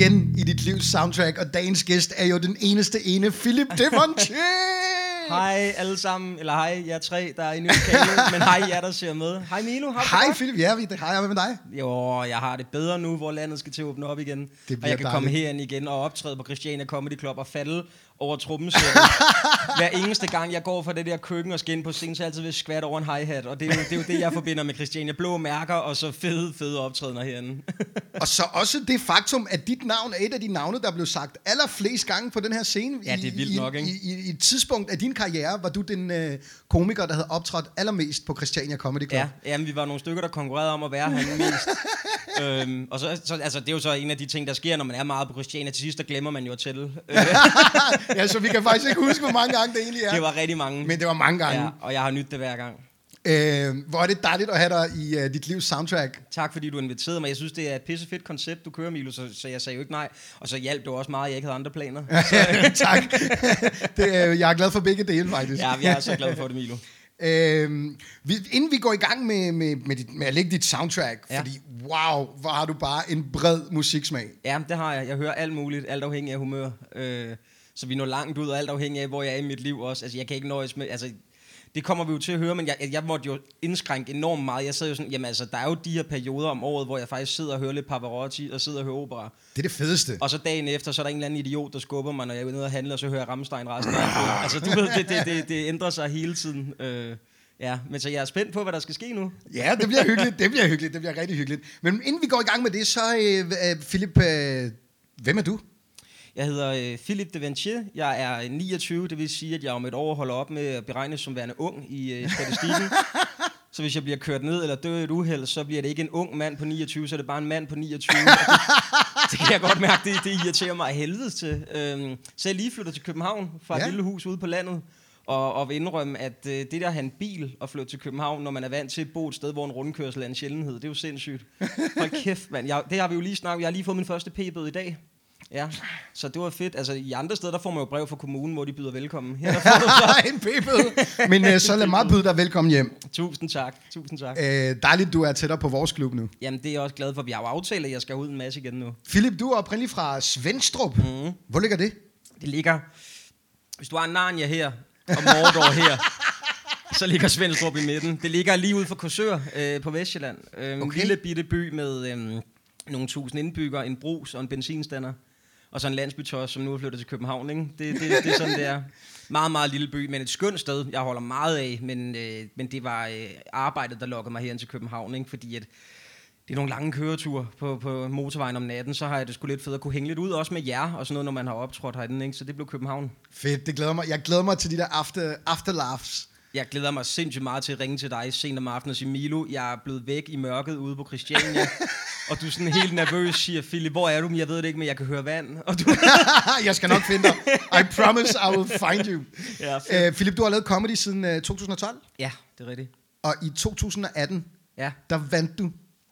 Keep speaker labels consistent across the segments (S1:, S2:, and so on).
S1: igen i dit livs soundtrack, og dagens gæst er jo den eneste ene, Philip Devontier.
S2: Hej alle sammen, eller hej jer tre, der er i lokalet, men hej jer, der ser med. Hej Milo, har
S1: Hej Philip, ja, vi- hej, hvad med dig?
S2: Jo, jeg har det bedre nu, hvor landet skal til at åbne op igen. og jeg kan komme
S1: dejligt.
S2: herind igen og optræde på Christiania Comedy Club og falde over trummesættet. Hver eneste gang, jeg går fra det der køkken og skal ind på scenen, så er jeg altid ved at skvatte over en hi-hat. Og det er, jo, det er jo det, jeg forbinder med Christiania. Blå mærker og så fede, fede optrædener herinde.
S1: Og så også det faktum, at dit navn er et af de navne, der blev sagt allerflest gange på den her scene.
S2: Ja, det er vildt
S1: I,
S2: nok, ikke?
S1: I, i, I et tidspunkt af din karriere var du den øh, komiker, der havde optrådt allermest på Christiania Comedy Club.
S2: Ja, jamen, vi var nogle stykker, der konkurrerede om at være han mest. øhm, og så, så, altså, det er jo så en af de ting, der sker, når man er meget på Christiania. Til sidst, der glemmer man jo. Øh,
S1: ja, så vi kan faktisk ikke huske, hvor mange gange det egentlig er.
S2: det var rigtig mange.
S1: Men det var mange gange.
S2: Ja, og jeg har nydt det hver gang.
S1: Øh, hvor er det dejligt at have dig i uh, dit livs soundtrack.
S2: Tak fordi du inviterede mig. Jeg synes, det er et pissefedt koncept, du kører, Milo, så, så jeg sagde jo ikke nej. Og så hjalp det også meget, at jeg ikke havde andre planer.
S1: tak. det, er, jeg er glad for begge dele, faktisk.
S2: Ja, jeg er så glad for det, Milo.
S1: Øhm, vi, inden vi går i gang med, med, med, dit, med at lægge dit soundtrack. Ja. fordi wow, hvor har du bare en bred musiksmag.
S2: Ja, det har jeg. Jeg hører alt muligt, alt afhængig af humør. Øh, så vi når langt ud, og alt afhængig af, hvor jeg er i mit liv også. Altså, jeg kan ikke nøjes med... Altså, det kommer vi jo til at høre, men jeg, jeg måtte jo indskrænke enormt meget. Jeg sad jo sådan, jamen altså, der er jo de her perioder om året, hvor jeg faktisk sidder og hører lidt Pavarotti, og sidder og hører opera.
S1: Det er det fedeste.
S2: Og så dagen efter, så er der en eller anden idiot, der skubber mig, når jeg er nede og handler, og så hører jeg Rammstein resten af. Altså, du ved, det, det, det, det ændrer sig hele tiden. Øh, ja, men så jeg er spændt på, hvad der skal ske nu.
S1: Ja, det bliver hyggeligt, det bliver hyggeligt, det bliver rigtig hyggeligt. Men inden vi går i gang med det, så øh, øh, Philip, øh, hvem er du?
S2: Jeg hedder øh, Philip de Ventier. Jeg er 29, det vil sige, at jeg om et år holder op med at beregnes som værende ung i øh, statistikken. så hvis jeg bliver kørt ned eller dør i et uheld, så bliver det ikke en ung mand på 29, så er det bare en mand på 29. Og det, det kan jeg godt mærke, det, det irriterer mig af helvede til. Øhm, så jeg lige flyttet til København fra et
S1: Ja.
S2: lille hus ude på landet. Og, og vil indrømme, at øh, det der at have en bil og flytte til København, når man er vant til at bo et sted, hvor en rundkørsel er en sjældenhed, det er jo sindssygt. Hold kæft, mand. Jeg, det har vi jo lige snakket. Jeg har lige fået min første p-bøde i dag. Ja, så det var fedt. Altså, i andre steder, der får man jo brev fra kommunen, hvor de byder velkommen. Her, der får du så.
S1: en p-bøde. Men øh, så lad mig byde dig velkommen hjem.
S2: Tusind tak, tusind tak.
S1: Øh, dejligt, du er tættere på vores klub nu.
S2: Jamen, det er jeg også glad for. Vi har jo aftalt, at jeg skal ud en masse igen nu.
S1: Philip, du er oprindelig fra Svendstrup. Mm. Hvor ligger det?
S2: Det ligger... Hvis du har en Narnia her, og Mordor her, så ligger Svendstrup i midten. Det ligger lige ude for Korsør øh, på Vestjylland. Øh, en
S1: Okay.
S2: lille bitte by med øh, nogle tusind indbyggere, en brus og en benzinstander. Og så en landsbytos, som nu er flyttet til København. Ikke? Det, det, det er sådan, det er. Meget, meget lille by, men et skønt sted. Jeg holder meget af, men, øh, men det var øh, arbejdet, der lokkede mig herind til København. Ikke? Fordi at det er nogle lange køreture på, på motorvejen om natten, så har jeg det sgu lidt fedt at kunne hænge lidt ud, også med jer og sådan noget, når man har optrådt herinde. Ikke? Så det blev København.
S1: Fedt, det glæder mig. Jeg glæder mig til de der after, afterlaughs.
S2: Jeg glæder mig sindssygt meget til at ringe til dig sent om aftenen og sige, Milo, jeg er blevet væk i mørket ude på Christiania. og du er sådan helt nervøs, siger, Philip, hvor er du? Men jeg ved det ikke, men jeg kan høre vand. Og du...
S1: jeg skal nok finde dig. I promise I will find you.
S2: Ja, fedt.
S1: Øh, Philip, du har lavet comedy siden øh, 2012,
S2: ja, det er rigtigt.
S1: og i 2018,
S2: Ja.
S1: der vandt du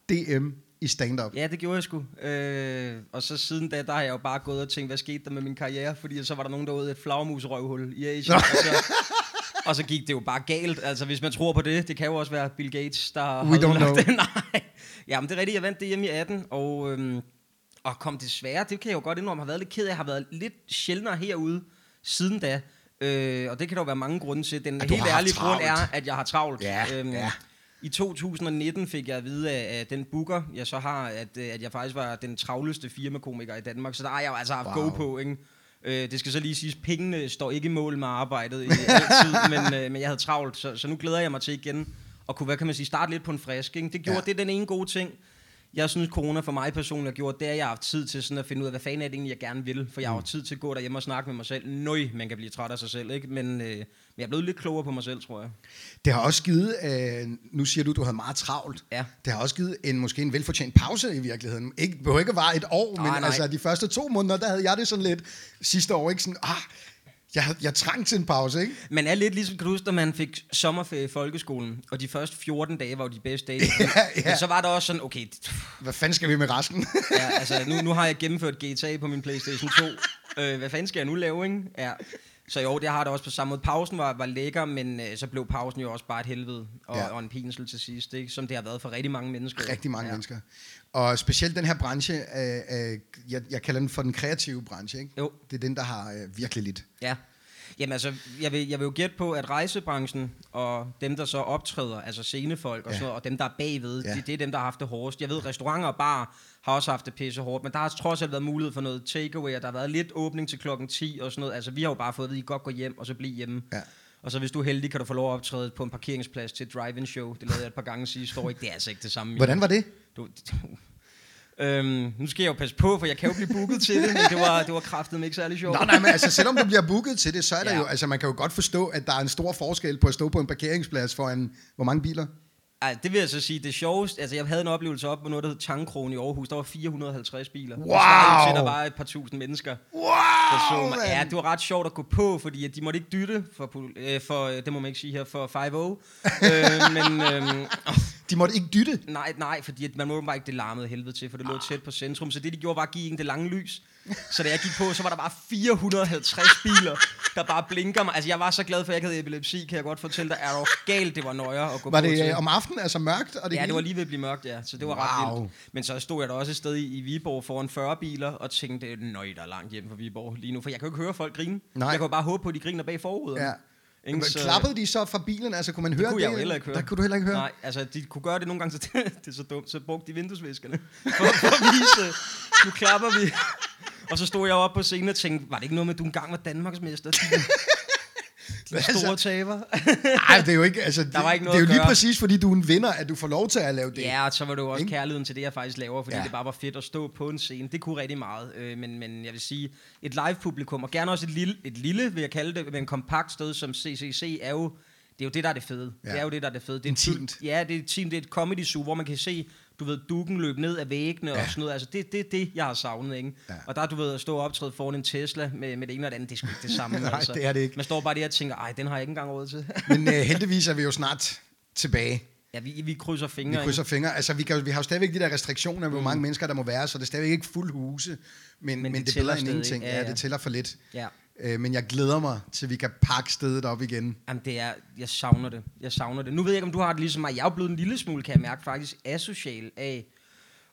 S1: DM i stand-up.
S2: Ja, det gjorde jeg sgu. Øh, og så siden da, der har jeg jo bare gået og tænkt, hvad skete der med min karriere? Fordi så var der nogen, der i et flagmusrøvhul i Asien. og, så, og så gik det jo bare galt. Altså, hvis man tror på det, det kan jo også være Bill Gates, der har
S1: We don't
S2: ødelagt
S1: know.
S2: det. Nej. Jamen, det er rigtigt. Jeg vandt DM i 18, og, øhm, og kom desværre, det kan jeg jo godt indrømme, har været lidt ked af. Jeg har været lidt sjældnere herude siden da. Øh, og det kan der jo være mange grunde til. Den helt
S1: har
S2: ærlige grund er, at jeg har travlt. Øhm,
S1: Ja, ja.
S2: I 2019 fik jeg at vide af, af den booker, jeg så har, at, øh, at jeg faktisk var den travleste firmakomiker i Danmark. Så der har jeg jo altså haft
S1: wow.
S2: go på, ikke? Øh, det skal så lige siges, pengene står ikke i mål med arbejdet i altid, men, øh, men jeg havde travlt, så, så nu glæder jeg mig til igen at kunne, hvad kan man sige, starte lidt på en frisk. Ikke? Det gjorde,
S1: Ja.
S2: det den ene gode ting. Jeg synes, corona for mig personligt har gjort, det er, at jeg har haft tid til sådan at finde ud af, hvad fanden er det egentlig, jeg gerne vil. For jeg har jo tid til at gå derhjemme og snakke med mig selv. Nøj, man kan blive træt af sig selv, ikke? Men, øh, men jeg er blevet lidt klogere på mig selv, tror jeg.
S1: Det har også givet, øh, nu siger du, du havde meget travlt.
S2: Ja.
S1: Det har også givet en måske en velfortjent pause i virkeligheden. Ikke, det behøver ikke at vare et år,
S2: Nej,
S1: men
S2: nej.
S1: altså de første to måneder, der havde jeg det sådan lidt sidste år, ikke sådan, ah, jeg, jeg trængte til en pause, ikke?
S2: Man er lidt ligesom, kan du huske, man fik sommerferie i folkeskolen, og de første 14 dage var jo de bedste dage.
S1: Ja, ja.
S2: Men så var der også sådan, okay,
S1: Hvad fanden skal vi med resten?
S2: ja, altså, nu, nu har jeg gennemført GTA på min Playstation 2. Øh, hvad fanden skal jeg nu lave, ikke? Ja. Så jo, det har det også på samme måde. Pausen var, var lækker, men øh, så blev pausen jo også bare et helvede og,
S1: Ja.
S2: og en pinsel til sidst, ikke? som det har været for rigtig mange mennesker.
S1: Rigtig mange ja. mennesker. Og specielt den her branche, øh, øh, jeg, jeg kalder den for den kreative branche, ikke?
S2: Jo.
S1: Det er den, der har øh, virkelig lidt.
S2: Ja. Jamen altså, jeg vil, jeg vil jo gætte på, at rejsebranchen og dem, der så optræder, altså scenefolk og,
S1: Ja.
S2: sådan noget, og dem, der er bagved,
S1: ja.
S2: det, det er dem, der har haft det hårdest. Jeg ved, restauranter og bar har også haft det pisse hårdt, men der har trods alt været mulighed for noget takeaway, og der har været lidt åbning til klokken 10 og sådan noget. Altså, vi har jo bare fået at vide, at I godt gå hjem, og så blive hjemme.
S1: Ja.
S2: Og så hvis du er heldig, kan du få lov at optræde på en parkeringsplads til et drive-in show. Det lavede jeg et par gange sidste år, ikke? Det er altså ikke det samme.
S1: Hvordan var det?
S2: Du, øhm, nu skal jeg jo passe på, for jeg kan jo blive booket til det, men det var, det var kraftet ikke særlig sjovt.
S1: Nå, nej, men altså, selvom du bliver booket til det, så er der
S2: Ja.
S1: jo, altså man kan jo godt forstå, at der er en stor forskel på at stå på en parkeringsplads for en, hvor mange biler?
S2: Ej, det vil jeg så sige, det sjoveste, altså jeg havde en oplevelse op på noget, der hed Tangkrogen i Aarhus, der var 450 biler.
S1: Wow!
S2: Til, der var et par tusind mennesker.
S1: Wow,
S2: Der så mig. Ja, det var ret sjovt at gå på, fordi de måtte ikke dytte for, øh, for øh, det må man ikke sige her, for 5-0. øh, men øh,
S1: De måtte ikke dytte.
S2: nej, nej, fordi at man må bare ikke det larmede helvede til, for det lå tæt på centrum. Så det, de gjorde, var at give en det lange lys. Så da jeg gik på, så var der bare 450 biler, der bare blinker mig. Altså, jeg var så glad for, at jeg ikke havde epilepsi, kan jeg godt fortælle dig. Er du galt, det var nøjere at gå
S1: Var
S2: på
S1: det
S2: til.
S1: øh, om aftenen, altså mørkt? Og det
S2: ja,
S1: hele?
S2: det var lige ved at blive mørkt, ja. Så det var ret
S1: Wow.
S2: vildt. Men så stod jeg der også et sted i, i Viborg foran 40 biler og tænkte, nøj, der er langt hjem fra Viborg lige nu. For jeg kan jo ikke høre folk grine.
S1: Nej.
S2: Jeg kan bare håbe på, at de griner bag forruden.
S1: Ja. Men
S2: Så-
S1: Klappede de så fra bilen? Altså, kunne man høre det?
S2: kunne jeg jo heller ikke høre.
S1: Der kunne du heller ikke høre?
S2: Nej, altså de kunne gøre det nogle gange, så det, det er så dumt. Så brugte de vinduesviskerne for, for at vise, nu klapper vi. Og så stod jeg oppe på scenen og tænkte, var det ikke noget med, at du engang var Danmarksmester? De store taber.
S1: Nej, det er jo ikke, altså, det,
S2: var ikke
S1: det
S2: noget
S1: er jo lige
S2: gøre.
S1: præcis, fordi du er en vinder, at du får lov til at lave det.
S2: Ja, og så var det jo også
S1: Ikke?
S2: kærligheden til det, jeg faktisk laver, fordi
S1: Ja.
S2: det bare var fedt at stå på en scene. Det kunne rigtig meget, øh, men, men jeg vil sige, et live-publikum, og gerne også et lille, et lille, vil jeg kalde det, men kompakt sted som CCC, er jo, det er jo det, der er det fede.
S1: Ja.
S2: Det er jo det, der er det fede. Det er
S1: Intimt.
S2: Et, ja, det er team, det er et comedy zoo, hvor man kan se, du ved, dukken løbe ned af væggene
S1: Ja.
S2: og sådan noget. Altså, det er det, det, jeg har savnet, ikke?
S1: Ja.
S2: Og der, du ved, at stå og optræde foran en Tesla med, med det ene og det andet, det er sgu ikke det samme.
S1: Nej,
S2: altså.
S1: det er det ikke.
S2: Man står bare der og tænker, ej, den har jeg ikke engang råd til.
S1: Men uh, heldigvis er vi jo snart tilbage.
S2: ja, vi, vi krydser
S1: Vi
S2: fingre.
S1: krydser fingre. Altså, vi, kan, vi har jo stadigvæk de der restriktioner, hvor mange mennesker der må være, så det er stadigvæk ikke fuld huse. Men, men, men
S2: det
S1: det, er
S2: tæller
S1: end ingenting. Ja,
S2: ja,
S1: ja. det tæller for lidt.
S2: Ja.
S1: Øh, men jeg glæder mig til, vi kan pakke stedet op igen.
S2: Jamen, det er, jeg savner det. Jeg savner det. Nu ved jeg ikke, om du har det ligesom mig. Jeg er blevet en lille smule, kan jeg mærke, faktisk asocial af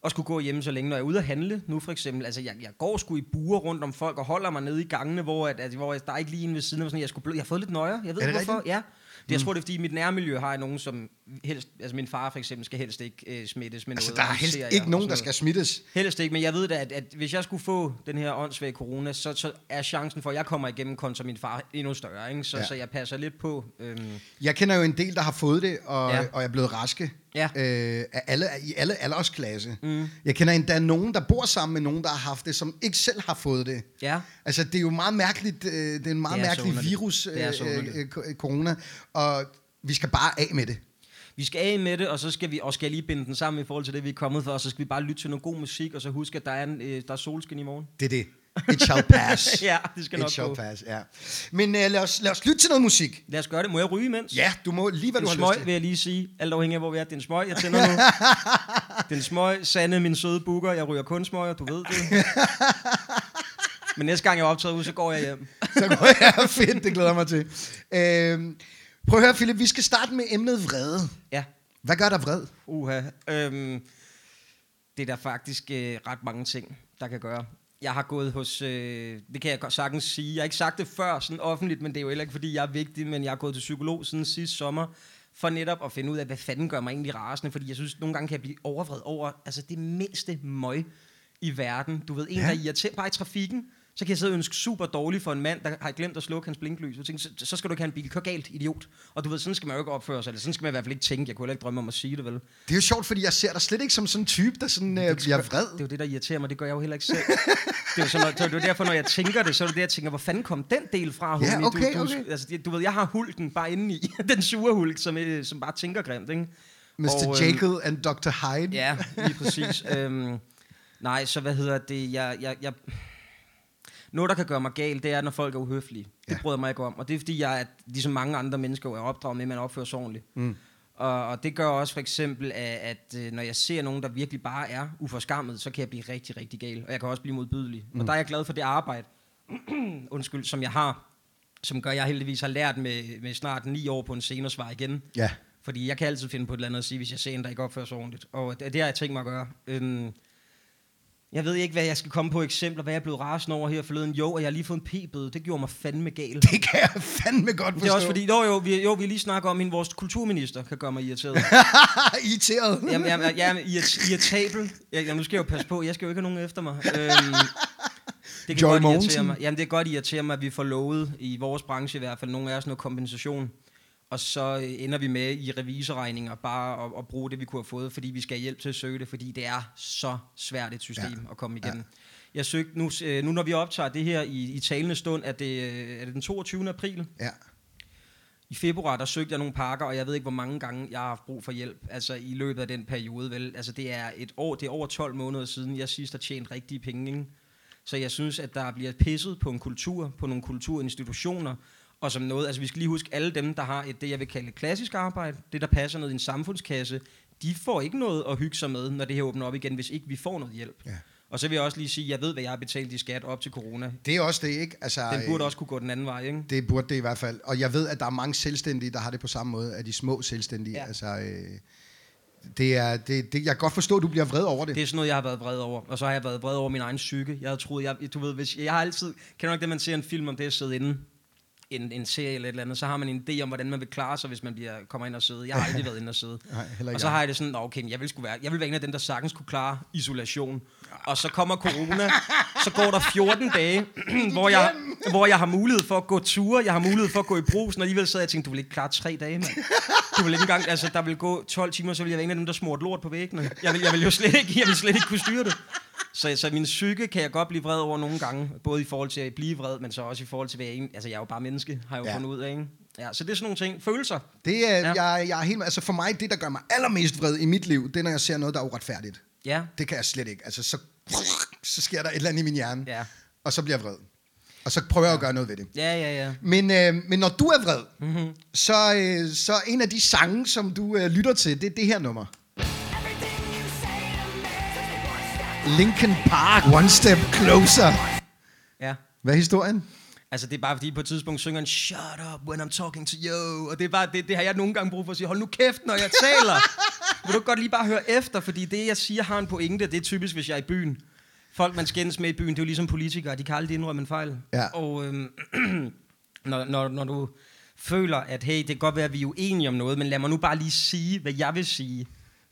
S2: at skulle gå hjemme så længe, når jeg er ude at handle. Nu for eksempel, altså jeg, jeg går sgu i buer rundt om folk og holder mig nede i gangene, hvor, at, altså, hvor jeg, der er ikke lige en ved siden af mig. Sådan, jeg, skulle blø, jeg har fået lidt nøjer. Jeg ved ikke, hvorfor.
S1: rigtigt?
S2: Ja. Det, jeg tror, det er, fordi i mit nærmiljø har jeg nogen, som helst... Altså min far for eksempel skal helst ikke øh, smittes med
S1: Altså,
S2: noget.
S1: der er helst ikke
S2: og
S1: nogen, der skal smittes.
S2: Helst ikke, men jeg ved da, at, at hvis jeg skulle få den her åndssvage corona, så, så er chancen for, at jeg kommer igennem kontra min far endnu større. Ikke? Så,
S1: Ja.
S2: så jeg passer lidt på. Øhm,
S1: Jeg kender jo en del, der har fået det, og. Ja. og er blevet raske.
S2: Ja.
S1: Øh, af alle, I alle aldersklasse. Mm. Jeg kender endda nogen, der bor sammen med nogen, der har haft det, som ikke selv har fået det.
S2: ja.
S1: Altså, det er jo meget mærkeligt. Øh, det er en meget
S2: er
S1: mærkelig virus, øh, øh, ko- corona. Og vi skal bare af med det.
S2: Vi skal af med det, og så skal vi og skal lige binde den sammen i forhold til det, vi er kommet for, og så skal vi bare lytte til noget god musik, og så huske, at der er, en, øh, der er solskin i morgen.
S1: Det er det. It shall pass.
S2: Ja, det skal
S1: It
S2: nok
S1: shall
S2: gå.
S1: pass, ja. Men uh, lad, os, lad os lytte til noget musik.
S2: Lad os gøre det. Må jeg ryge imens?
S1: Ja, du må lige, hvad du har
S2: smøg,
S1: lyst til.
S2: vil jeg lige sige. Alt afhængig af, hvor vi er. Det er en smøg, jeg tænder nu. Den smøg, Sande, min søde booker. Jeg ryger kun smøger, du ved det. Men næste gang jeg optræder ud, så går jeg hjem.
S1: Så går jeg fedt, det glæder mig til. Øh, prøv at høre, Philip, vi skal starte med emnet vrede.
S2: Ja.
S1: Hvad gør dig vred?
S2: Uha. Øhm, det er der faktisk øh, ret mange ting, der kan gøre. Jeg har gået hos, øh, det kan jeg godt sagtens sige, jeg har ikke sagt det før sådan offentligt, men det er jo heller ikke, fordi jeg er vigtig, men jeg har gået til psykolog siden sidste sommer, for netop at finde ud af, hvad fanden gør mig egentlig rasende, fordi jeg synes, nogle gange kan jeg blive overvred over altså det mindste møg i verden. Du ved, en,
S1: Ja.
S2: der irriterer bare i trafikken, så kan jeg sidde og ønske super dårligt for en mand, der har glemt at slukke hans blinklys. Jeg tænker, så, så skal du ikke have en bil. Kør galt, idiot. Og du ved, sådan skal man jo ikke opføre sig, eller sådan skal man i hvert fald ikke tænke. Jeg kunne heller ikke drømme om at sige det, vel?
S1: Det er jo sjovt, fordi jeg ser dig slet ikke som sådan en type, der sådan, øh, bliver vred.
S2: Det er jo det, der irriterer mig. Det gør jeg jo heller ikke selv. det er jo, sådan, det er derfor, når jeg tænker det, så er det det, jeg tænker, hvor fanden kom den del fra,
S1: Ja,
S2: homie?
S1: okay,
S2: du, du,
S1: okay.
S2: Altså, du ved, jeg har hulken bare inde i. den sure hulk, som, øh, som bare tænker grimt, ikke?
S1: Mr.
S2: Og, øhm,
S1: Jekyll and Dr. Hyde.
S2: Ja, lige præcis. øhm, nej, så hvad hedder det? Jeg, jeg, jeg, noget, der kan gøre mig galt, det er, når folk er uhøflige. Det
S1: Ja.
S2: bryder mig ikke om. Og det er, fordi jeg, er, ligesom mange andre mennesker, er opdraget med, at man opfører sig ordentligt.
S1: Mm.
S2: Og, og det gør også for eksempel, at, at øh, når jeg ser nogen, der virkelig bare er uforskammet, så kan jeg blive rigtig, rigtig gal. Og jeg kan også blive modbydelig. Mm. Og der er jeg glad for det arbejde, undskyld, som jeg har, som gør, at jeg heldigvis har lært med, med snart ni år på en scene at svare igen.
S1: Ja.
S2: Fordi jeg kan altid finde på et eller andet at sige, hvis jeg ser en, der ikke opfører sig ordentligt. Og det, det har jeg tænkt mig at gøre. Øhm, jeg ved ikke, hvad jeg skal komme på eksempler, hvad jeg er blevet rasende over her forleden. Jo, og jeg har lige fået en p-bøde. Det gjorde mig fandme gal.
S1: Det kan jeg fandme godt forstå.
S2: Det er også fordi, jo, jo, vi, jo, vi lige snakker om, at vores kulturminister kan gøre mig irriteret.
S1: Irriteret.
S2: Jamen, jamen, er irrit- irritabel. Jamen, nu skal jeg jo passe på, jeg skal jo ikke have nogen efter mig. Øhm, det kan
S1: Joy
S2: godt irritere
S1: Mogensen.
S2: mig. Jamen, det kan godt irritere mig, at vi får lovet, i vores branche i hvert fald, nogle af os noget kompensation. Og så øh, ender vi med i revisorregninger bare at, at bruge det, vi kunne have fået, fordi vi skal have hjælp til at søge det, fordi det er så svært et system ja. at komme igennem. Ja. Jeg søgte nu, øh, nu, når vi optager det her i, i talende stund, er det, øh, er det den 22. april,
S1: Ja.
S2: i februar, der søgte jeg nogle pakker, og jeg ved ikke, hvor mange gange jeg har haft brug for hjælp. Altså i løbet af den periode, vel. Altså det er et år, det er over 12 måneder siden, jeg sidst har tjent rigtige penge. Ikke? Så jeg synes, at der bliver pisset på en kultur, på nogle kulturinstitutioner, og som noget, altså vi skal lige huske, alle dem, der har et, det, jeg vil kalde et klassisk arbejde, det, der passer ned i en samfundskasse, de får ikke noget at hygge sig med, når det her åbner op igen, hvis ikke vi får noget hjælp.
S1: Ja.
S2: Og så vil jeg også lige sige, jeg ved, hvad jeg har betalt i skat op til corona.
S1: Det er også det, ikke? Altså,
S2: Den burde
S1: øh,
S2: også kunne gå den anden vej, ikke?
S1: Det burde det i hvert fald. Og jeg ved, at der er mange selvstændige, der har det på samme måde, af de små selvstændige.
S2: Ja.
S1: Altså, øh, det er, det, det, jeg kan godt forstå, at du bliver vred over det.
S2: Det er sådan noget, jeg har været vred over. Og så har jeg været vred over min egen psyke. Jeg har troet, jeg, du ved, hvis, jeg har altid... Kender du ikke det, man ser en film om det at sidde inde? En, en serie eller et eller andet, så har man en idé om, hvordan man vil klare sig, hvis man bliver, kommer ind og sidde. Jeg har aldrig været inde og sidde.
S1: Nej,
S2: og så har jeg det sådan, "Nå, okay, jeg vil, sgu være, jeg vil være en af dem, der sagtens kunne klare isolation. Og så kommer corona, så går der 14 dage, hvor jeg, hvor jeg har mulighed for at gå ture, jeg har mulighed for at gå i brusen, og alligevel sad jeg og tænkte, du vil ikke klare tre dage, mand. Du vil ikke engang, altså der vil gå 12 timer, så vil jeg være en af dem, der smurt lort på væggene. Jeg vil, jeg vil jo slet ikke, jeg vil slet ikke kunne styre det. Så, så min psyke kan jeg godt blive vred over nogle gange, både i forhold til at blive vred, men så også i forhold til, hvad jeg altså jeg er jo bare menneske, har jeg jo
S1: Ja.
S2: ja. fundet ud af, ikke? Ja, så det er sådan nogle ting. Følelser.
S1: Det er,
S2: Ja.
S1: ja. jeg, jeg er helt, altså for mig, det der gør mig allermest vred i mit liv, det er, når jeg ser noget, der er uretfærdigt.
S2: Ja.
S1: Det kan jeg slet ikke. Altså, så, så sker der et eller andet i min hjerne,
S2: Ja.
S1: og så bliver jeg vred. Og så prøver jeg at gøre noget ved det.
S2: Ja, ja, ja.
S1: Men, øh, men når du er vred,
S2: Mhm.
S1: mm-hmm. så, øh, så en af de sange, som du øh, lytter til, det er det her nummer. Linkin Park, One Step Closer.
S2: Ja.
S1: Hvad er historien?
S2: Altså, det er bare fordi, på et tidspunkt synger han, Shut up when I'm talking to you. Og det, er bare, det, det har jeg nogle gange brug for at sige, hold nu kæft, når jeg taler. Vil du godt lige bare høre efter, fordi det, jeg siger, har en pointe. Det er typisk, hvis jeg er i byen. Folk, man skændes med i byen, det er jo ligesom politikere. De kan aldrig indrømme en fejl.
S1: Ja.
S2: Og øhm, når, når, når du føler, at hey, det kan godt være, at vi er uenige om noget, men lad mig nu bare lige sige, hvad jeg vil sige.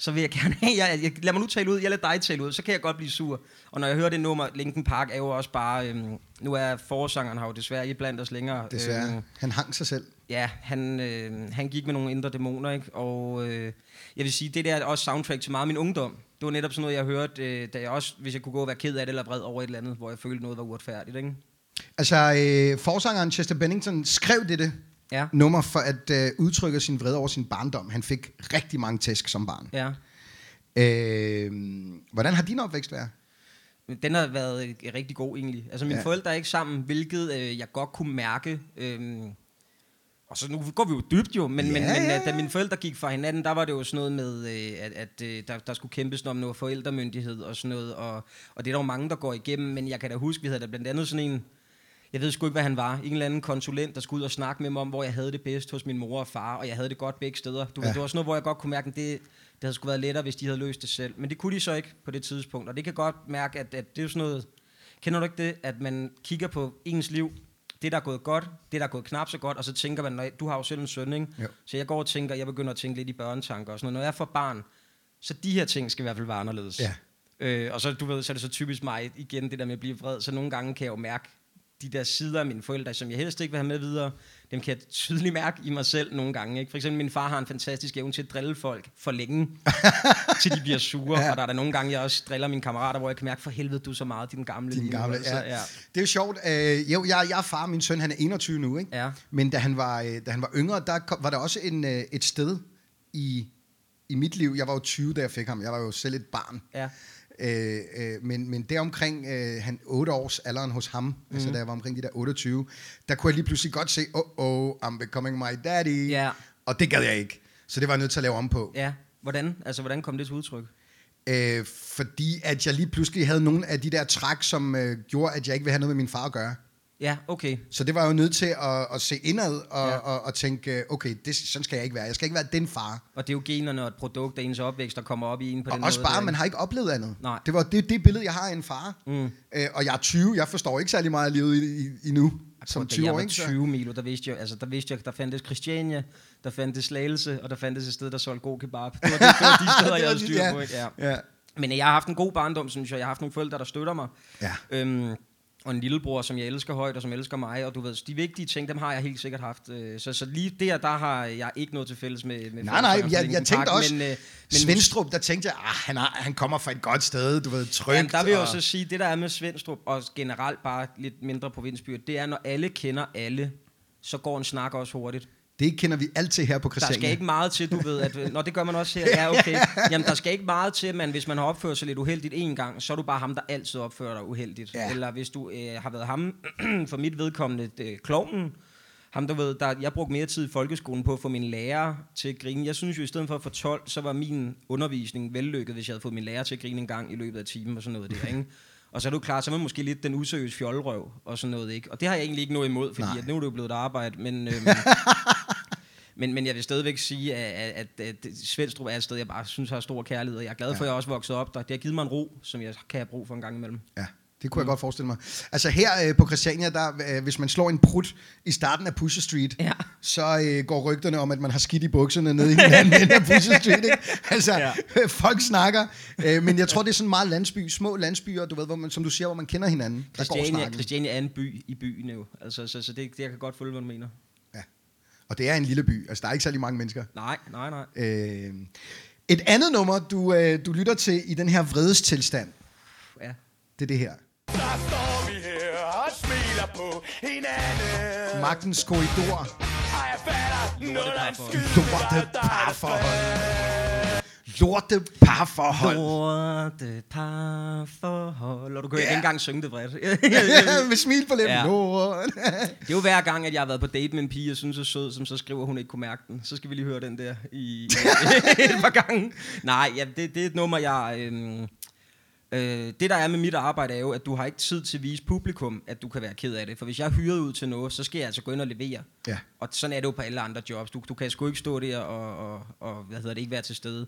S2: Så vil jeg gerne have, jeg, jeg, lad mig nu tale ud, jeg lader dig tale ud, så kan jeg godt blive sur. Og når jeg hører det nummer, Linkin Park er jo også bare, øhm, nu er forsangeren her jo desværre ikke blandt os længere.
S1: Desværre.
S2: Øhm,
S1: Han hang sig selv.
S2: ja, han, øh, han gik med nogle indre dæmoner, ikke? Og øh, jeg vil sige, det der er også soundtrack til meget af min ungdom. Det var netop sådan noget, jeg hørte, øh, da jeg også, hvis jeg kunne gå og være ked af det eller vred over et eller andet, hvor jeg følte noget var uretfærdigt, ikke?
S1: Altså, øh, forsangeren Chester Bennington skrev det, det
S2: Ja.
S1: nummer for at øh, udtrykke sin vrede over sin barndom. Han fik rigtig mange tæsk som barn.
S2: Ja.
S1: Øh, hvordan har din opvækst været?
S2: Den har været øh, rigtig god egentlig. Altså mine
S1: Ja.
S2: forældre er ikke sammen, hvilket øh, jeg godt kunne mærke. Øhm, og så nu går vi jo dybt jo, men,
S1: Ja,
S2: men, men øh, da mine forældre gik fra hinanden, der var det jo sådan noget med, øh, at, at øh, der, der skulle kæmpes om noget forældremyndighed og sådan noget. Og, og det er der jo mange, der går igennem, men jeg kan da huske, vi havde da blandt andet sådan en, jeg ved sgu ikke, hvad han var. En eller anden konsulent, der skulle ud og snakke med mig om, hvor jeg havde det bedst hos min mor og far, og jeg havde det godt begge steder. Du ja. Ved, det var sådan noget, hvor jeg godt kunne mærke, at det, det havde sgu været lettere, hvis de havde løst det selv. Men det kunne de så ikke på det tidspunkt, og det kan godt mærke, at, at det er jo sådan noget... Kender du ikke det, at man kigger på ens liv, det der er gået godt, det der er gået knap så godt, og så tænker man, du har jo selv en søn, ikke?
S1: Jo.
S2: Så jeg går og tænker, jeg begynder at tænke lidt i børnetanker og sådan noget. Når jeg får barn, så de her ting skal i hvert fald være anderledes.
S1: Ja.
S2: Øh, og så, du ved, så er det så typisk mig igen, det der med at blive vred. Så nogle gange kan jeg jo mærke de der sider af mine forældre, som jeg helst ikke vil have med videre, dem kan jeg tydeligt mærke i mig selv nogle gange. Ikke? For eksempel min far har en fantastisk evne til at drille folk for længe, til de bliver sure.
S1: Ja.
S2: Ja. Og der er der nogle gange, jeg også driller mine kammerater, hvor jeg kan mærke, for helvede, du så meget din gamle
S1: Din
S2: lige nu."
S1: gamle,
S2: Altså,
S1: ja. Det er jo sjovt. Øh, jo, jeg, jeg er far, min søn han er 21 nu, ikke?
S2: Ja.
S1: Men da han var, øh, da han var yngre, der kom, var der også en, øh, et sted i, i mit liv. Jeg var jo 20, da jeg fik ham. Jeg var jo selv et barn.
S2: ja.
S1: Øh, øh, men, men deromkring øh, han 8 års alderen hos ham, mm. Altså da jeg var omkring de der 28, der kunne jeg lige pludselig godt se, oh oh, I'm becoming my daddy.
S2: Ja.
S1: Og det gad jeg ikke. Så det var jeg nødt til at lave om på.
S2: Ja, hvordan? Altså, hvordan kom det til udtryk?
S1: Øh, fordi at jeg lige pludselig havde nogle af de der træk, som øh, gjorde, at jeg ikke ville have noget med min far at gøre.
S2: Ja, okay.
S1: Så det var jo nødt til at, at se indad og,
S2: Ja.
S1: og, og tænke, okay, det, sådan skal jeg ikke være. Jeg skal ikke være den far.
S2: Og det er jo generne og et produkt af ens opvækst, der kommer op i en på
S1: Og
S2: den
S1: også
S2: måde.
S1: bare,
S2: der,
S1: man har ikke oplevet andet.
S2: Nej.
S1: Det var det, det billede, jeg har af en far.
S2: Mm.
S1: Øh, og jeg er 20, jeg forstår ikke særlig meget af livet i, i, endnu. Som
S2: Da jeg
S1: 20 år,
S2: var
S1: ikke? Så-
S2: 20 Milo, der vidste jeg, altså der vidste jeg, der fandtes Christiania, der fandtes Slagelse, og der fandtes et sted, der solgte god kebab. Det var, det, det var de steder, jeg havde
S1: de-
S2: styr på, ikke? Ja.
S1: Ja.
S2: Men jeg har haft en god barndom, synes jeg. Jeg har haft nogle forældre, der støtter mig.
S1: Ja.
S2: Øhm, og en lillebror, som jeg elsker højt, og som elsker mig. Og du ved, de vigtige ting, dem har jeg helt sikkert haft. Øh, Så, så lige der, der har jeg ikke noget til fælles med, med
S1: Nej, nej, jeg, jeg tænkte
S2: Park,
S1: også,
S2: Men, øh, men
S1: Svendstrup, der tænkte jeg, ah, han, har, han kommer fra et godt sted, du ved, trygt.
S2: Jamen, der vil jeg
S1: og-
S2: så sige, det der er med Svendstrup, og generelt bare lidt mindre provinsbyer, det er, når alle kender alle, så går en snak også hurtigt.
S1: Det kender vi altid her på
S2: Der
S1: Christiania.
S2: skal ikke meget til, du ved, at... Nå, det gør man også her. Ja, okay. Jamen, der skal ikke meget til, men hvis man har opført sig lidt uheldigt en gang, så er du bare ham, der altid opfører dig uheldigt.
S1: Ja.
S2: Eller hvis du øh, har været ham, for mit vedkommende, øh, klovnen, ham, du ved, der, jeg brugte mere tid i folkeskolen på at få mine lærer til at grine. Jeg synes jo, i stedet for at få 12, så var min undervisning vellykket, hvis jeg havde fået min lærer til at grine en gang i løbet af timen og sådan noget der, ikke? Og så er du klar, så er man måske lidt den useriøse fjollerøv og sådan noget, ikke? Og det har jeg egentlig ikke noget imod, fordi
S1: Nej.
S2: at nu er det jo blevet et arbejde, men... Øhm, men, men jeg vil stadigvæk sige, at, at, at, Svendstrup er et sted, jeg bare synes har stor kærlighed, og jeg er glad for, at jeg også voksede op der. Det har givet mig en ro, som jeg kan have brug for en gang imellem.
S1: Ja, det kunne jeg godt forestille mig. Altså her øh, på Christiania, der, øh, hvis man slår en prut i starten af Pusher Street,
S2: Ja.
S1: så øh, går rygterne om, at man har skidt i bukserne nede i den anden ende af Pusher Street. Ikke? Altså,
S2: Ja.
S1: folk snakker. Øh, men jeg tror, det er sådan meget landsby, små landsbyer, du ved, hvor man, som du siger, hvor man kender hinanden.
S2: Christiania. Christiania er en by i byen jo. Altså, så, så det, det, jeg kan godt følge, hvad du mener.
S1: Ja. Og det er en lille by. Altså, der er ikke særlig mange mennesker.
S2: Nej, nej, nej.
S1: Øh, et andet nummer, du, øh, du lytter til i den her vredestilstand,
S2: Ja.
S1: det er det her.
S3: Så står vi her og smiler på hinanden.
S1: Magtens korridor.
S3: Og jeg fatter noget af en skid.
S1: Lorte parforhold. Lorte parforhold.
S2: Lorte parforhold. Og du kan
S1: Ja.
S2: ikke engang synge det bredt.
S1: Med smil på læben.
S2: Ja.
S1: Lort.
S2: Det er jo hver gang, at jeg har været på date med en pige, jeg synes er sød, som så skriver, at hun ikke kunne mærke den. Så skal vi lige høre den der i et par gange. Nej, ja, det, det er et nummer, jeg... Øhm, øh, det, der er med mit arbejde, er jo, at du har ikke tid til at vise publikum, at du kan være ked af det. For hvis jeg er hyret ud til noget, så skal jeg altså gå ind og levere.
S1: Ja.
S2: Og sådan er det jo på alle andre jobs. Du, du kan sgu ikke stå der og, og, og hvad hedder det, ikke være til stede.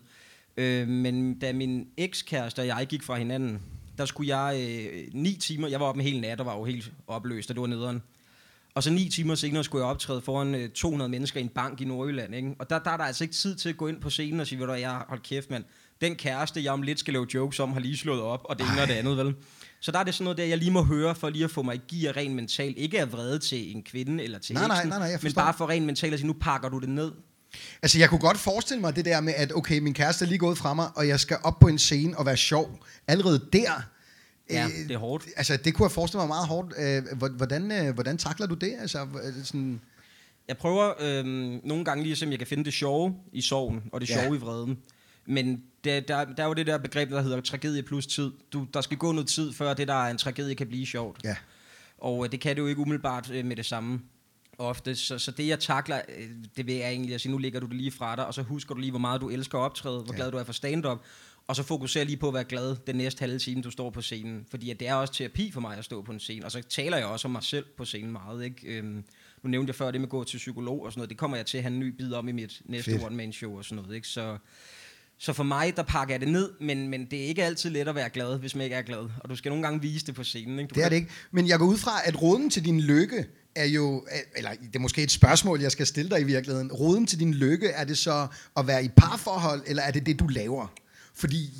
S2: Øh, men da min ekskæreste og jeg gik fra hinanden, der skulle jeg øh, ni timer, jeg var oppe en hel nat og var jo helt opløst, og det var nederen. Og så ni timer senere skulle jeg optræde foran øh, 200 mennesker i en bank i Nordjylland. Ikke? Og der, der er der altså ikke tid til at gå ind på scenen og sige, ved du jeg hold kæft, mand. Den kæreste, jeg om lidt skal lave jokes om, har lige slået op, og det ene og det andet, vel? Så der er det sådan noget der, jeg lige må høre, for lige at få mig i gear rent mentalt. Ikke at vrede til en kvinde eller til
S1: Nej, nej,
S2: eksen,
S1: nej, nej, jeg
S2: men bare for rent mentalt at sige, nu pakker du det ned.
S1: Altså, jeg kunne godt forestille mig det der med, at okay, min kæreste er lige gået fra mig, og jeg skal op på en scene og være sjov. Allerede der...
S2: Ja,
S1: øh,
S2: det er hårdt.
S1: Altså, det kunne jeg forestille mig meget hårdt. Øh, hvor- hvordan, øh, hvordan takler du det? Altså, sådan...
S2: Jeg prøver øhm, nogle gange lige om jeg kan finde det sjove i sorgen, og det
S1: Ja.
S2: sjove i vreden. Men der, der, der er jo det der begreb, der hedder tragedie plus tid. Du, der skal gå noget tid, før det, der er en tragedie, kan blive sjovt.
S1: Ja.
S2: Og øh, det kan det jo ikke umiddelbart øh, med det samme ofte. Så, så det, jeg takler, øh, det vil jeg egentlig at sige, nu lægger du det lige fra dig, og så husker du lige, hvor meget du elsker at optræde, hvor
S1: Ja.
S2: glad du er for stand-up, og så fokuserer lige på at være glad den næste halve time, du står på scenen. Fordi at det er også terapi for mig at stå på en scene, og så taler jeg også om mig selv på scenen meget. Ikke? Øhm, nu nævnte jeg før det med at gå til psykolog og sådan noget, det kommer jeg til at have en ny bid om i mit næste one-man-show og sådan noget. Ikke? Så, så for mig, der pakker jeg det ned, men, men det er ikke altid let at være glad, hvis man ikke er glad. Og du skal nogle gange vise det på scenen. Ikke? Du
S1: Det er det ikke. Men jeg går ud fra, at roden til din lykke er jo, eller det er måske et spørgsmål, jeg skal stille dig i virkeligheden. Roden til din lykke, er det så at være i parforhold, eller er det det, du laver? Fordi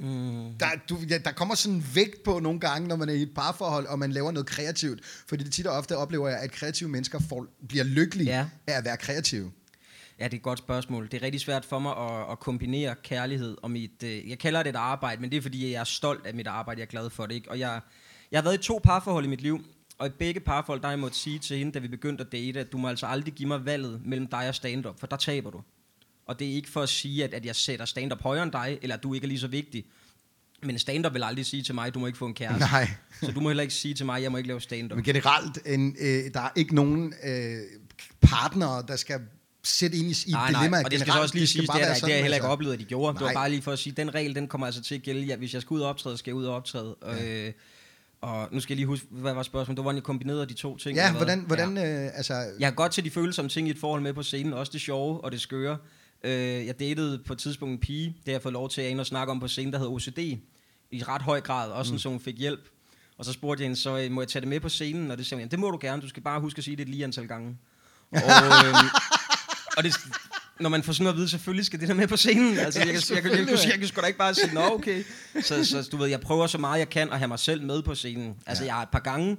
S2: Mm.
S1: der, du, ja, der kommer sådan en vægt på nogle gange, når man er i et parforhold, og man laver noget kreativt. Fordi det tit og ofte oplever jeg, at kreative mennesker får, bliver lykkelige
S2: Ja.
S1: af at være kreative.
S2: Ja, det er et godt spørgsmål. Det er rigtig svært for mig at, at kombinere kærlighed og mit... Øh, jeg kalder det et arbejde, men det er fordi, jeg er stolt af mit arbejde. Jeg er glad for det. Ikke? Og jeg, jeg har været i to parforhold i mit liv, og i begge parforhold, der jeg måttet sige til hende, da vi begyndte at date, at du må altså aldrig give mig valget mellem dig og stand-up, for der taber du. Og det er ikke for at sige, at, at jeg sætter stand-up højere end dig, eller at du ikke er lige så vigtig. Men stand-up vil aldrig sige til mig, du må ikke få en kæreste.
S1: Nej.
S2: Så du må heller ikke sige til mig, jeg må ikke lave stand-up.
S1: Men generelt, en, øh, der er ikke nogen øh, partnere, der skal sætte ind i, i
S2: nej,
S1: dilemma.
S2: nej, og det skal så også lige siges,
S1: bare
S2: det, er, der- det jeg heller ikke
S1: altså.
S2: oplevet, at de gjorde. Det var
S1: Nej.
S2: bare lige for at sige, den regel, den kommer altså til at gælde. Ja, hvis jeg skal ud og optræde, skal jeg ud og optræde. Ja. Øh, Og nu skal jeg lige huske, hvad var spørgsmålet? Det var, hvordan jeg kombinerede de to ting.
S1: Ja, hvordan, hvordan ja. øh, altså...
S2: Jeg har godt til de følsomme ting i et forhold med på scenen, også det sjove og det skøre. Øh, jeg datede på et tidspunkt en pige, det har jeg fået lov til at ind og snakke om på scenen, der hedder OCD, i ret høj grad, også mm. så hun fik hjælp. Og så spurgte jeg hende, så øh, må jeg tage det med på scenen? Og det sagde hun, det må du gerne, du skal bare huske at sige det et lige antal gange. og, øh, og det, når man får sådan noget at vide, selvfølgelig skal det der med på scenen. Altså,
S1: Ja,
S2: jeg, kan, jeg, jeg, jeg, kan, jeg kan sgu da ikke bare sige, nå okay. Så, så du ved, jeg prøver så meget jeg kan at have mig selv med på scenen. Altså,
S1: Ja.
S2: jeg har et par gange,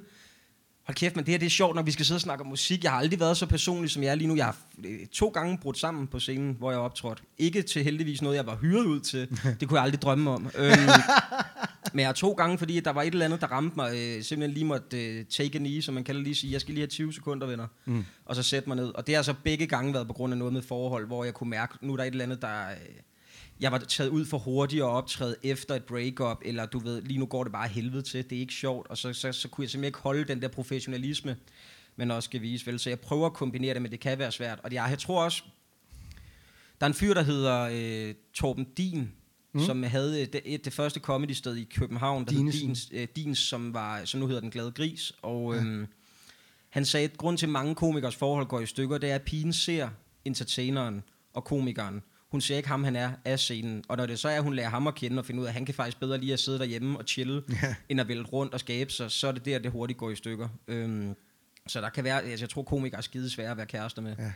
S2: hold kæft, men det her det er sjovt, når vi skal sidde og snakke om musik. Jeg har aldrig været så personlig, som jeg er lige nu. Jeg har øh, to gange brudt sammen på scenen, hvor jeg optrådte. Ikke til heldigvis noget, jeg var hyret ud til. Det kunne jeg aldrig drømme om. Øhm, men jeg har to gange, fordi der var et eller andet, der ramte mig. Øh, simpelthen lige måtte øh, take a knee, som man kalder lige sige. Jeg skal lige have 20 sekunder, venner. Mm. Og så sætte mig ned. Og det har så begge gange været på grund af noget med forhold, hvor jeg kunne mærke, nu er der et eller andet, der... Øh, jeg var taget ud for hurtigt og optræde efter et breakup, eller du ved, lige nu går det bare helvede til, det er ikke sjovt, og så, så, så kunne jeg simpelthen ikke holde den der professionalisme, men også skal vise vel. Så jeg prøver at kombinere det, men det kan være svært. Og jeg, jeg tror også, der er en fyr, der hedder øh, Torben Din, mm. som havde øh, det, et, det første comedy-sted i København, der hed
S1: Dinesen.
S2: Dins, øh, Dins, som, var, som nu hedder Den Glade Gris. Og øhm, han sagde, at grund til mange komikers forhold går i stykker, det er, at pigen ser entertaineren og komikeren. Hun ser ikke ham, han er af scenen. Og når det så er, at hun lærer ham at kende og finde ud af, at han kan faktisk bedre lige at sidde derhjemme og chille,
S1: Ja.
S2: end at vælte rundt og skabe sig, så er det der, det hurtigt går i stykker. Øhm, så der kan være, altså jeg tror komikere er skide svære at være kærester med.
S1: Ja.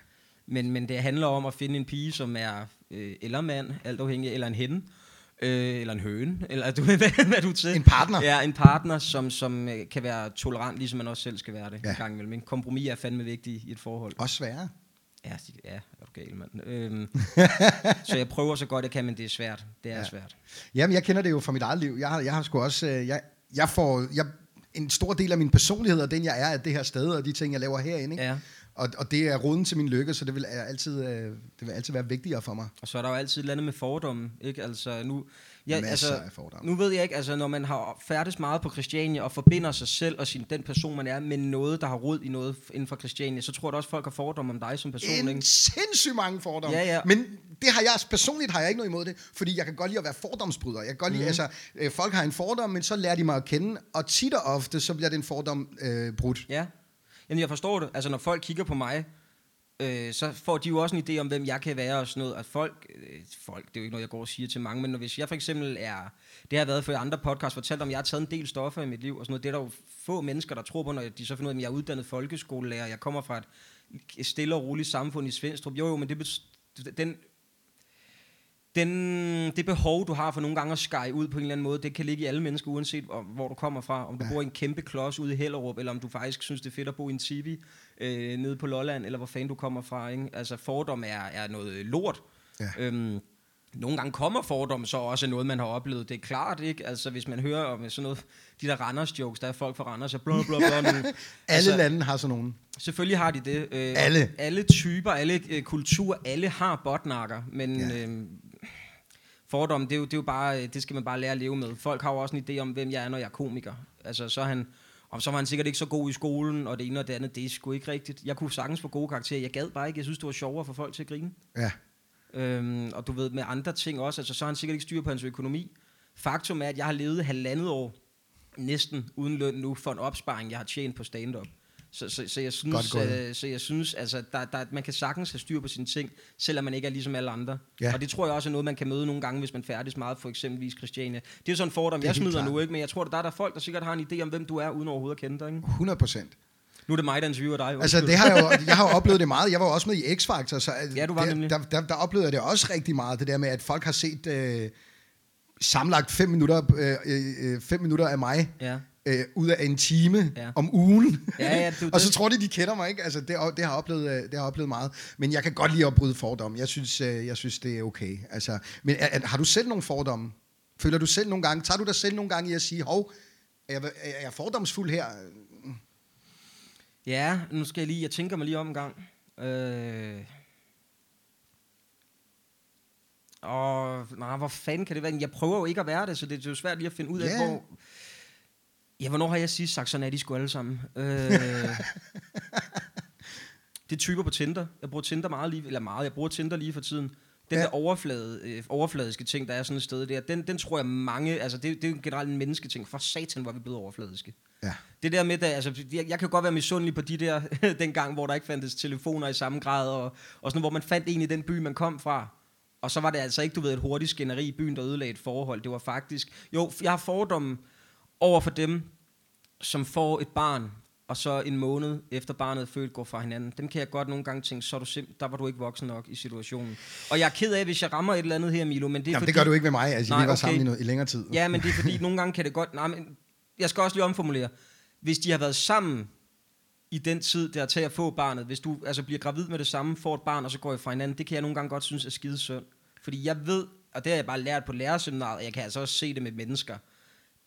S2: Men, men det handler om at finde en pige, som er, øh, eller mand, alt afhængig, eller en hende, øh, eller en høne, eller du ved, hvad, hvad du til.
S1: En partner.
S2: Ja, en partner, som, som øh, kan være tolerant, ligesom man også selv skal være det
S1: Ja.
S2: en gang imellem. En kompromis er fandme vigtig i et forhold.
S1: Også sværere.
S2: Ja, ja gal, mand. Øhm, så jeg prøver så godt jeg kan, men det er svært. Det er
S1: Ja.
S2: svært.
S1: Jamen, jeg kender det jo fra mit eget liv. Jeg har, jeg har sgu også... øh, Jeg, jeg får... Jeg, en stor del af min personlighed og den, jeg er, er det her sted, og de ting, jeg laver herinde. Ikke?
S2: Ja.
S1: Og, og det er roden til min lykke, så det vil, altid, øh, det vil altid være vigtigere for mig.
S2: Og så er der jo altid et eller andet med fordomme, ikke? Altså, nu, ja,
S1: Masser
S2: altså,
S1: af fordomme.
S2: Nu ved jeg ikke, altså, når man har færdes meget på Christiania og forbinder sig selv og sin, den person, man er, med noget, der har rod i noget inden for Christiania, så tror jeg da også, folk har fordomme om dig som person,
S1: En
S2: ikke?
S1: sindssygt mange fordomme.
S2: Ja, ja.
S1: Men det har jeg, personligt har jeg ikke noget imod det, fordi jeg kan godt lide at være fordomsbryder. Jeg kan godt lide, altså, øh, folk har en fordom, men så lærer de mig at kende, og tit og ofte, så bliver den fordom øh, brudt.
S2: Ja. Jamen, jeg forstår det. Altså, når folk kigger på mig, øh, så får de jo også en idé om, hvem jeg kan være og sådan noget. At folk, øh, folk, det er jo ikke noget, jeg går og siger til mange, men når, hvis jeg for eksempel er, det har været for andre podcasts, fortalt om, at jeg har taget en del stoffer i mit liv og sådan noget. Det er der jo få mennesker, der tror på, når de så finder ud af, at jeg er uddannet folkeskolelærer, jeg kommer fra et stille og roligt samfund i Svendstrup. Jo, jo, men det, den, den, det behov, du har for nogle gange at skære ud på en eller anden måde, det kan ligge i alle mennesker, uanset hvor, hvor du kommer fra. Om du
S1: Ja.
S2: bor i en kæmpe klods ude i Hellerup, eller om du faktisk synes, det er fedt at bo i en tibi øh, nede på Lolland, eller hvor fanden du kommer fra. Ikke? Altså fordom er, er noget lort.
S1: Ja.
S2: Øhm, nogle gange kommer fordom så også noget, man har oplevet. Det er klart, ikke? Altså, hvis man hører om sådan noget, de der Randers jokes, der er folk fra Randers, og blå, blå, blå.
S1: Alle
S2: altså,
S1: lande har sådan nogen.
S2: Selvfølgelig har de det. Øh,
S1: Alle.
S2: Alle typer, alle øh, kulturer, alle har botnakker, men
S1: ja.
S2: øh, fordom, det er, jo, det er jo bare, øh, det skal man bare lære at leve med. Folk har jo også en idé om, hvem jeg er, når jeg er komiker. Altså, så er han, og så var han sikkert ikke så god i skolen, og det ene og det andet, det er sgu ikke rigtigt. Jeg kunne sagtens få gode karakterer, jeg gad bare ikke. Jeg synes, det var sjovere for folk til at grine.
S1: Ja.
S2: Øhm, og du ved, med andre ting også, altså så har han sikkert ikke styr på hans økonomi. Faktum er, at jeg har levet halvandet år, næsten uden løn nu, for en opsparing, jeg har tjent på stand-up. Så, så, så, jeg synes,
S1: Godt gået.
S2: øh, så jeg synes, altså, der, der, man kan sagtens have styr på sine ting, selvom man ikke er ligesom alle andre.
S1: Ja.
S2: Og det tror jeg også er noget, man kan møde nogle gange, hvis man færdes meget for eksempelvis Christiania. Det er sådan en fordom,
S1: Det er
S2: jeg smider
S1: klart.
S2: nu, ikke? men jeg tror, der er der folk, der sikkert har en idé om, hvem du er, uden overhovedet at kende dig. Ikke?
S1: 100 procent.
S2: Nu er det mig, der interviewer dig.
S1: Altså, det har jeg, jo, jeg har jo oplevet det meget. Jeg var jo også med i X-Factor, så øh,
S2: Ja, du var
S1: der, der, der, der oplevede jeg det også rigtig meget, det der med, at folk har set øh, sammenlagt fem minutter, øh, øh, fem minutter af mig,
S2: Ja.
S1: Øh, ud af en time
S2: Ja.
S1: om ugen.
S2: Ja, ja, det jo
S1: og så tror de, de kender mig, ikke? Altså, det, det, har oplevet, øh, det har jeg oplevet meget. Men jeg kan godt lide at bryde fordomme. Jeg synes, øh, jeg synes det er okay. Altså, men er, er, har du selv nogle fordomme? Føler du selv nogle gange, tager du dig selv nogle gange i at sige, hov, er jeg, er jeg fordomsfuld her?
S2: Ja, nu skal jeg lige, jeg tænker mig lige om en gang. Øh... Og, nej, hvor fanden kan det være? Jeg prøver jo ikke at være det, så det er jo svært lige at finde ud af,
S1: Ja.
S2: hvor... Ja, hvornår har jeg sidst sagt, sådan er de sgu alle sammen? Øh... det er typer på Tinder. Jeg bruger Tinder meget lige, eller meget, jeg bruger Tinder lige for tiden. Den
S1: Ja.
S2: der overflade, øh, overfladiske ting, der er sådan et sted der, den, den tror jeg mange, altså det, det er jo generelt en mennesketing. For satan, hvor vi blevet overfladiske.
S1: Ja.
S2: Det der med, der, altså, jeg, jeg kan godt være misundelig på de der, dengang, hvor der ikke fandtes telefoner i samme grad, og, og sådan, hvor man fandt en i den by, man kom fra. Og så var det altså ikke, du ved, et hurtigt skænderi i byen, der ødelagde et forhold. Det var faktisk... Jo, jeg har fordomme over for dem, som får et barn, og så en måned efter barnet er født går fra hinanden. Dem kan jeg godt nogle gange tænke, så er du simp- der var du ikke voksen nok i situationen. Og jeg er ked af, hvis jeg rammer et eller andet her, Milo, men det er
S1: Jamen,
S2: fordi...
S1: det gør du ikke med mig. Altså,
S2: Nej,
S1: vi var
S2: okay.
S1: sammen i, noget, i længere tid.
S2: Ja, men det er fordi, nogle gange kan det godt... Nej, men jeg skal også lige omformulere. Hvis de har været sammen i den tid, der til at få barnet, hvis du altså bliver gravid med det samme, får et barn, og så går I fra hinanden, det kan jeg nogle gange godt synes er skide synd. Fordi jeg ved, og det har jeg bare lært på lærerseminaret, og jeg kan altså også se det med mennesker,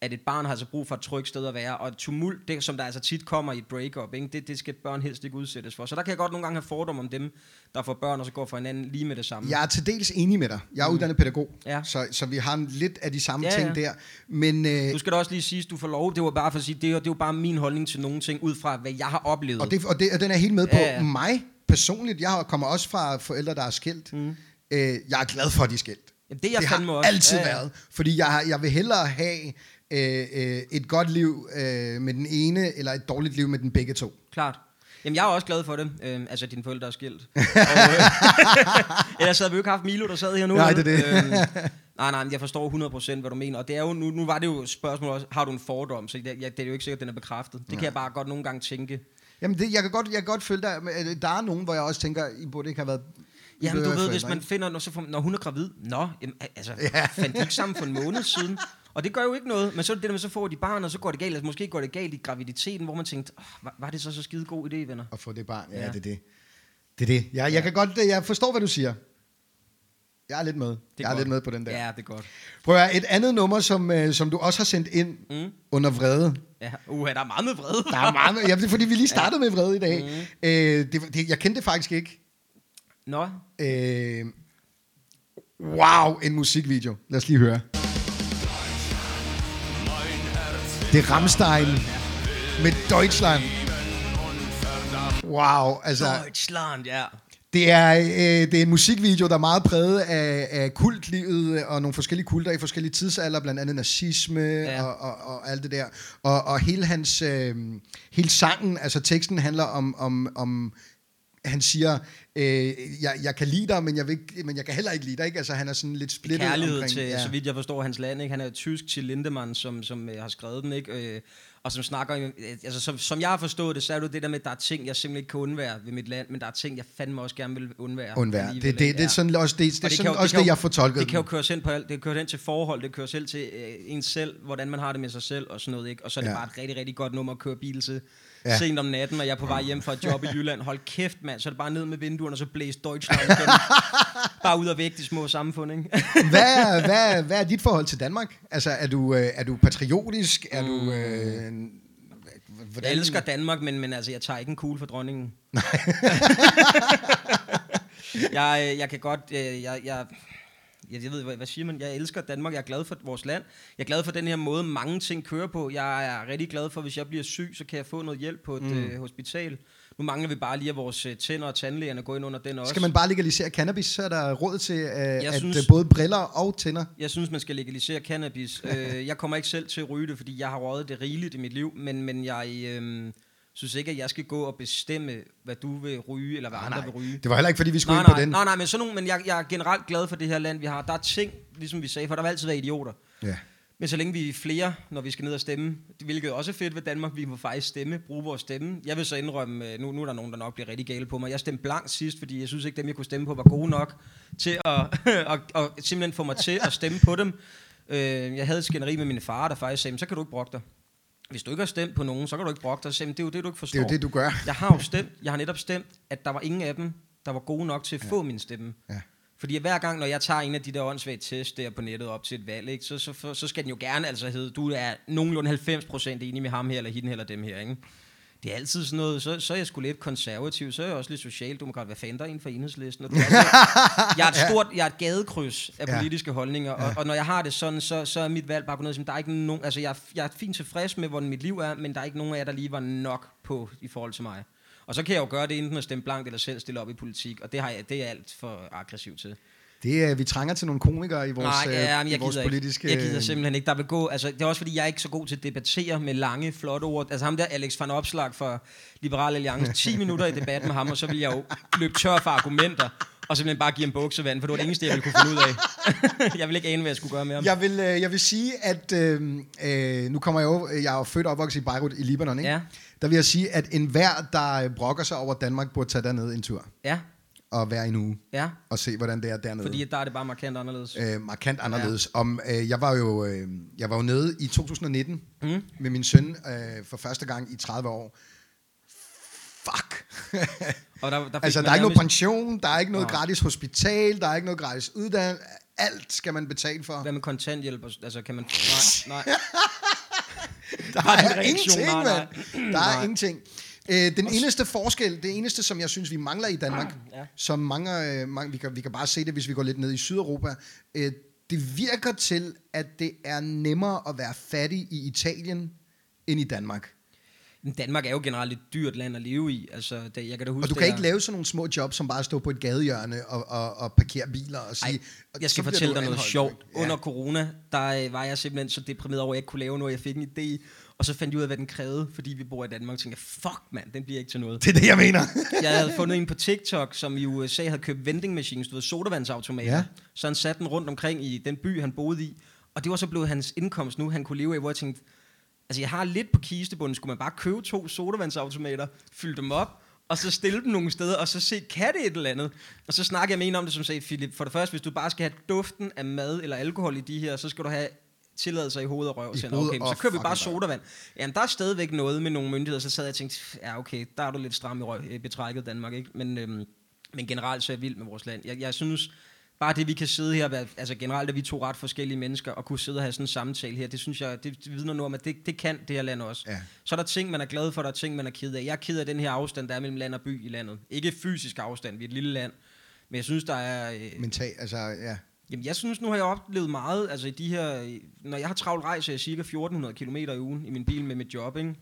S2: at et barn har altså brug for et trygt sted at være, og et tumult, det, som der altså tit kommer i et breakup, ikke? Det, det skal børn helst ikke udsættes for. Så der kan jeg godt nogle gange have fordom om dem, der får børn, og så går fra hinanden lige med det samme.
S1: Jeg er til dels enig med dig. Jeg er uddannet pædagog,
S2: Mm. Ja.
S1: så, så vi har lidt af de samme
S2: Ja,
S1: ting
S2: ja.
S1: der. Men, øh,
S2: Du skal da også lige sige, at du får lov. Det var bare for at sige, det er, det er jo bare min holdning til nogle ting, ud fra hvad jeg har oplevet.
S1: og, det, og, det, og den er helt med på
S2: Ja, ja.
S1: mig personligt. Jeg kommer også fra forældre, der er skilt. Mm. Øh, jeg er glad for, at de er skilt.
S2: Jamen, det jeg
S1: det har
S2: også.
S1: altid
S2: Ja, ja.
S1: været. Fordi jeg, jeg vil hellere have øh, øh, et godt liv øh, med den ene, eller et dårligt liv med den begge to.
S2: Klart. Jamen, jeg er også glad for det. Øhm, altså, dine forældre er skilt. og, øh, ellers havde vi jo ikke haft Milo, der sad her nu.
S1: Nej, det er det.
S2: Øhm, nej, nej, men jeg forstår 100% hvad du mener. Og det er jo, nu, nu var det jo et spørgsmål også, har du en fordom? Så det, ja, det er jo ikke sikkert, at den er bekræftet. Det kan jeg bare godt nogle gange tænke.
S1: Jamen, det, jeg, kan godt, jeg kan godt følge dig. men, øh, Der er nogen, hvor jeg også tænker, I burde ikke have været
S2: Jamen, du ved, hvis man finder, når, så får, når hun er gravid, nå, jamen, altså, ja. fandt de ikke sammen for en måned siden? Og det gør jo ikke noget, men så er det der med, så får de barn, og så går det galt. Altså, måske går det galt i graviditeten, hvor man tænkte, oh, var, var det så så skide god idé, venner?
S1: at få det barn. Ja,
S2: Ja.
S1: det er det. Det er det. Ja, jeg, kan godt, jeg forstår, hvad du siger. Jeg er lidt med.
S2: Det
S1: jeg er
S2: godt.
S1: lidt med på den der.
S2: Ja, det er godt.
S1: Prøv at et andet nummer, som, øh, som du også har sendt ind mm. under vrede.
S2: Ja, uha, der er meget med vrede.
S1: Der er meget, med- ja, det er fordi, vi lige startede med vrede i dag. Mm. Øh, det, det, jeg kendte det faktisk ikke.
S2: Nå,
S1: Øh, wow, en musikvideo. Lad os lige høre. Det er Rammstein med Deutschland. Wow, altså...
S2: Deutschland, ja.
S1: Det er, øh, det er en musikvideo, der er meget præget af, af kultlivet og nogle forskellige kulter i forskellige tidsalder, blandt andet nazisme ja. Og, og, og alt det der. Og, og hele hans, øh, hele sangen, altså teksten handler om, om, om han siger, øh, jeg, jeg kan lide dig, men jeg, vil, men jeg kan heller ikke lide dig. Ikke? Altså han er sådan lidt splittet
S2: Kærlighed
S1: omkring.
S2: til, ja. så vidt jeg forstår, hans land. Ikke? Han er tysk til Lindemann, som, som øh, har skrevet den. Ikke? Øh, og som snakker, øh, altså som, som jeg har forstået det, så er det det der med, at der er ting, jeg simpelthen ikke kan undvære ved mit land, men der er ting, jeg fandme også gerne vil undvære.
S1: Undvær.
S2: alligevel,
S1: Det, det, det er sådan også det, det,
S2: Og kan
S1: sådan
S2: jo-
S1: også det,
S2: jo-
S1: jeg får tolket.
S2: Det kan jo køre ind på alt. Det kører ind til forhold, det kører selv til øh, en selv, hvordan man har det med sig selv og sådan noget. Ikke? Og så er det
S1: ja.
S2: bare et rigtig, rigtig godt nummer at køre bil til.
S1: Ja.
S2: Sent om natten, og jeg er på vej hjem fra et job i Jylland. Hold kæft, mand. Så er det bare ned med vinduerne, og så blæst Deutschland bare ud og væk de små samfund, ikke?
S1: hvad, er, hvad, hvad er dit forhold til Danmark? Altså, er du, øh, er du patriotisk? Er du... Øh,
S2: Jeg elsker Danmark, men, men altså, jeg tager ikke en kugle for dronningen. jeg, øh, jeg kan godt... øh, Jeg, jeg, jeg, jeg ved, hvad, hvad siger man? Jeg elsker Danmark. Jeg er glad for vores land. Jeg er glad for den her måde, mange ting kører på. Jeg er rigtig glad for, hvis jeg bliver syg, så kan jeg få noget hjælp på et mm. øh, hospital. Nu mangler vi bare lige, at vores øh, tænder og tandlægerne går ind under den også.
S1: Skal man bare legalisere cannabis, så er der råd til, øh, at
S2: synes-
S1: synes... både briller og tænder...
S2: Jeg synes, man skal legalisere cannabis. øh, jeg kommer ikke selv til at ryge det, fordi jeg har røget det rigeligt i mit liv, men, men jeg øh, synes ikke, at jeg skal gå og bestemme, hvad du vil ryge, eller hvad andre vil ryge.
S1: Det var heller ikke, fordi vi skulle
S2: Nej,
S1: ind på
S2: nej,
S1: den.
S2: nej, nej, men, sådan nogle, men jeg, jeg er generelt glad for det her land, vi har. Der er ting, ligesom vi sagde, for der vil altid være idioter.
S1: Ja.
S2: Men så længe vi er flere, når vi skal ned og stemme, hvilket også er fedt ved Danmark, vi må faktisk stemme, bruge vores stemme. Jeg vil så indrømme, øh, nu, nu er der nogen, der nok bliver rigtig gale på mig. Jeg stemte blank sidst, fordi jeg synes ikke, dem jeg kunne stemme på var gode nok til at, at, at simpelthen få mig til at stemme på dem. Øh, Jeg havde et skænderi med min far, der faktisk sagde, "Men så kan du ikke brokke dig. Hvis du ikke har stemt på nogen, så kan du ikke brokke dig. "Men det er jo det, du ikke forstår.
S1: Det er jo det, du gør.
S2: Jeg har jo stemt, jeg har netop stemt, at der var ingen af dem, der var gode nok til at ja. få min stemme.
S1: Ja.
S2: Fordi hver gang, når jeg tager en af de der åndssvage tests der på nettet op til et valg, ikke, så, så, så skal den jo gerne altså hedde, du er nogenlunde 90% enig med ham her, eller hende, eller dem her. Ikke? Det er altid sådan noget, så, så er jeg sgu lidt konservativ, så er jeg også lidt socialdemokrat. Hvad fanden der er en for enhedslisten? Og du er jeg er et stort, jeg er et gadekryds af
S1: Ja.
S2: politiske holdninger, og, og, når jeg har det sådan, så, så er mit valg bare på noget, som der er ikke nogen, altså jeg, jeg er fint tilfreds med, hvordan mit liv er, men der er ikke nogen af jer, der lige var nok på i forhold til mig. Og så kan jeg jo gøre det enten at stemme blankt eller selv stille op i politik, og det, har jeg, det er alt for aggressiv til.
S1: Det er, vi trænger til nogle komikere i vores,
S2: Nej, ja,
S1: øh, i
S2: jeg
S1: vores
S2: gider ikke.
S1: politiske...
S2: Jeg gider simpelthen ikke. Der vil gå, altså, det er også fordi, jeg er ikke så god til at debattere med lange, flotte ord. Altså ham der, Alex van Opslag for Liberal Alliance, 10 minutter i debat med ham, og så vil jeg jo løbe tør for argumenter, og simpelthen bare give ham buksevand, for det var det eneste, jeg ville kunne finde ud af. jeg vil ikke ane, hvad jeg skulle gøre med ham.
S1: Jeg vil, øh, jeg vil sige, at øh, øh, nu kommer jeg jo, jeg er jo født og opvokset i Beirut i Libanon, ikke?
S2: Ja.
S1: Der vil jeg sige, at enhver, der brokker sig over Danmark, burde tage derned en tur
S2: Ja,
S1: og være en uge
S2: ja.
S1: og se, hvordan det er dernede.
S2: Fordi der er det bare markant anderledes.
S1: øh, markant anderledes. Ja. Om, øh, jeg, var jo, øh, jeg var jo nede i 2019
S2: Mm.
S1: med min søn øh, for første gang i 30 år. Fuck!
S2: Og der, der
S1: altså, der er ikke noget pension, der er ikke noget
S2: Nej.
S1: gratis hospital, der er ikke noget gratis uddannelse. Alt skal man betale for.
S2: Hvad med kontanthjælp? Altså, kan man... Nej, nej.
S1: Der
S2: din
S1: er
S2: reaktion,
S1: ingenting, mand. Der er
S2: Nej.
S1: ingenting. Øh, den eneste forskel, det eneste, som jeg synes, vi mangler i Danmark,
S2: Ja.
S1: som mange, øh, mange vi, kan, vi kan bare se det, hvis vi går lidt ned i Sydeuropa, øh, det virker til, at det er nemmere at være fattig i Italien, end i Danmark.
S2: Men Danmark er jo generelt et dyrt land at leve i. Altså, det, jeg kan da huske,
S1: Og du
S2: det
S1: kan
S2: er-
S1: ikke lave sådan nogle små jobs, som bare stå på et gadehjørne og, og, og parkere biler og sige...
S2: Ej, jeg skal fortælle dig noget
S1: anholdt.
S2: sjovt.
S1: Ja.
S2: Under corona, der øh, var jeg simpelthen så deprimeret over, at jeg ikke kunne lave noget. Jeg fik en idé, og så fandt jeg ud af, hvad den krævede, fordi vi bor i Danmark. Og tænkte, fuck mand, den bliver ikke til noget.
S1: Det er det, jeg mener.
S2: Jeg havde fundet en på TikTok, som i USA havde købt vending machines, du ved, sodavandsautomater.
S1: Ja.
S2: Så han satte den rundt omkring i den by, han boede i. Og det var så blevet hans indkomst nu, han kunne leve af, hvor jeg tænkte, altså jeg har lidt på kistebunden, skulle man bare købe to sodavandsautomater, fylde dem op, og så stille dem nogle steder, og så se, kan det et eller andet? Og så snakker jeg med en om det, som sagde, Philip, for det første, hvis du bare skal have duften af mad eller alkohol i de her, så skal du have tilladelser i hoved og røv.
S1: I hoved
S2: okay, så kører vi bare sodavand. Jamen, der er stadigvæk noget med nogle myndigheder, så sad jeg og tænkte, ja okay, der er du lidt stram i røv, betrækket Danmark, ikke? Men, øhm, men generelt så er jeg vild med vores land. Jeg, jeg synes, bare det vi kan sidde her, altså generelt er vi to ret forskellige mennesker, og kunne sidde og have sådan en samtale her, det synes jeg, det vidner nu om, at det, det kan det her land også.
S1: Ja.
S2: Så er der ting, man er glad for, der er ting, man er ked af. Jeg er ked af den her afstand, der er mellem land og by i landet. Ikke fysisk afstand, vi er et lille land, men jeg synes, der er... Øh,
S1: Mental, altså, ja.
S2: Jamen, jeg synes, nu har jeg oplevet meget, altså i de her, når jeg har travlt rejse, jeg cirka 1400 km i ugen i min bil med mit job, ikke?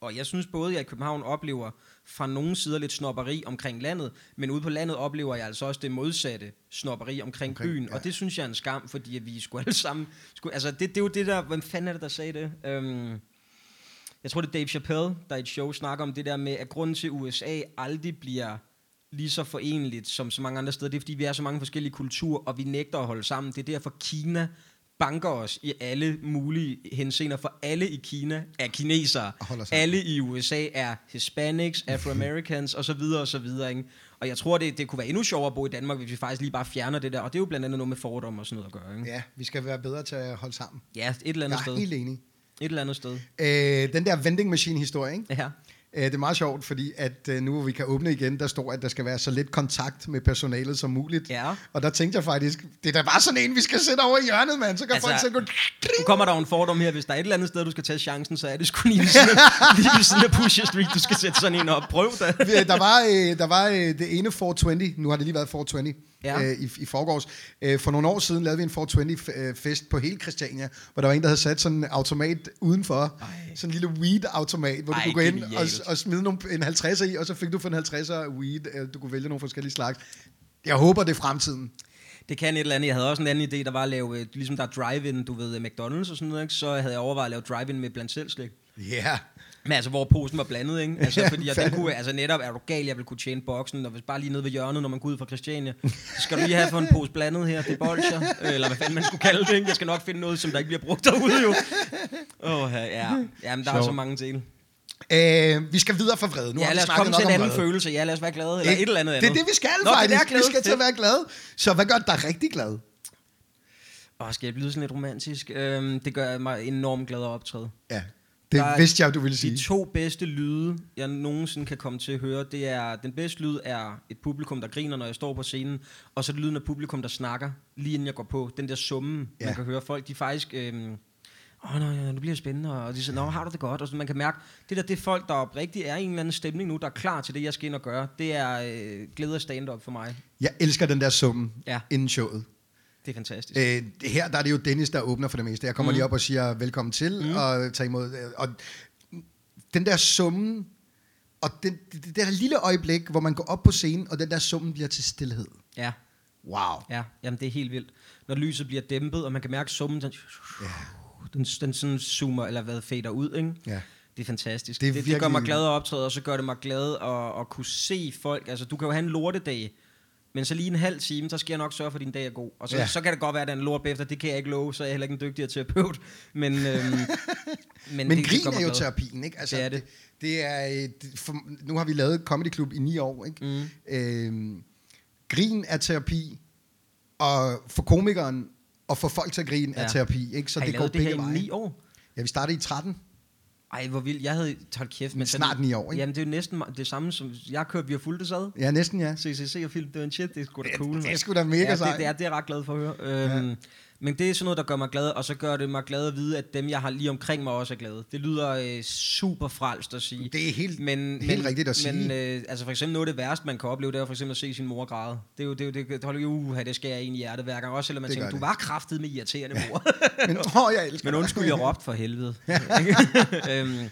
S2: Og jeg synes både, at jeg i København oplever fra nogle sider lidt snopperi omkring landet, men ude på landet oplever jeg altså også det modsatte snopperi omkring,
S1: Omkring,
S2: byen.
S1: ja.
S2: Og det synes jeg er en skam, fordi vi skulle alle sammen... Skulle, altså, det, det er jo det der... Hvem fanden er det, der sagde det? Øhm, jeg tror, det er Dave Chappelle, der i et show snakker om det der med, at grunden til, USA aldrig bliver lige så forenligt som så mange andre steder, det er, fordi vi er så mange forskellige kulturer, og vi nægter at holde sammen. Det er derfor, Kina banker os i alle mulige henseender, for alle i Kina er kinesere. Alle i USA er Hispanics, Afro-Americans og så videre og så videre. Ikke? Og jeg tror, det, det kunne være endnu sjovere at bo i Danmark, hvis vi faktisk lige bare fjerner det der. Og det er jo blandt andet noget med fordomme og sådan noget at gøre. Ikke?
S1: ja, vi skal være bedre til at holde sammen.
S2: Ja, et eller andet
S1: Jeg er
S2: sted.
S1: helt enig.
S2: Et eller andet sted.
S1: Øh, den der vending machine historie, ikke?
S2: Ja.
S1: Øh, det er meget sjovt, fordi at øh, nu hvor vi kan åbne igen, der står, at der skal være så lidt kontakt med personalet som muligt.
S2: Ja.
S1: Og der tænkte jeg faktisk, det er da bare sådan en, vi skal sætte over i hjørnet, mand. Så kan
S2: Altså,
S1: folk så gå...
S2: Nu kommer der jo en fordom her, hvis der er et eller andet sted, du skal tage chancen, så er det sgu lige ved siden af, lige ved siden af Pusher Street, du skal sætte sådan en op. Prøv da.
S1: Der var, øh, der var det ene 420, nu har det lige været 420
S2: Ja.
S1: øh, i, i forgårs. Øh, for nogle år siden lavede vi en 420-fest på hele Christiania, hvor der var en, der havde sat sådan en automat udenfor.
S2: Ej.
S1: Sådan en lille weed-automat, hvor
S2: Ej,
S1: du kunne gå ind og,
S2: genialt.
S1: og smide nogle, en 50'er i, og så fik du for en 50'er weed. Øh, Du kunne vælge nogle forskellige slags. Jeg håber, det er fremtiden.
S2: Det kan et eller andet. Jeg havde også en anden idé, der var at lave, øh, ligesom der er drive-in, du ved, McDonald's og sådan noget, ikke? så havde jeg overvejet at lave drive-in med blandt selv slik.
S1: Ja. Yeah.
S2: Men altså, hvor posen var blandet, ikke? Altså,
S1: Ja,
S2: fordi jeg, den kunne, altså netop er du gal, jeg vil kunne tjene boksen, og hvis bare lige nede ved hjørnet, når man går ud fra Christiania, så skal du lige have for en pose blandet her, det er bolcher, øh, eller hvad fanden man skulle kalde det, ikke? Jeg skal nok finde noget, som der ikke bliver brugt derude, jo. Åh, oh, ja. Jamen, der er
S1: Sjovt.
S2: så mange til.
S1: Øh, vi skal videre fra vrede. Nu
S2: Ja, lad os komme til en anden
S1: vrede.
S2: følelse. Ja, lad os være glade, eller et eller andet
S1: Det
S2: andet.
S1: er det, vi skal
S2: Nå, det er
S1: faktisk. vi skal til at være glade. Så hvad gør dig rigtig glad?
S2: Åh, skal jeg blive sådan lidt romantisk? Øhm, det gør mig enormt glad at optræde.
S1: Ja, det
S2: Der er
S1: vidste jeg, du ville sige.
S2: De to bedste lyde, jeg nogensinde kan komme til at høre, det er, den bedste lyd er et publikum, der griner, når jeg står på scenen, og så er det lyden af publikum, der snakker, lige inden jeg går på. Den der summen,
S1: Ja.
S2: man kan høre folk, de er faktisk... Øhm, Åh, oh, ja, det bliver spændende, og de siger, nå, har du det godt? Og så man kan mærke, det der, det er folk, der oprigtigt er i en eller anden stemning nu, der er klar til det, jeg skal ind og gøre. Det er øh, glæde af stand-up for mig.
S1: Jeg elsker den der summen
S2: Ja.
S1: inden showet.
S2: Det er fantastisk.
S1: Øh, her der er det jo Dennis, der åbner for det meste. Jeg kommer mm. Lige op og siger velkommen til, mm. og tager imod. øh, Og den der summen, og den, det, det der lille øjeblik, hvor man går op på scenen, og den der summen bliver til stillhed.
S2: Ja.
S1: Wow.
S2: Ja, jamen det er helt vildt. Når lyset bliver dæmpet, og man kan mærke summen, den, den, den sådan zoomer, eller hvad, fader ud, ikke?
S1: Ja.
S2: Det er fantastisk.
S1: Det er
S2: Det, det, det gør mig glad at optræde, og så gør det mig glad at, at kunne se folk. Altså, du kan jo have en lortedag, men så lige en halv time, så skal jeg nok sørge for, at din dag er god. Og så,
S1: Ja.
S2: så kan det godt være, at der er lort bagefter. Det kan jeg ikke love, så er jeg heller ikke en dygtigere terapeut. Men, øhm, men,
S1: Men
S2: det,
S1: grin
S2: det
S1: er jo
S2: glad.
S1: terapien, ikke? Altså,
S2: Det er det.
S1: Det, det er, det, for, nu har vi lavet Comedy Club i ni år, ikke?
S2: Mm.
S1: Øhm, grin er terapi, og for komikeren og for folk til at grine ja. er terapi, ikke? Så
S2: har I
S1: det går
S2: det
S1: begge
S2: i
S1: veje.
S2: ni år?
S1: Ja, vi startede i 13.
S2: Ej, hvor vildt. Jeg havde... Hold kæft. Men
S1: Snart ni år, ikke?
S2: Jamen, det er jo næsten det samme, som jeg har kørt. Vi har fulgt det sad.
S1: Ja, næsten ja.
S2: CCC og film, det var en shit, det er sgu da
S1: Det-
S2: cool.
S1: det er
S2: mand.
S1: sgu da mega
S2: ja,
S1: sejt.
S2: det, det, er, det er jeg ret glad for at høre. Øhm, ja. Men det er sådan noget, der gør mig glad, og så gør det mig glad at vide, at dem, jeg har lige omkring mig, også er glade. Det lyder øh, super frelst at sige.
S1: Det er helt,
S2: men,
S1: helt
S2: men,
S1: rigtigt at sige.
S2: Men øh, altså for eksempel noget af det værste, man kan opleve, det er for eksempel at se sin mor græde. Det er jo, det er jo, det, det holder jo, uha, det skærer en i hjertet hver gang. Også selvom man
S1: Det
S2: tænker, du var kraftet med irriterende mor.
S1: men åh, jeg elsker
S2: Men undskyld, jeg råbte for helvede. øhm,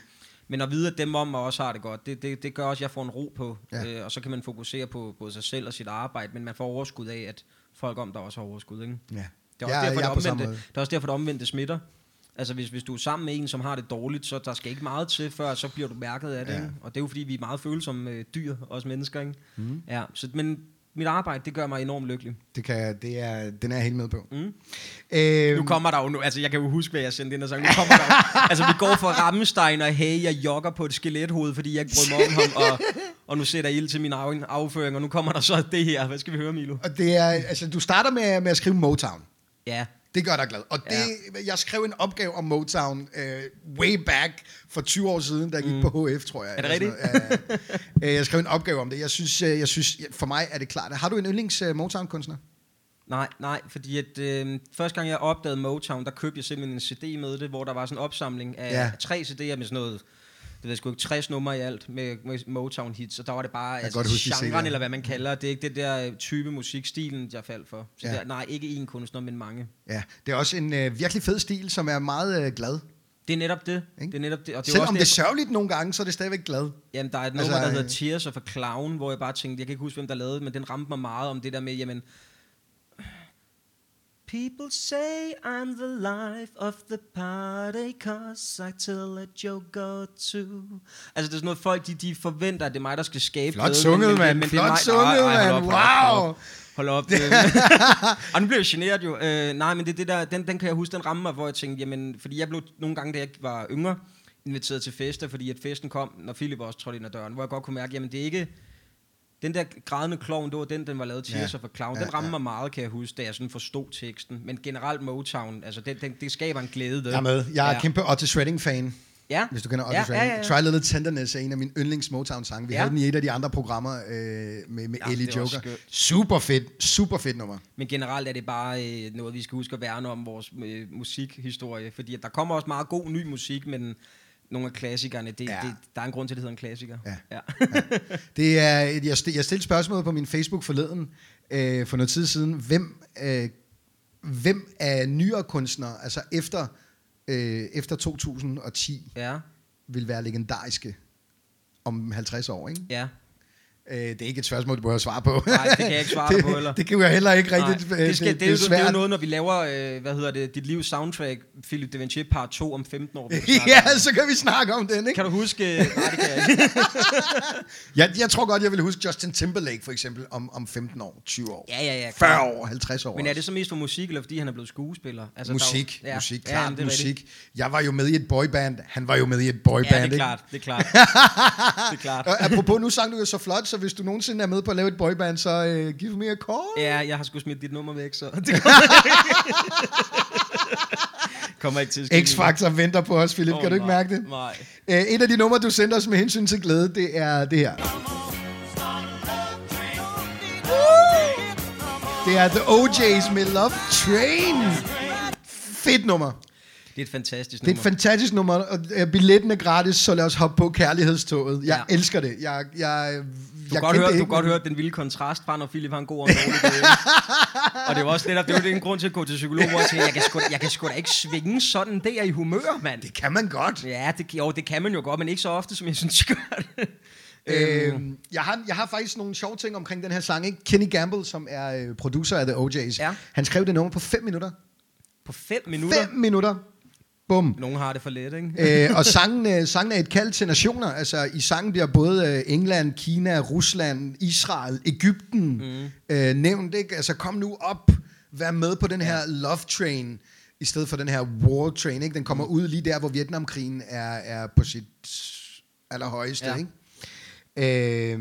S2: men at vide, at dem om mig også har det godt, det, det, det gør også, at jeg får en ro på.
S1: Ja.
S2: Øh, og så kan man fokusere på både sig selv og sit arbejde, men man får overskud af, at folk om der også har overskud. Ikke?
S1: Ja.
S2: Det er også,
S1: Jeg-
S2: derfor,
S1: er
S2: det, omvendte, det er også derfor, det omvendte smitter. Altså hvis, hvis du er sammen med en, som har det dårligt, så der skal ikke meget til, før så bliver du mærket af det.
S1: Ja.
S2: Ikke? Og det er jo fordi, vi er meget følsomme øh, dyr, os mennesker. Ikke?
S1: Mhm.
S2: Ja, så, men mit arbejde, det gør mig enormt lykkelig.
S1: Det kan, det er, den er jeg helt med på.
S2: Mm.
S1: Øhm,
S2: Nu kommer der jo nu, altså jeg kan jo huske, hvad jeg sendte ind og sagde, nu kommer der jo, altså vi går fra Rammstein og hey, jeg jogger på et skelethoved, fordi jeg ikke brød mig om ham, og, og nu sætter jeg ild til min af, afføring, og nu kommer der så det her. Hvad skal vi høre, Milo?
S1: Og det er, altså, du starter med, med at skrive Motown.
S2: Ja,
S1: Det gør dig glad. Og det, jeg skrev en opgave om Motown øh, way back for 20 år siden, da jeg gik mm. på HF, tror jeg.
S2: Er det.
S1: Ja, ja. Øh, jeg skrev en opgave om det. Jeg synes, øh, jeg synes, for mig er det klart. Har du en yndlings uh, Motown-kunstner?
S2: nej, nej, fordi at øh, første gang jeg opdagede Motown, der købte jeg simpelthen en CD med det, hvor der var sådan en opsamling af
S1: Ja.
S2: ja. tre CD'er med sådan noget, ved jeg sgu ikke, 60 numre i alt med, med Motown hits, og der var det bare
S1: huske de
S2: genren, eller hvad man kalder det, er ikke det der øh, type musikstilen, jeg faldt for. Så
S1: Ja.
S2: der, nej, ikke én kunstner, men mange.
S1: Ja, det er også en øh, virkelig fed stil, som er meget øh, glad.
S2: Det er netop det.
S1: Ikke?
S2: Det er netop det. Og det er
S1: Selvom
S2: også
S1: det er sørgeligt nogle gange, så er det stadigvæk glad.
S2: Jamen, der er et
S1: Altså,
S2: nummer, der hedder
S1: øh,
S2: Tears of a Clown, hvor jeg bare tænkte, jeg kan ikke huske, hvem der lavede det, men den ramte mig meget om det der med, jamen... People say I'm the life of the party, cause I tell a joke or two. Altså, det er sådan noget, folk de, de forventer, at det er mig, der skal skabe
S1: Flot
S2: glæde,
S1: sunget,
S2: men,
S1: mand.
S2: men,
S1: Flot
S2: mig-
S1: sunget, mand. Wow.
S2: hold op. Hold op. øh. og nu bliver jeg generet jo. Øh, nej, men det, det der, den, den kan jeg huske, den rammer mig, hvor jeg tænkte, jamen, fordi jeg blev nogle gange, da jeg var yngre, inviteret til fester, fordi at festen kom, når Philip også trådte ind ad døren, hvor jeg godt kunne mærke, jamen det er ikke, den der grædende klovn, det var den, den var lavet til
S1: Ja.
S2: of a Clown.
S1: Ja,
S2: Den rammer
S1: ja.
S2: mig meget, kan jeg huske, da jeg sådan forstod teksten. Men generelt Motown, altså den, den, det skaber en glæde. Det.
S1: Jeg er med. Jeg er
S2: ja.
S1: kæmpe Otis Redding-fan.
S2: Ja.
S1: Hvis du kender Otis
S2: Ja,
S1: Redding.
S2: ja, ja, ja.
S1: Try Little Tenderness er en af mine yndlings Motown-sange. Vi
S2: Ja.
S1: havde den i et af de andre programmer øh, med, med
S2: Ja,
S1: Ellie Joker. Super fedt. Super fedt nummer.
S2: Men generelt er det bare øh, noget, vi skal huske at værne om vores øh, musikhistorie. Fordi der kommer også meget god ny musik, men nogle af klassikerne, det,
S1: Ja.
S2: det, der er en grund til, at det hedder en klassiker.
S1: Ja.
S2: ja.
S1: Det er, jeg, jeg stillede spørgsmålet på min Facebook forleden, øh, for noget tid siden. Hvem, øh, hvem af nyere kunstnere, altså efter, øh, efter 2010,
S2: ja.
S1: vil være legendariske om 50 år, ikke?
S2: ja.
S1: Øh, det er ikke et spørgsmål, du behøver svare på.
S2: Nej, det kan jeg ikke svare dig på heller.
S1: det kan jeg heller ikke rigtigt. øh,
S2: det, skal, det, det, er jo, det, er jo
S1: svært.
S2: noget, når vi laver, øh, hvad hedder det, dit livs soundtrack, Philip de Vinci part 2 om 15 år.
S1: ja, så kan vi snakke om den, ikke?
S2: Kan du huske? Nej, det kan jeg ikke.
S1: Jeg, jeg tror godt, jeg vil huske Justin Timberlake, for eksempel, om, om 15 år, 20 år,
S2: Ja, ja, ja.
S1: 40
S2: klart.
S1: år, 50 år.
S2: Men er det så mest for musik, eller fordi han er blevet skuespiller? Altså, der jo-
S1: musik, ja. musik, klart
S2: jamen, det
S1: musik.
S2: rigtigt.
S1: Jeg var jo med i et boyband, han var jo med i et boyband,
S2: Ja, det er klart, det er klart. det er klart.
S1: Apropos, nu sang du jo så flot, så hvis du nogensinde er med på at lave et boyband, så uh, give me a call.
S2: Ja, jeg har sgu smidt dit nummer væk, så det kommer ikke til at.
S1: X-Factor venter på os, Philip.
S2: Åh,
S1: kan du ikke
S2: nej,
S1: mærke det?
S2: Nej.
S1: Uh, et af de numre, du sendte os med hensyn til glæde, det er det her. Det er The OJ's med Love Train. Fedt nummer.
S2: Det er et fantastisk
S1: Det er et
S2: nummer.
S1: fantastisk nummer, og øh, billetten er gratis, så lad os hoppe på kærlighedstoget. Jeg
S2: Ja.
S1: elsker det. Jeg, jeg,
S2: Du
S1: jeg
S2: godt, høre,
S1: det
S2: du godt høre den vilde kontrast fra, når Philip har en god og en dårlig og det jo også netop, det er jo en grund til at gå til psykolog, hvor jeg tænker, jeg kan sgu, jeg kan sgu da ikke svinge sådan der i humør, mand.
S1: Det kan man godt.
S2: Ja, det, jo, det kan man jo godt, men ikke så ofte, som jeg synes, jeg gør det.
S1: Øhm, jeg, har, jeg har faktisk nogle sjove ting omkring den her sang. Ikke? Kenny Gamble, som er øh, producer af The OJ's,
S2: Ja.
S1: han skrev det nummer på 5 minutter.
S2: På fem minutter.
S1: 5 minutter. Bum.
S2: Nogen har det for let, ikke?
S1: øh, og sangen, øh, sangen er et kald til nationer. Altså, i sangen bliver både øh, England, Kina, Rusland, Israel, Ægypten mm. øh, nævnt. Ikke? Altså, kom nu op, vær med på den her love train, i stedet for den her war train. Ikke? Den kommer mm. ud lige der, hvor Vietnamkrigen er, er på sit allerhøjeste.
S2: Ja.
S1: Ikke? Øh,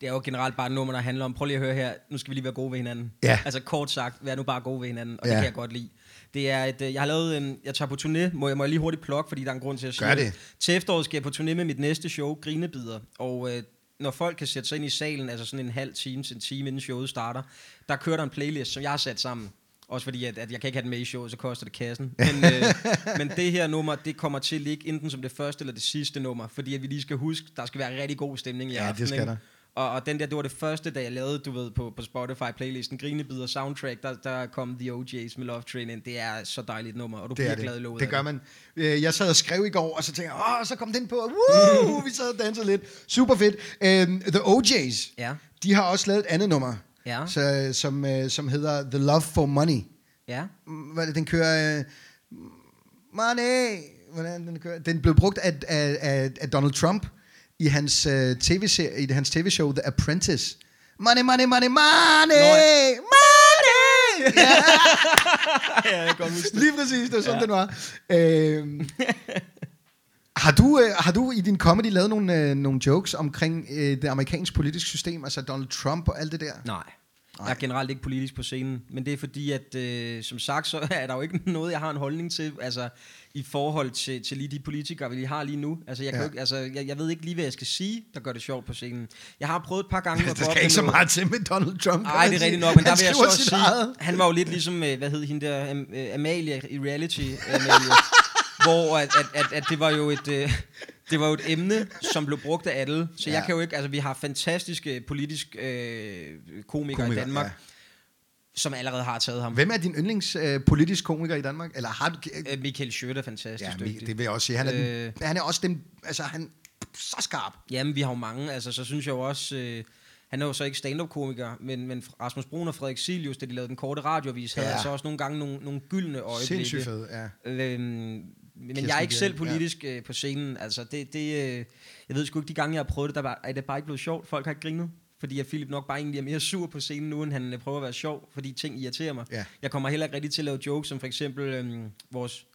S2: Det er jo generelt bare et nummer, der handler om, prøv lige at høre her, nu skal vi lige være gode ved hinanden.
S1: Ja.
S2: Altså kort sagt, vær nu bare gode ved hinanden, og
S1: Ja.
S2: det kan jeg godt lide. Det er et, øh, jeg har lavet, en, jeg tager på turné, må jeg, må jeg lige hurtigt plukke, fordi der er en grund til at sige
S1: Gør det.
S2: Til efteråret skal jeg på turné med mit næste show, Grinebider, og øh, når folk kan sætte sig ind i salen, altså sådan en halv time til en time inden showet starter, der kører der en playlist, som jeg har sat sammen. Også fordi, at, at jeg kan ikke have den med i showet, så koster det kassen. Men, øh, men det her nummer, det kommer til at ligge enten som det første eller det sidste nummer, fordi at vi lige skal huske, der skal være rigtig god stemning i
S1: Ja, det
S2: aften.
S1: skal
S2: ikke?
S1: der.
S2: Og, og den der, det var det første, da jeg lavede, du ved, på, på Spotify-playlisten, Grinebider Soundtrack, der, der kom The OJ's med Love Train ind. Det er så dejligt nummer, og du bliver
S1: er
S2: glad i
S1: det.
S2: låget
S1: Det gør man. Øh, Jeg sad og skrev i går, og så tænkte jeg, åh, så kom den på. Woo! Vi sad og dansede lidt. Super fedt. Um, The OJ's,
S2: Ja.
S1: de har også lavet et andet nummer,
S2: Ja.
S1: så, som, øh, som hedder The Love for Money.
S2: Ja.
S1: Hvad det, den kører... Øh, money! Hvordan den kører? Den blev brugt af, af, af, af Donald Trump i hans, øh, tv-serie, i hans tv-show The Apprentice. Money, money, money, money!
S2: Nå,
S1: Money! Ja,
S2: ja, jeg kan huske det.
S1: lige præcis, det var sådan, ja. den var. Øhm, har, du, øh, har du i din comedy lavet nogle, øh, nogle jokes omkring øh, det amerikanske politiske system, altså Donald Trump og alt det der?
S2: Nej. Jeg er generelt ikke politisk på scenen, men det er fordi, at øh, som sagt, så er der jo ikke noget, jeg har en holdning til, altså i forhold til, til lige de politikere, vi lige har lige nu. Altså, jeg, kan
S1: Ja.
S2: ikke, altså jeg, jeg ved ikke lige, hvad jeg skal sige, der gør det sjovt på scenen. Jeg har prøvet et par gange
S1: Der
S2: op
S1: skal
S2: med
S1: ikke så meget til med Donald Trump.
S2: Nej, det er rigtigt nok, men der vil jeg så sige,
S1: eget.
S2: han var jo lidt ligesom, øh, hvad hed hende der, Am- øh, Amalie i reality, Amalie, hvor at, at, at, at det var jo et... Øh, det var jo et emne, som blev brugt af alle. Så ja. Jeg kan jo ikke... Altså, vi har fantastiske politiske øh, komikere i
S1: Komiker,
S2: Danmark,
S1: ja.
S2: som allerede har taget ham.
S1: Hvem er din yndlings øh, politisk komiker i Danmark? Eller har du...
S2: Øh, Michael Schødt er fantastisk
S1: Ja,
S2: dygtig.
S1: det vil jeg også sige. Han er,
S2: Øh.
S1: den, han er også den... Altså, han så skarp.
S2: Jamen, vi har jo mange. Altså, så synes jeg jo også... Øh, han er jo så ikke stand-up-komiker, men, men Rasmus Brun og Frederik Silius, da de lavede den korte radioavis, havde
S1: Ja.
S2: altså også nogle gange nogle, nogle gyldne øjeblikke.
S1: Sindssygt fed, ja.
S2: Øhm, men
S1: Kirsten
S2: jeg er ikke selv politisk øh, på scenen. Altså, det, det, øh, jeg ved sgu ikke, de gange, jeg har prøvet det, der var, er det bare ikke blevet sjovt. Folk har ikke grinet. Fordi at Philip nok bare egentlig er mere sur på scenen nu, end han øh, prøver at være sjov, fordi ting irriterer mig.
S1: Ja.
S2: Jeg kommer heller ikke rigtig til at lave jokes, som for eksempel øhm, vores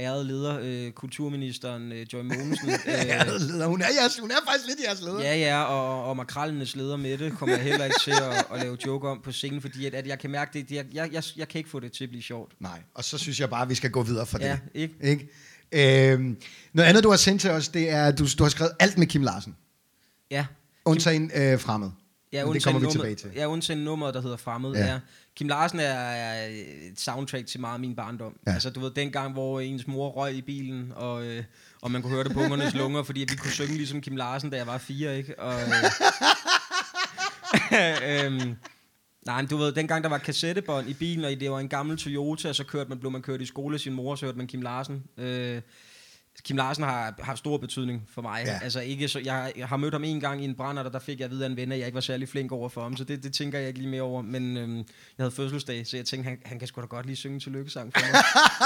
S2: ærede leder, øh, kulturministeren øh, Joy Mogensen. Øh,
S1: leder. Hun er, jeres, hun er faktisk lidt jeres leder.
S2: Ja, ja, og, og makrallenes leder Mette kommer jeg heller ikke til at, at lave joke om på scenen, fordi at, at jeg kan mærke, det, det jeg, jeg, jeg, jeg kan ikke få det til at blive sjovt.
S1: Nej, og så synes jeg bare, at vi skal gå videre fra
S2: Ja,
S1: det.
S2: ikke?
S1: ikke? Øhm, noget andet, du har sendt til os, det er, at du, du har skrevet alt med Kim Larsen.
S2: Ja,
S1: Undtagen øh, fremmed.
S2: Ja,
S1: Men det kommer vi
S2: nummer,
S1: tilbage til.
S2: Ja, undtagen nummeret, der hedder Fremmed.
S1: Ja.
S2: Ja. Kim Larsen er, er et soundtrack til meget af min barndom.
S1: Ja.
S2: Altså, du ved, dengang, hvor ens mor røg i bilen, og, øh, og man kunne høre det på ungernes lunger, fordi vi kunne synge ligesom Kim Larsen, da jeg var fire, ikke? Og, øh, øhm, nej, men du ved, dengang der var kassettebånd i bilen, og det var en gammel Toyota, og så kørte man, blev man kørt i skole af sin mor, så hørte man Kim Larsen. Øh, Kim Larsen har haft stor betydning for mig.
S1: Ja.
S2: Altså ikke så, jeg, jeg har mødt ham en gang i en brænder, og der fik jeg at vide af en ven, at jeg ikke var særlig flink over for ham, så det, det tænker jeg ikke lige mere over. Men øhm, jeg havde fødselsdag, så jeg tænkte, han, han kan sgu da godt lige synge til lykkesang for mig.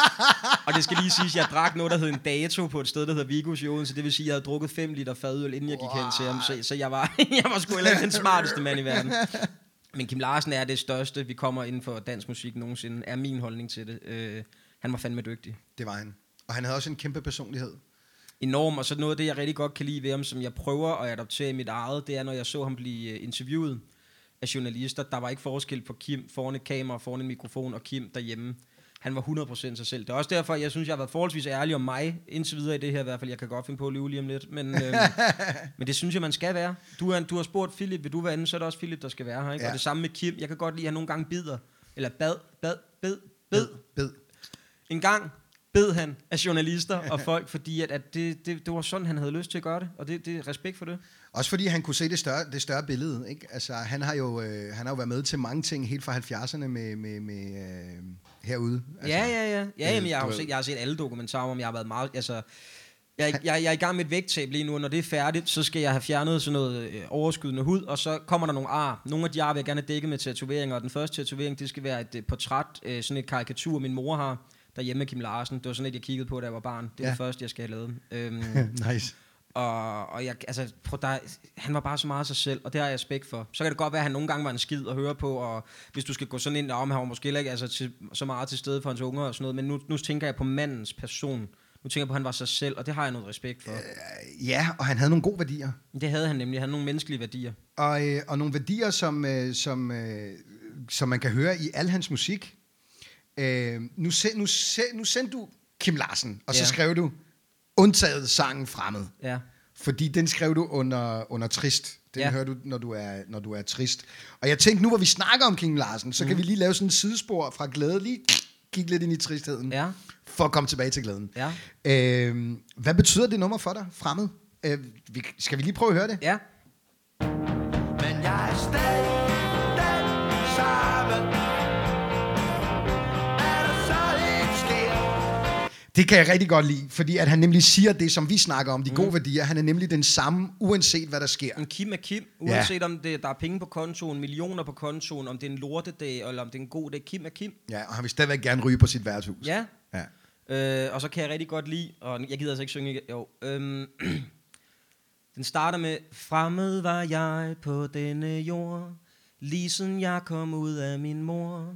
S2: og det skal lige siges, jeg drak noget, der hed en dato på et sted, der hedder Vigos i Odense. Det vil sige, jeg havde drukket 5 liter fadøl, inden jeg gik hen til ham. Så, så jeg, var, jeg var sgu heller ikke den smarteste mand i verden. Men Kim Larsen er det største, vi kommer inden for dansk musik nogensinde, er min holdning til det. Øh, han var fandme dygtig.
S1: Det var han. Og han havde også en kæmpe personlighed.
S2: enorm, og så noget af det, jeg rigtig godt kan lide ved ham, som jeg prøver at adoptere i mit eget, det er, når jeg så ham blive øh, interviewet af journalister. Der var ikke forskel på Kim foran et kamera, foran en mikrofon, og Kim derhjemme. Han var 100% sig selv. Det er også derfor, jeg synes, jeg har været forholdsvis ærlig om mig, indtil videre i det her i hvert fald. Jeg kan godt finde på at lyve lige om lidt, men, øhm, men det synes jeg, man skal være. Du, er, du har spurgt Philip, vil du være inde, så er det også Philip, der skal være her. Ikke?
S1: Ja.
S2: Og det samme med Kim. Jeg kan godt lide, at han nogle gange bider, eller bad, bad, bed, bed,
S1: Bed.
S2: en gang bed han af journalister og folk, fordi at, at det, det, det var sådan, han havde lyst til at gøre det, og det, det respekt for det.
S1: Også fordi han kunne se det større, det større billede. Ikke? Altså, han, har jo, øh, han har jo været med til mange ting helt fra 70'erne med, med, med øh, herude. Altså,
S2: ja, ja, ja. Ja,
S1: øh,
S2: jamen, jeg, har set, jeg har set alle dokumentarer om, jeg har været meget, altså, Jeg, jeg, jeg er i gang med et vægttab lige nu, og når det er færdigt, så skal jeg have fjernet sådan noget øh, overskydende hud, og så kommer der nogle ar. Nogle af de ar vil jeg gerne have dækket med tatoveringer, og den første tatovering, det skal være et øh, portræt, øh, sådan et karikatur, min mor har, derhjemme med Kim Larsen. Det var sådan et, jeg kiggede på, da jeg var barn. Det er
S1: Ja.
S2: det første, jeg skal have lavet. Øhm,
S1: nice.
S2: og, og jeg, altså, prøv, der, han var bare så meget af sig selv, og det har jeg respekt for. Så kan det godt være, at han nogle gange var en skid at høre på, og hvis du skal gå sådan ind, om han var måske ikke altså, til, så meget til stede for hans unger og sådan noget, men nu, nu tænker jeg på mandens person. Nu tænker jeg på, at han var sig selv, og det har jeg noget respekt for.
S1: Ja, og han havde nogle gode værdier.
S2: Det havde han nemlig. Han havde nogle menneskelige værdier.
S1: Og, øh, og nogle værdier, som, øh, som, øh, som man kan høre i al hans musik. Øh, nu, se, nu, se, nu sendte du Kim Larsen, og så
S2: Ja.
S1: skrev du undtaget sangen Fremmed.
S2: Ja.
S1: Fordi den skrev du under, under trist. Den ja. Hører du, når du, er, når du er trist. Og jeg tænkte, nu hvor vi snakker om Kim Larsen, så mm. kan vi lige lave sådan en sidespor fra glæde, lige kigge lidt ind i tristheden,
S2: Ja.
S1: for at komme tilbage til glæden.
S2: Ja.
S1: Øh, hvad betyder det nummer for dig, Fremmed? Øh, vi, skal vi lige prøve at høre det?
S2: Ja.
S3: Men jeg er stadig
S1: Det kan jeg rigtig godt lide, fordi at han nemlig siger det, som vi snakker om, de gode værdier. Han er nemlig den samme, uanset hvad der sker.
S2: En Kim er Kim,
S1: Ja.
S2: uanset om det, der er penge på kontoen, millioner på kontoen, om det er en lortedag, eller om det er en god dag. Kim er Kim.
S1: Ja, og han vil stadigvæk gerne ryge på sit værtshus.
S2: Ja.
S1: ja.
S2: Øh, og så kan jeg rigtig godt lide, og jeg gider altså ikke synge. Jo. Øhm, den starter med, Fremmed var jeg på denne jord, lige siden jeg kom ud af min mor.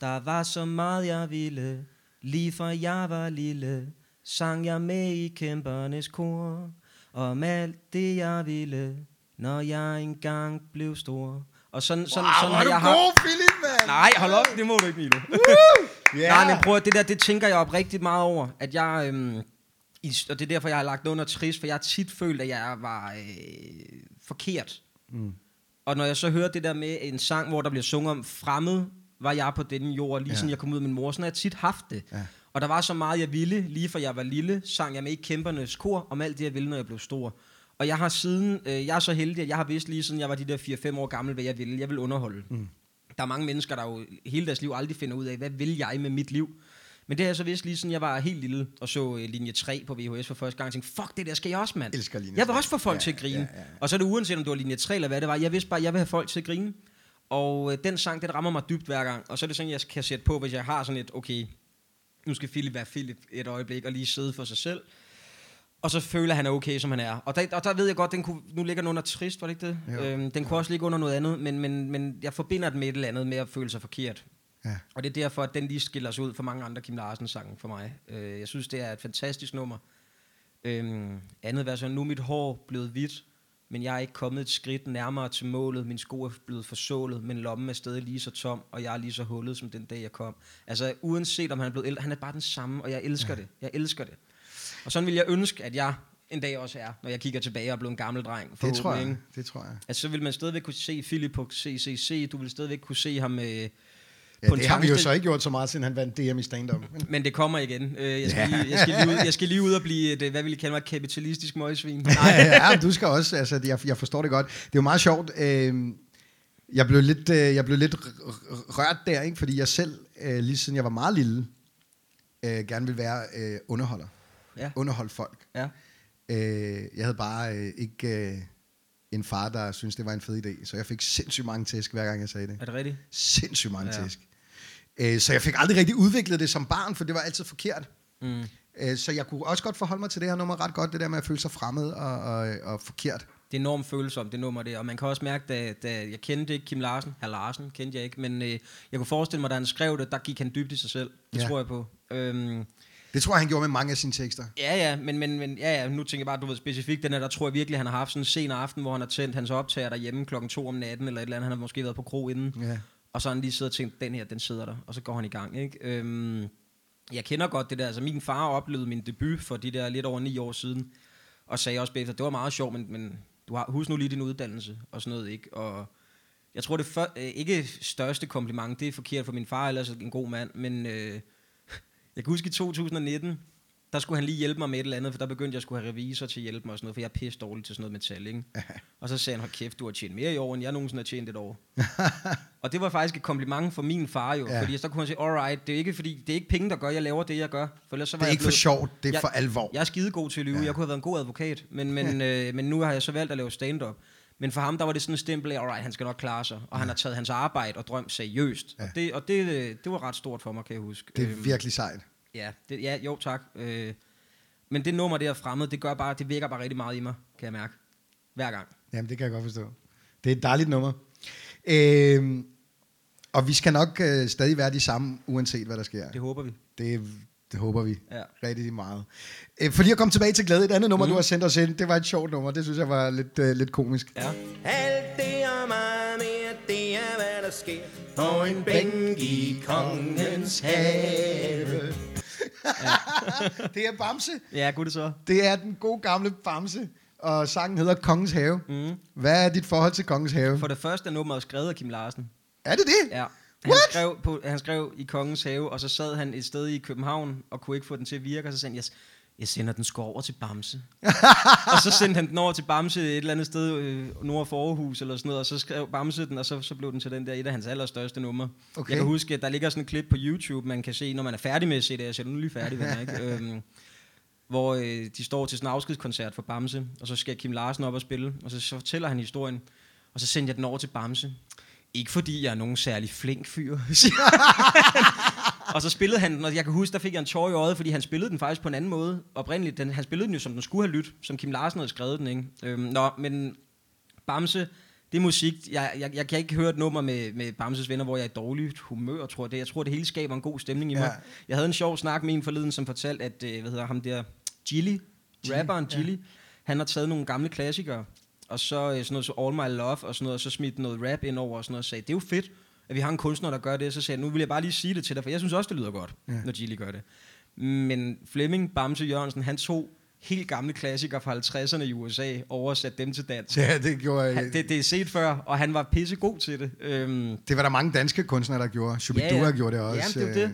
S2: Der var så meget jeg ville, lige fra jeg var lille, sang jeg med i kæmpernes kor. Om alt det jeg ville, når jeg engang blev stor. Og sådan, sådan,
S1: Wow,
S2: sådan har
S1: du
S2: jeg haft...
S1: god, Philip, mand!
S2: Nej, hold op, det må du ikke, Milo.
S1: Ja.
S2: Nej, men prøv det der, det tænker jeg op rigtig meget over, at jeg, øhm, i, og det er derfor, jeg har lagt under trist, for jeg har tit følt, at jeg var øh, forkert. Mm. Og når jeg så hører det der med en sang, hvor der bliver sunget om fremmed, var jeg på denne jord, lige
S1: Ja.
S2: siden jeg kom ud af min mor, sådan har jeg tit haft det.
S1: Ja.
S2: Og der var så meget, jeg ville, lige fra jeg var lille, sang jeg med i kæmpernes kor, om alt det, jeg ville, når jeg blev stor. Og jeg har siden, øh, jeg er så heldig, at jeg har vidst lige siden jeg var de der 4-5 år gammel, hvad jeg ville. Jeg vil underholde. Mm. Der er mange mennesker, der jo hele deres liv aldrig finder ud af, hvad vil jeg med mit liv? Men det har jeg så vidst lige siden jeg var helt lille og så øh, linje 3 på VHS for første gang. Jeg tænkte, fuck det der skal jeg også, mand.
S1: Elsker linje
S2: Jeg vil
S1: 3.
S2: også få folk
S1: Ja,
S2: ja, til at grine.
S1: ja, ja, ja.
S2: Og så er det uanset om det var linje 3 eller hvad det var. Jeg vidste bare, at jeg vil have folk til at grine. Og øh, den sang, den rammer mig dybt hver gang. Og så er det sådan, jeg kan sætte på, hvis jeg har sådan et, okay, nu skal Philip være Philip et øjeblik og lige sidde for sig selv. Og så føler han er okay, som han er. Og der, og der ved jeg godt, den kunne, nu ligger den under trist, var det ikke det?
S1: Jo.
S2: Øhm, den kunne også ligge under noget andet, men, men, men jeg forbinder den med et eller andet med at føle sig forkert.
S1: Ja.
S2: Og det er derfor, at den lige skiller sig ud fra mange andre Kim Larsen sange for mig. Øh, jeg synes, det er et fantastisk nummer. Øhm, andet vers er, nu mit hår blevet hvidt, men jeg er ikke kommet et skridt nærmere til målet. Min sko er blevet forsålet, men lommen er stadig lige så tom, og jeg er lige så hullet, som den dag, jeg kom. Altså, uanset om han er blevet ældre, han er bare den samme, og jeg elsker ja. det. Jeg elsker det. Og sådan vil jeg ønske, at jeg en dag også er, når jeg kigger tilbage og er blevet en gammel dreng.
S1: Det tror jeg. Det tror jeg.
S2: Altså, så vil man stadigvæk kunne se Philip på CCC, du vil stadigvæk kunne se ham øh,
S1: Ja,
S2: på en
S1: det har vi jo så ikke gjort så meget, siden han vandt DM i stand-up.
S2: men det kommer igen. Øh, jeg, skal lige, jeg, skal lige ud, jeg skal lige ud og blive et, øh, hvad vil I kalde mig, kapitalistisk møgsvin. Nej,
S1: ja, du skal også, altså, jeg, jeg forstår det godt. Det er jo meget sjovt. Øh, jeg blev lidt, øh, jeg blev lidt rørt der, ikke? fordi jeg selv, øh, lige siden jeg var meget lille, øh, gerne ville være øh, underholder.
S2: Ja.
S1: Underholde folk.
S2: ja.
S1: Øh, jeg havde bare øh, ikke øh, en far, der syntes, det var en fed idé, så jeg fik sindssygt mange tæsk, hver gang jeg sagde det.
S2: Er det rigtigt?
S1: Sindssygt mange
S2: ja.
S1: tæsk. Øh, så jeg fik aldrig rigtig udviklet det som barn, for det var altid forkert.
S2: Mm.
S1: Øh, så jeg kunne også godt forholde mig til det her nummer ret godt, det der med at føle sig fremmed og, og, og forkert.
S2: Det er enormt følsomt, det nummer der. Og man kan også mærke, da, da jeg kendte ikke Kim Larsen, herr Larsen kendte jeg ikke, men øh, jeg kunne forestille mig, da han skrev det, der gik han dybt i sig selv. Det
S1: Ja.
S2: tror jeg på. Øhm,
S1: Det tror jeg, han gjorde med mange af sine tekster.
S2: ja, ja, men, men, men ja, ja, nu tænker jeg bare, du ved specifikt, den her, der tror jeg virkelig, han har haft sådan en sen aften, hvor han har tændt hans optager derhjemme klokken to om natten, eller et eller andet. Han har måske været på kro inden.
S1: Ja.
S2: Og så har han lige siddet og tænkt, den her, den sidder der. Og så går han i gang, ikke? Øhm, jeg kender godt det der. Altså, min far oplevede min debut for de der lidt over ni år siden. Og sagde også bagefter, det var meget sjovt, men, men du har, husk nu lige din uddannelse og sådan noget, ikke? Og jeg tror, det for, øh, ikke største kompliment, det er forkert for min far, ellers en god mand, men øh, jeg kan huske i 2019, der skulle han lige hjælpe mig med et eller andet, for der begyndte jeg at skulle have revisor til at hjælpe mig og sådan noget, for jeg er pisse dårlig til sådan noget metal, ikke? Og så sagde han, hold kæft, du har tjent mere i år, end jeg nogensinde har tjent et år. og det var faktisk et kompliment for min far jo,
S1: Ja.
S2: ja. fordi så kunne han sige, alright, det er ikke fordi, det er ikke penge, der gør, jeg laver det, jeg gør. For ellers så var
S1: Det er
S2: jeg
S1: ikke for
S2: blevet-
S1: sjovt, det er
S2: Jeg-
S1: for alvor.
S2: Jeg er skidegod til at lyve,
S1: Ja.
S2: ja. jeg kunne have været en god advokat, men, men, øh, men nu har jeg så valgt at lave stand-up. Men for ham, der var det sådan en stempel af, alright, han skal nok klare sig, og han har taget hans arbejde og drøm seriøst.
S1: Ja.
S2: Og, det, og det, øh, det var ret stort for mig, kan jeg huske.
S1: Det er
S2: Øhm,
S1: virkelig sejt.
S2: Ja, det, ja jo tak. Øh, men det nummer der fremmed, det gør bare, det virker bare rigtig meget i mig, kan jeg mærke. Hver gang.
S1: Jamen, det kan jeg godt forstå. Det er et dejligt nummer. Øhm, og vi skal nok øh, stadig være de samme, uanset hvad der sker.
S2: Det håber vi.
S1: Det, det håber vi
S2: Ja.
S1: rigtig meget. Øh, for lige at komme tilbage til glæde, et andet nummer, mm. du har sendt os ind, det var et sjovt nummer. Det synes jeg var lidt, øh, lidt komisk.
S2: Ja.
S4: Alt det og meget mere, det er hvad der sker På en bænk i kongens have
S1: Det er Bamse.
S2: Ja, gud det så.
S1: Det er den gode gamle Bamse. Og sangen hedder Kongens Have. Mm. Hvad er dit forhold til Kongens Have?
S2: For det første er nummeret skrevet af Kim Larsen.
S1: Er det det?
S2: Ja. Han
S1: What?
S2: skrev, på, han skrev i Kongens Have, og så sad han et sted i København, og kunne ikke få den til at virke, og så sagde han, jeg, jeg sender den sgu over til Bamse. og så sendte han den over til Bamse et eller andet sted øh, nord for Aarhus, eller sådan noget, og så skrev Bamse den, og så, så blev den til den der, et af hans allerstørste numre.
S1: Okay.
S2: Jeg kan huske, at der ligger sådan et klip på YouTube, man kan se, når man er færdig med at se det, jeg ser nu lige færdig, venner, ikke? Øhm, hvor øh, de står til sådan en afskedskoncert for Bamse, og så skal Kim Larsen op og spille, og så, så fortæller han historien, og så sendte jeg den over til Bamse. Ikke fordi jeg er nogen særlig flink fyr. Og så spillede han den, og jeg kan huske, der fik jeg en tår i øjet, fordi han spillede den faktisk på en anden måde. Oprindeligt, den, han spillede den jo, som den skulle have lyttet, som Kim Larsen havde skrevet den, ikke? Øhm, nå, men Bamse, det er musik. Jeg, jeg, jeg kan ikke høre et nummer med, med Bamses venner, hvor jeg er i dårligt humør, tror jeg. Det. Jeg tror, det hele skaber en god stemning i mig.
S1: Ja.
S2: Jeg havde en sjov snak med en forleden, som fortalte, at, øh, hvad hedder ham der, Gilly, rapperen Gilly, han har taget nogle gamle klassikere, og så øh, sådan noget så All My Love og sådan noget, og så smidt noget rap ind over og sådan noget, og sagde, det er jo fedt, at vi har en kunstner, der gør det. Så sagde jeg, nu vil jeg bare lige sige det til dig, for jeg synes også, det lyder godt, ja. når Gilly gør det. Men Flemming Bamse Jørgensen, han tog helt gamle klassikere fra 50'erne i USA, oversat dem til dansk.
S1: Ja, det gjorde...
S2: Han, det, det er set før, og han var pisse god til det. Øhm,
S1: Det var der mange danske kunstnere, der gjorde. Shubidua
S2: Ja, ja.
S1: gjorde det også.
S2: Jamen, det jo
S1: øh,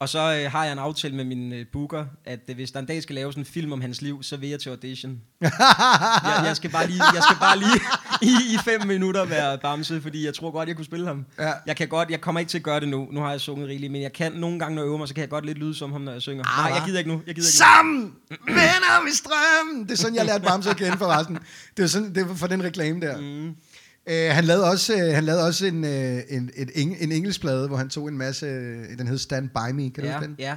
S2: og så øh, har jeg en aftale med min øh, booker, at øh, hvis der en dag skal laves en film om hans liv, så vil jeg til audition. jeg, jeg, skal bare lige, jeg skal bare lige i, i fem minutter være Bamse, fordi jeg tror godt, jeg kunne spille ham.
S1: Ja.
S2: Jeg kan godt, jeg kommer ikke til at gøre det nu. Nu har jeg sunget rigeligt, men jeg kan nogle gange, når jeg øver mig, så kan jeg godt lidt lyde som ham, når jeg synger.
S1: Ah,
S2: Nej, jeg gider ikke nu. Jeg gider ikke
S1: Sammen! Venner i strøm! Det er sådan, jeg lærte Bamse at kende forresten. Det var, sådan, det var for den reklame der. Mm. Uh, han lavede også, uh, han lavede også en, uh, en, et, eng, en engelskplade, hvor han tog en masse... Uh, den hed Stand By Me, kan du
S2: ja,
S1: huske den?
S2: ja.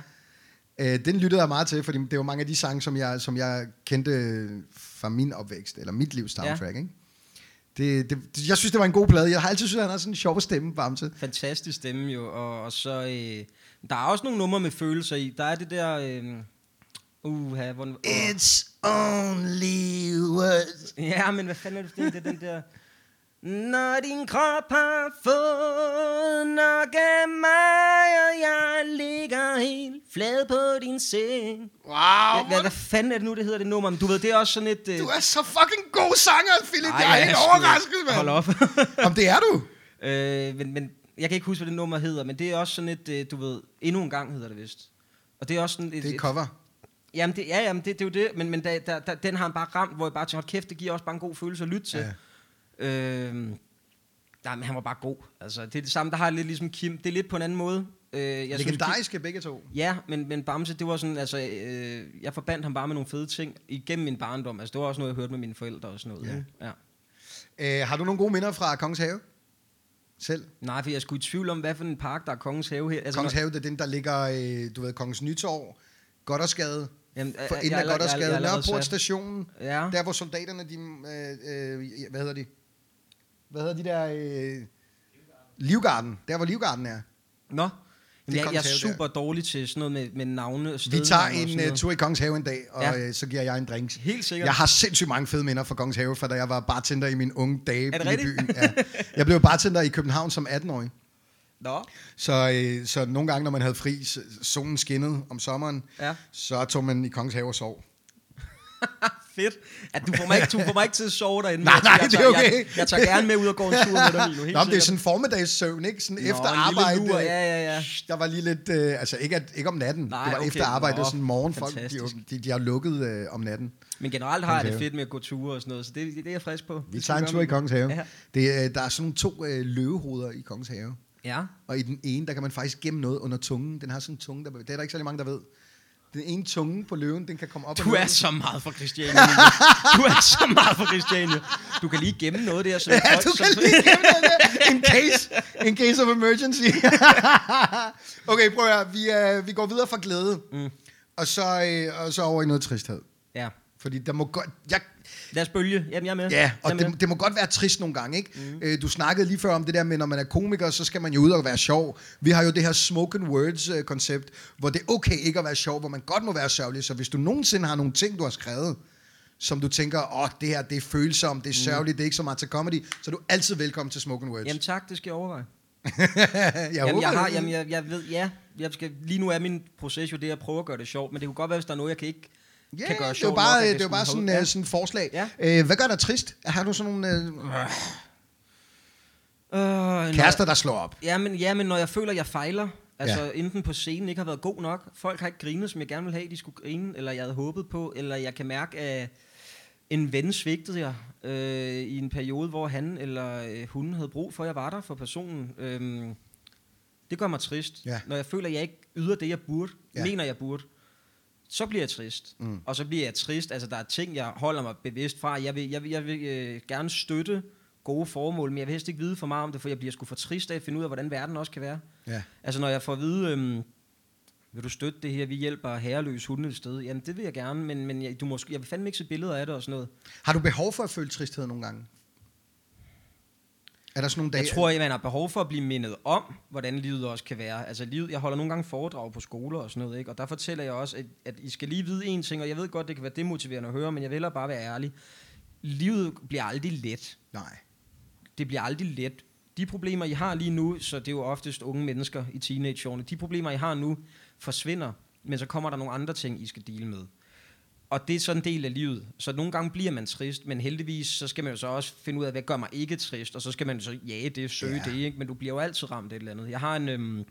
S1: Uh, den lyttede jeg meget til, fordi det var mange af de sange, som jeg, som jeg kendte fra min opvækst, eller mit livs soundtrack, ja. ikke? Det, det, det, jeg synes, det var en god plade. Jeg har altid synes, han har sådan en sjov stemme, Bamse.
S2: Fantastisk stemme jo, og, og så... Øh, der er også nogle numre med følelser i. Der er det der... Øh, uh, hvor, uh,
S1: It's only words.
S2: Ja, men hvad fanden er det, det er den der... Når din krop har fået nok af mig, og jeg ligger helt flad på din seng.
S1: Wow,
S2: Hvad, hvad, hvad fanden er det nu, det hedder det nummer? Men du ved, det er også sådan et... øh,
S1: du er så fucking god sanger, Philip.
S2: ej,
S1: jeg er helt
S2: sgu-
S1: overrasket, mand.
S2: Hold op.
S1: Om det er du?
S2: øh, men, men jeg kan ikke huske, hvad det nummer hedder, men det er også sådan et, øh, du ved, endnu en gang hedder det vist. Og det er også sådan et...
S1: Det er
S2: et-
S1: cover.
S2: Jamen, det, ja, jamen det, det er jo det, men, men der, der, der, den har han bare ramt, hvor jeg bare tænker, kæft, det giver også bare en god følelse at lytte til.
S1: Ja.
S2: Øhm, nej, men han var bare god. Altså, det er det samme, der har lidt ligesom Kim. Det er lidt på en anden måde. Øh, jeg synes,
S1: Legendariske begge to.
S2: Ja, men, men Bamse, det var sådan, altså, øh, jeg forbandt ham bare med nogle fede ting igennem min barndom. Altså, det var også noget, jeg hørte med mine forældre og sådan noget.
S1: Ja.
S2: Ja.
S1: Øh, har du nogle gode minder fra Kongens Have? Selv?
S2: Nej, for jeg skulle i tvivl om, hvad for en park, der er Kongens Have her. Altså,
S1: Kongens Have, det er den, der ligger, øh, du ved, Kongens Nytorv, Goddersgade,
S2: Jamen,
S1: for enden
S2: jeg
S1: af
S2: er er- er
S1: Goddersgade, Nørreport stationen,
S2: Ja.
S1: der hvor soldaterne, de, øh, øh, hvad hedder de? Hvad hedder de der? Øh, Livgarden, der hvor Livgarden er.
S2: Nå. Jamen, jeg, jeg er
S1: Have der.
S2: super dårlig til sådan noget med, med navne og
S1: Vi
S2: stednavne
S1: tager en uh, tur i Kongens Have en dag, og
S2: Ja.
S1: øh, så giver jeg en drink.
S2: Helt sikkert.
S1: Jeg har sindssygt mange fede minder fra Kongens Have, fra da jeg var bartender i mine unge dage
S2: det
S1: i
S2: rigtigt?
S1: byen. Ja. Jeg blev bartender i København som 18-årig.
S2: Nå.
S1: Så, øh, så nogle gange, når man havde fri, solen skinnede om sommeren,
S2: Ja.
S1: så tog man i Kongens Have og sov.
S2: Fedt. At du får mig ikke, du får mig ikke til at sove derinde.
S1: Nej, nej,
S2: jeg,
S1: det er okay.
S2: Jeg, jeg tager gerne med ud og gå en tur med dig, Milo. Helt
S1: Nå, det er sådan en formiddagssøvn, ikke? Sådan
S2: Nå,
S1: efter arbejde.
S2: lur,
S1: øh,
S2: ja, ja, ja.
S1: Der var lige lidt, øh, altså ikke, at, ikke om natten.
S2: Nej,
S1: det var
S2: okay.
S1: efter arbejde, det var
S2: Nå,
S1: sådan morgen. Folk, de, de, de har lukket øh, om natten.
S2: Men generelt har jeg det fedt med at gå ture og sådan noget, så det, det er jeg frisk på.
S1: Vi
S2: Det
S1: tager en tur i Kongens Have.
S2: Ja.
S1: Det, øh, der er sådan to øh, løvehoveder i Kongens Have.
S2: Ja.
S1: Og i den ene, der kan man faktisk gemme noget under tungen. Den har sådan en tunge, der, det er der ikke særlig mange, der ved. Den ene tunge på løven, den kan komme op
S2: Du
S1: og
S2: er
S1: ned.
S2: så meget for Christiania. Du er så meget for Christiania. Du kan lige gemme noget der. Så
S1: Ja,
S2: folk,
S1: du kan lige gemme det der. In case, in case of emergency. okay, prøv at. Vi, øh, vi går videre fra glæde. Mm. Og, så, øh, og så over i noget tristhed.
S2: Ja.
S1: Fordi der må godt... Jeg,
S2: Lad os bølge. Jamen, jeg er med.
S1: ja, og
S2: er med.
S1: det, det må godt være trist nogle gange, ikke? Mm. Øh, du snakkede lige før om det der med, når man er komiker, så skal man jo ud og være sjov. Vi har jo det her spoken words-koncept, hvor det er okay ikke at være sjov, hvor man godt må være sørgelig. Så hvis du nogensinde har nogle ting, du har skrevet, som du tænker, åh, det her, det er følsomt, det er sørgeligt, det er ikke så meget til comedy, så er du altid velkommen til spoken words.
S2: Jamen tak, det skal jeg overveje.
S1: jeg
S2: Jamen, jeg, har,
S1: det-
S2: jamen, jeg, jeg ved, ja. Jeg skal, lige nu er min proces jo det, at prøve at gøre det sjovt, men det kunne godt være, hvis der er noget, jeg kan ikke
S1: Ja,
S2: kan gøre
S1: det er jo
S2: sjovt
S1: bare,
S2: nok,
S1: det jo bare sådan,
S2: holde-
S1: uh, sådan et forslag.
S2: Ja.
S1: Øh, hvad gør dig trist? Har du sådan nogle øh,
S2: Øh, når-
S1: kærester, der slår op?
S2: Ja, men, ja, men når jeg føler, jeg fejler, altså ja. enten på scenen ikke har været god nok, folk har ikke grinet, som jeg gerne ville have, de skulle grine, eller jeg havde håbet på, eller jeg kan mærke, at en ven svigtede jeg øh, i en periode, hvor han eller øh, hun havde brug for, at jeg var der for personen. Øhm, det gør mig trist.
S1: Ja.
S2: Når jeg føler, at jeg ikke yder det, jeg burde,
S1: Ja.
S2: ja. mener jeg burde, så bliver jeg trist. Mm. Og så bliver jeg trist. Altså, der er ting, jeg holder mig bevidst fra. Jeg vil, jeg vil, jeg vil øh, gerne støtte gode formål, men jeg vil helst ikke vide for meget om det, for jeg bliver sgu for trist af at finde ud af, hvordan verden også kan være.
S1: Ja.
S2: Altså, når jeg får at vide, øhm, vil du støtte det her, vi hjælper herreløse hunde et sted, jamen det vil jeg gerne, men, men jeg, du må, sgu- jeg vil fandme ikke se billeder af det og sådan noget.
S1: Har du behov for at føle tristhed nogle gange? Er der sådan nogle dage?
S2: Jeg tror, at man har behov for at blive mindet om, hvordan livet også kan være. Altså livet, jeg holder nogle gange foredrag på skoler og sådan noget, ikke? og der fortæller jeg også, at, at I skal lige vide en ting, og jeg ved godt, det kan være demotiverende at høre, men jeg vil bare være ærlig. Livet bliver aldrig let.
S1: Nej.
S2: det bliver aldrig let. De problemer, I har lige nu, så det er jo oftest unge mennesker i teenageårene, de problemer, I har nu, forsvinder, men så kommer der nogle andre ting, I skal dele med. Og det er sådan en del af livet. Så nogle gange bliver man trist, men heldigvis, så skal man jo så også finde ud af, hvad gør mig ikke trist, og så skal man så jage det, søge
S1: Ja.
S2: ja. det, ikke? men du bliver jo altid ramt af et eller andet. Jeg har en, øhm,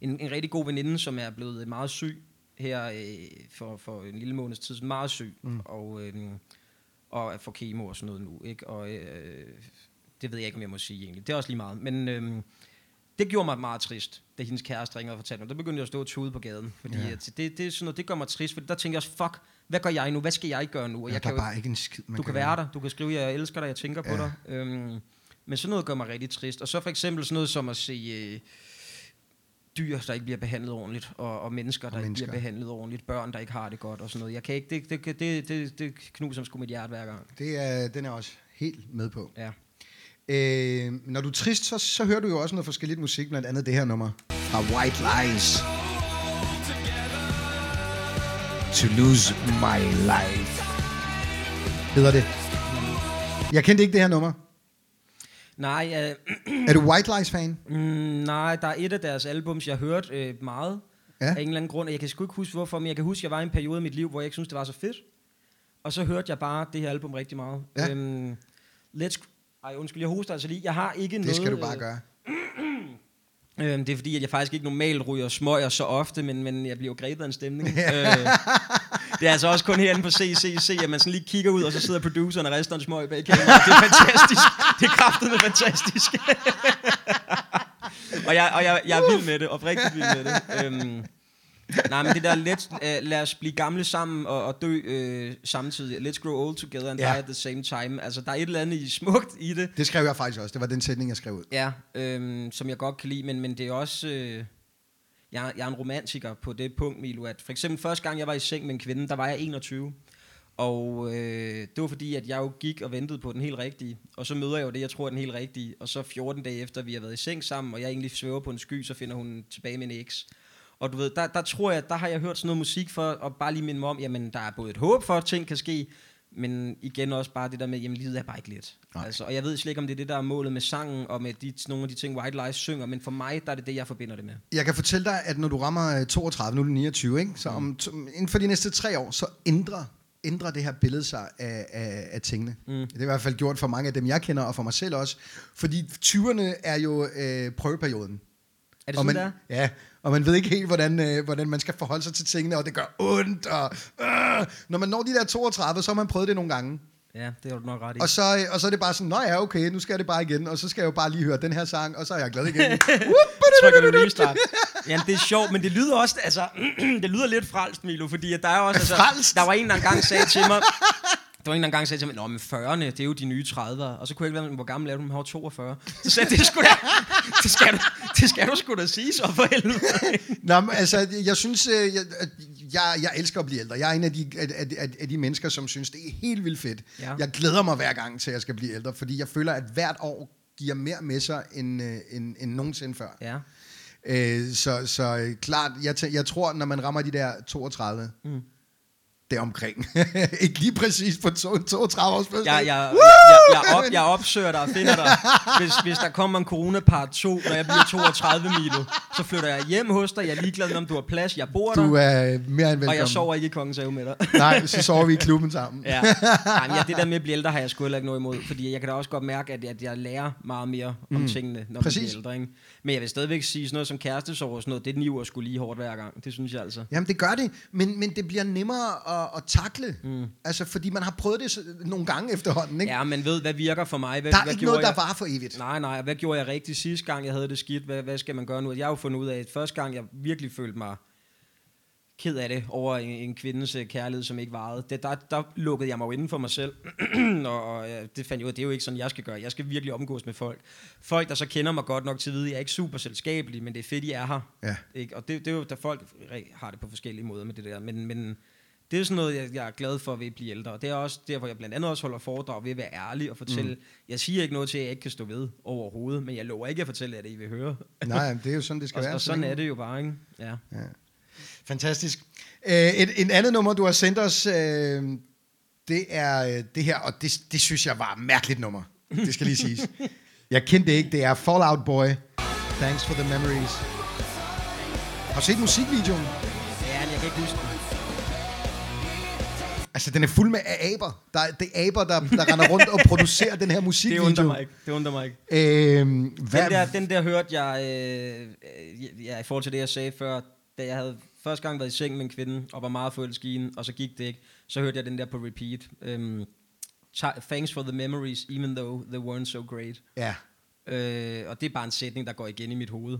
S2: en, en rigtig god veninde, som er blevet meget syg her øh, for, for en lille måneds tid, meget syg, mm. og, øh, og får kemo og sådan noget nu, ikke? Og øh, det ved jeg ikke, om jeg må sige egentlig. Det er også lige meget. Men øh, det gjorde mig meget trist, da hendes kæreste ringede og fortalte mig. Der begyndte jeg at stå og tude på gaden. Fordi
S1: Ja.
S2: at det, det, er sådan noget, det gør mig trist, for der tænker jeg også, fuck, hvad gør jeg nu? Hvad skal jeg gøre nu? Og
S1: Ja,
S2: jeg
S1: der
S2: kan
S1: er
S2: jo,
S1: bare ikke en skid, man
S2: du kan være der, du kan skrive, jeg elsker dig, jeg tænker
S1: Ja.
S2: på dig. Øhm, men sådan noget gør mig rigtig trist. Og så for eksempel sådan noget som at se øh, dyr, der ikke bliver behandlet ordentligt, og, og mennesker, der
S1: Og
S2: ikke
S1: mennesker.
S2: bliver behandlet ordentligt, børn, der ikke har det godt og sådan noget. Jeg kan ikke, det, det, det, det, det knuser sgu mit hjerte hver gang.
S1: Det er, den er også helt med på.
S2: Ja.
S1: Øh, når du er trist, så, så hører du jo også noget forskelligt musik, blandt andet det her nummer fra White Lies. To lose my life. Hedder det. Jeg kendte ikke det her nummer.
S2: Nej, øh,
S1: Er du White Lies-fan?
S2: mm, nej, der er et af deres albums, jeg har hørt øh, meget.
S1: Ja.
S2: Af en eller anden grund. og Jeg kan sgu ikke huske, hvorfor, men jeg kan huske, at jeg var i en periode i mit liv, hvor jeg ikke synes det var så fedt. Og så hørte jeg bare det her album rigtig meget.
S1: Ja.
S2: Øhm, let's... Ej, undskyld, jeg hoster altså lige. Jeg har ikke noget...
S1: Det skal du bare
S2: øh,
S1: gøre.
S2: Øhm, det er fordi, at jeg faktisk ikke normalt ryger smøger så ofte, men, men jeg bliver jo grebet af en stemning. øh, det er altså også kun herinde på CCC, at man sådan lige kigger ud, og så sidder produceren og rester en smøg bag kameraet. Det er fantastisk. Det er kraftedeme fantastisk. og jeg, og jeg, jeg er vild med det, oprigtigt vild med det. Øhm, nej, men det der, let's, uh, lad os blive gamle sammen og, og dø øh, samtidig. Let's grow old together and
S1: Ja.
S2: die at the same time. Altså, der er et eller andet i smukt i det.
S1: Det skrev jeg faktisk også. Det var den sætning, jeg skrev ud.
S2: Ja, øhm, som jeg godt kan lide, men, men det er også... Øh, jeg, er- jeg er en romantiker på det punkt, Milo, at for eksempel første gang, jeg var i seng med en kvinde, der var jeg 21. Og øh, det var fordi, at jeg jo gik og ventede på den helt rigtige. Og så møder jeg jo det, jeg tror er den helt rigtige. Og så 14 dage efter, vi har været i seng sammen, og jeg egentlig svæver på en sky, så finder hun tilbage med en eks. Og du ved, der, der tror jeg, der har jeg hørt sådan noget musik for, og bare lige minde mig om, jamen der er både et håb for, at ting kan ske, men igen også bare det der med, jamen livet er bare ikke let.
S1: Nej.
S2: Altså, og jeg ved slet ikke, om det er det, der er målet med sangen, og med de, nogle af de ting, White Lies synger, men for mig, der er det det, jeg forbinder det med.
S1: Jeg kan fortælle dig, at når du rammer øh, 32, nu er du 29, ikke? så om, to- inden for de næste tre år, så ændrer ændrer det her billede sig af, af, af tingene. Mm. Det er i hvert fald gjort for mange af dem, jeg kender, og for mig selv også. Fordi 20'erne er jo øh, prøveperioden.
S2: Er det
S1: og
S2: sådan,
S1: man,
S2: der?
S1: Ja, og man ved ikke helt, hvordan, øh, hvordan man skal forholde sig til tingene, og det gør ondt. Og, øh, når man når de der 32, så har man prøvet det nogle gange.
S2: Ja, det har du nok ret i.
S1: Og så, øh, og så er det bare sådan, nå ja, okay, nu skal jeg det bare igen, og så skal jeg jo bare lige høre den her sang, og så er jeg glad igen.
S2: trykker du restart. Jamen, det er sjovt, men det lyder også, altså, det lyder lidt frelst, Milo, fordi at der er også, altså,
S1: Frelst?
S2: der var en, der engang sagde til mig, der var en, der engang sagde til mig, Nå, men 40'erne, det er jo de nye 30'ere. Og så kunne jeg ikke være, hvor gammel er du? Han var 42. Så sagde det, skulle da, det, skal du, det skal du sgu da sige så for helvede.
S1: Nå, men, altså, jeg synes, øh, jeg, jeg, jeg elsker at blive ældre. Jeg er en af de, af, af, af de mennesker, som synes, det er helt vildt fedt.
S2: Ja.
S1: Jeg glæder mig hver gang til, at jeg skal blive ældre, fordi jeg føler, at hvert år giver mere med sig, end, øh, end, end nogensinde før.
S2: Ja.
S1: Øh, så, så øh, klart, jeg, jeg tror, når man rammer de der 32, mm. Deromkring. ikke lige præcis på to, 32 års fødselsdag.
S2: Jeg, jeg, jeg, jeg, op, jeg opsøger dig og finder dig. Hvis, hvis der kommer en corona part 2, når jeg bliver 32 Milo, så flytter jeg hjem hos dig. Jeg er ligeglad med, om du har plads. Jeg bor der,
S1: Du er mere end velkommen.
S2: og jeg sover ikke i kongens have med dig.
S1: Nej, så sover vi i klubben sammen.
S2: Ja. Nej, men ja, det der med at blive ældre har jeg sgu heller ikke noget imod, fordi jeg kan da også godt mærke, at, at jeg lærer meget mere om tingene, når
S1: Præcis.
S2: man bliver ældre. Ikke? Men jeg vil stadigvæk sige sådan noget som kærestesorg og sådan noget, det niver sgu lige hårdt hver gang. Det synes jeg altså.
S1: Jamen, det gør det, men, men det bliver nemmere at, at takle. Mm. Altså, fordi man har prøvet det nogle gange efterhånden, ikke?
S2: Ja, men ved, hvad virker for mig? Hvad,
S1: Der er
S2: hvad
S1: ikke noget, der
S2: jeg?
S1: varer for evigt.
S2: Nej, nej, hvad gjorde jeg rigtigt sidste gang, jeg havde det skidt? Hvad, hvad skal man gøre nu? Jeg har jo fundet ud af, at første gang, jeg virkelig følte mig ked af det over en, en kvindes øh, kærlighed, som ikke varede. Det, der, der lukkede jeg mig jo inden for mig selv, og, og ja, det fandt jeg ud af, det er jo ikke sådan, jeg skal gøre. Jeg skal virkelig omgås med folk. Folk, der så kender mig godt nok til at vide, at jeg er ikke super selskabelig, men det er fedt, I er her.
S1: Ja.
S2: Ikke? Og det, det er jo, der folk har det på forskellige måder med det der, men, men det er sådan noget, jeg, jeg er glad for ved at blive ældre. Det er også derfor, jeg blandt andet også holder foredrag ved at være ærlig og fortælle. Mm. Jeg siger ikke noget til, at jeg ikke kan stå ved overhovedet, men jeg lover ikke at fortælle jer det, I vil høre.
S1: Nej, det er jo sådan, det skal
S2: Og,
S1: være.
S2: og sådan er det jo bare, ikke? Ja.
S1: Fantastisk. Øh, et, en andet nummer, du har sendt os, øh, det er øh, det her, og det, det synes jeg var et mærkeligt nummer. Det skal lige siges. Jeg kendte det ikke. Det er Fallout Boy. Thanks for the memories. Har du set musikvideoen?
S2: Ja, jeg kan ikke huske det.
S1: Altså, den er fuld med aber. Der, er- det er aber, der, der render rundt og producerer den her
S2: Det
S1: musikvideo.
S2: undrer mig ikke. Det undrer mig ikke.
S1: Øhm, hvad,
S2: Den der, den der hørte jeg, øh, øh, ja, i forhold til det, jeg sagde før, da jeg havde første gang været i seng med en kvinde, og var meget forelsket i hende, og så gik det ikke, så hørte jeg den der på repeat. Øhm, "Ti- Thanks for the memories, even though they weren't so great.
S1: Ja.
S2: Øh, og det er bare en sætning, der går igen i mit hoved.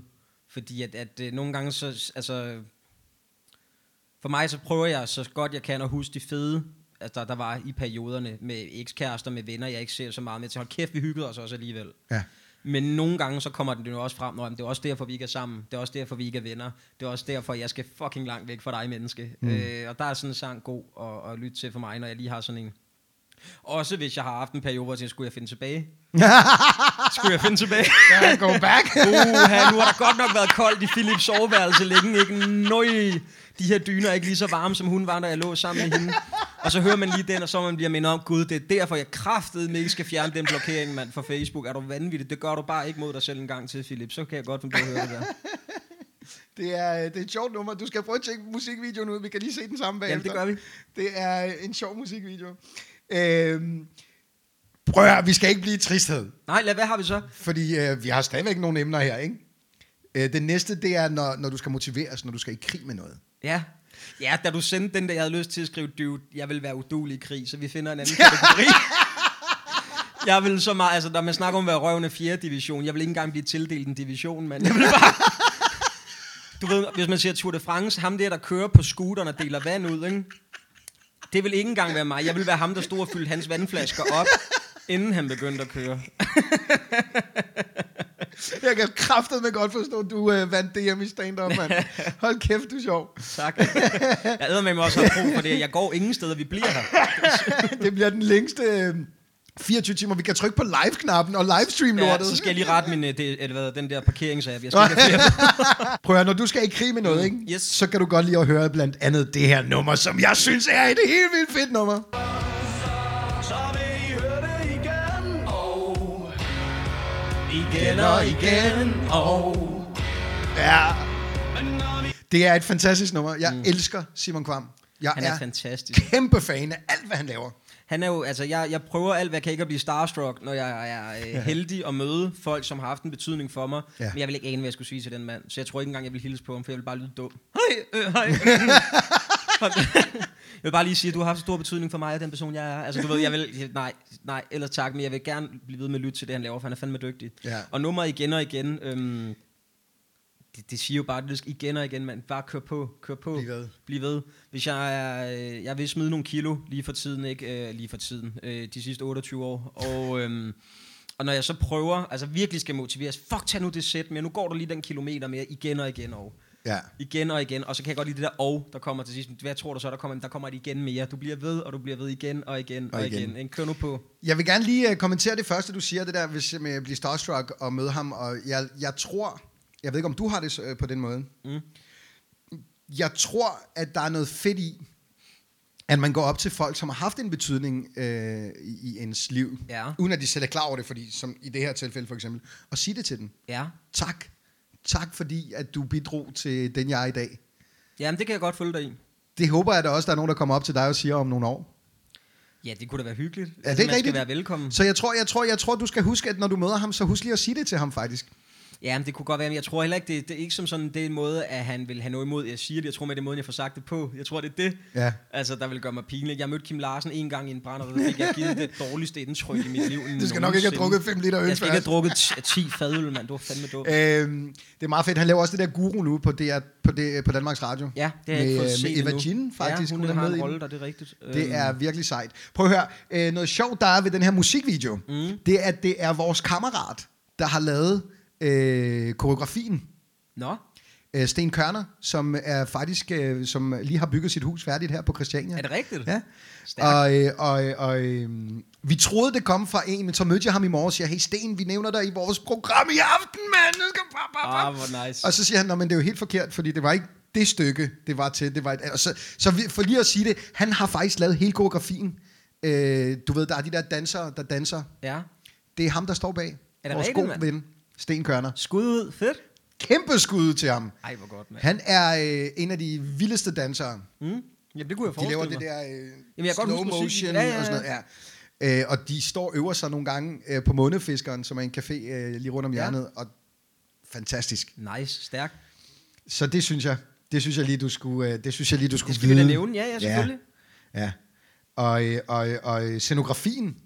S2: Fordi at, at øh, nogle gange så, altså... For mig så prøver jeg så godt jeg kan at huske de fede, altså, der, der var i perioderne med ekskærester, med venner, jeg ikke ser så meget med til. Hold kæft, vi hyggede os også alligevel.
S1: Ja.
S2: Men nogle gange så kommer den jo også frem, at det er også derfor, vi ikke er sammen. Det er også derfor, vi ikke er venner. Det er også derfor, jeg skal fucking langt væk fra dig, menneske. Mm. Øh, og der er sådan en sang god at, at lytte til for mig, når jeg lige har sådan en. Også hvis jeg har haft en periode, hvor jeg tænker, skulle jeg finde tilbage? skulle jeg finde tilbage?
S1: Go back.
S2: Uha, nu har der godt nok været koldt i Philips soveværelse længe, ikke? Nøj, de her dyner er ikke lige så varme, som hun var, da jeg lå sammen med hende. Og så hører man lige den, og så man bliver mindet om, gud, det er derfor, jeg kraftede ikke skal fjerne den blokering, mand, fra Facebook. Er du vanvittig? Det gør du bare ikke mod dig selv en gang til, Philip. Så kan jeg godt finde på at høre det der.
S1: Det er, det er et sjovt nummer. Du skal prøve at tjekke musikvideoen ud. Vi kan lige se den samme
S2: Jamen,
S1: bagefter.
S2: det gør vi.
S1: Det er en sjov musikvideo. Øhm, prøv at vi skal ikke blive i tristhed.
S2: Nej, lad, hvad har vi så?
S1: Fordi øh, vi har stadigvæk nogle emner her, ikke? Øh, det næste, det er, når, når du skal motiveres, når du skal i krig med noget.
S2: Ja. Ja, da du sendte den der, jeg havde lyst til at skrive, dude, jeg vil være udulig i krig, så vi finder en anden kategori. Jeg vil så meget, altså når man snakker om at være røvende 4. division, jeg vil ikke engang blive tildelt en division, mand. Jeg vil bare... Du ved, hvis man siger Tour de France, ham der, der kører på scooteren og deler vand ud, ikke? Det vil ikke engang være mig. Jeg vil være ham, der stod og fyldte hans vandflasker op, inden han begyndte at køre.
S1: Jeg kan kraftedeme godt forstå, at du øh, vandt DM i stand-up, mand. Hold kæft, du er sjov.
S2: Tak. Jeg æder med mig også have brug for det. Jeg går ingen steder, vi bliver her.
S1: Det bliver den længste øh, 24 timer. Vi kan trykke på live-knappen og livestream
S2: Ja,
S1: lortet.
S2: så skal jeg lige rette min, øh, det, eller hvad, den der parkeringsapp. Jeg skal.
S1: Prøv at når du skal i krig med noget, ikke?
S2: Yes.
S1: så kan du godt lide at høre blandt andet det her nummer, som jeg synes er et helt vildt fedt nummer.
S3: Igen og
S2: igen, og...
S1: Ja. Det er et fantastisk nummer. Jeg mm. elsker Simon Kvam. Jeg
S2: Han er
S1: er
S2: fantastisk.
S1: kæmpe fan af alt, hvad han laver.
S2: Han er jo, altså, jeg, jeg prøver alt, hvad jeg kan ikke at blive starstruck, når jeg er øh, heldig at møde folk, som har haft en betydning for mig.
S1: Ja.
S2: Ja. Men jeg vil ikke ane, hvad jeg skulle sige til den mand. Så jeg tror ikke engang, jeg vil hilse på ham, for jeg vil bare lyde dum. Hej, øh, hej. jeg vil bare lige sige, at du har haft stor betydning for mig, og den person, jeg er. Altså, du ved, jeg vil, nej, nej, eller tak, men jeg vil gerne blive ved med at lytte til det, han laver, for han er fandme dygtig.
S1: Ja.
S2: Og nummeret igen og igen, øhm, det, det siger jo bare, det igen og igen, man bare kør på, kør på.
S1: Bliv ved.
S2: Bliv ved. Hvis jeg er, øh, jeg vil smide nogle kilo lige for tiden, ikke øh, lige for tiden, øh, de sidste 28 år, og, øhm, og når jeg så prøver, altså virkelig skal motiveres, fuck, tag nu det sæt mere, nu går du lige den kilometer mere, igen og igen og
S1: Ja.
S2: igen og igen, og så kan jeg godt lide det der og, der kommer til sidst. Hvad tror du så, der kommer? Der kommer det igen mere. Du bliver ved, og du bliver ved igen og igen og,
S1: Og igen.
S2: igen. Kør nu på.
S1: Jeg vil gerne lige uh, kommentere det første, du siger, det der hvis med at blive starstruck og møde ham. Og jeg, jeg tror, jeg ved ikke, om du har det uh, på den måde.
S2: Mm.
S1: Jeg tror, at der er noget fedt i, at man går op til folk, som har haft en betydning øh, i, i ens liv,
S2: Ja.
S1: uden at de selv er klar over det, fordi som i det her tilfælde for eksempel, og sige det til dem.
S2: Ja.
S1: Tak. Tak fordi, at du bidrog til den, jeg er i dag.
S2: Jamen, det kan jeg godt følge dig i.
S1: Det håber jeg da også, der er nogen, der kommer op til dig og siger om nogle år.
S2: Ja, det kunne da være hyggeligt.
S1: Er det
S2: man
S1: rigtigt?
S2: skal være velkommen.
S1: Så jeg tror, jeg tror, jeg tror, du skal huske, at når du møder ham, så husk lige at sige det til ham faktisk.
S2: Ja, men det kunne godt være, men jeg tror heller ikke, det, det er ikke som sådan, det er en måde, at han vil have noget imod, jeg siger det. Jeg tror med, det måden, jeg får sagt det på. Jeg tror, det er det,
S1: Ja.
S2: altså, der vil gøre mig pinligt. Jeg mødte Kim Larsen en gang i en brænder, og der fik jeg givet det dårligste indtryk i mit liv.
S1: Du skal nok ikke have drukket 5 liter øl
S2: Jeg skal ikke have drukket t- 10 fadøl, mand. Det var fandme dumt.
S1: Øhm, det er meget fedt. Han laver også det der guru nu på, DR, på, det, på Danmarks Radio.
S2: Ja, det har jeg
S1: med,
S2: ikke fået
S1: øh,
S2: set
S1: Eva. Jean, faktisk.
S2: Ja, hun,
S1: er
S2: har
S1: med
S2: en rolle der, det er rigtigt.
S1: Det
S2: Øhm,
S1: er virkelig sejt. Prøv at høre. Øh, noget sjovt, der er ved den her musikvideo, mm. det er, at det er vores kammerat, der har lavet øh, koreografien.
S2: Nå,
S1: Øh, Sten Kørner, som er faktisk, øh, som lige har bygget sit hus færdigt her på Christiania.
S2: er det rigtigt?
S1: Ja.
S2: Stærkt.
S1: Og, øh, og, øh, og øh, vi troede, det kom fra en, men så mødte jeg ham i morges og siger, hey Sten, vi nævner dig i vores program i aften, mand. Nu skal.
S2: Ah, hvor nice.
S1: Og så siger han, Nå, men det er jo helt forkert, fordi det var ikke det stykke, det var til. Det var et, så, så vi, for lige at sige det, han har faktisk lavet hele koreografien. Øh, du ved, der er de der dansere, der danser.
S2: Ja.
S1: Det er ham, der står bag.
S2: Er det
S1: Vores
S2: rigtigt,
S1: gode ven, Sten Kørner.
S2: Skud ud. Fedt.
S1: Kæmpe skud til ham.
S2: Ej, hvor godt, mand.
S1: Han er øh, en af de vildeste dansere.
S2: Mm? Jamen, det kunne jeg
S1: De
S2: forestille
S1: laver
S2: mig.
S1: det der øh,
S2: Jamen, jeg godt
S1: slow
S2: musikken.
S1: motion
S2: Ja, ja, ja.
S1: og sådan noget. Ja. Øh, og de står og øver sig nogle gange øh, på Månefiskeren, som er en café øh, lige rundt om
S2: Ja.
S1: hjørnet. Og fantastisk.
S2: Nice, stærk.
S1: Så det synes jeg, det synes jeg lige, du skulle, øh, det synes jeg lige, du skulle
S2: Det skal vi da nævne, ja, ja, selvfølgelig.
S1: Ja. ja. Og, øh, og, og øh, scenografien,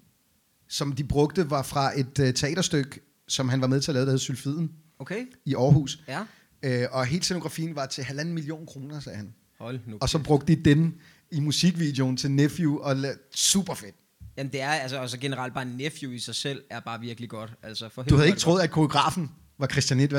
S1: som de brugte, var fra et øh, teaterstykke, som han var med til at lave, der hed Sylfiden
S2: Okay,
S1: i Aarhus.
S2: ja.
S1: Øh, og hele scenografien var til halvanden million kroner, sagde han.
S2: Hold nu.
S1: Og så brugte de den i musikvideoen til Nephew, og la- super fedt.
S2: Jamen, det er altså også generelt bare nephew i sig selv, er bare virkelig godt. Altså, for
S1: Du havde ikke
S2: det
S1: troet, at koreografen var Christian Nitt,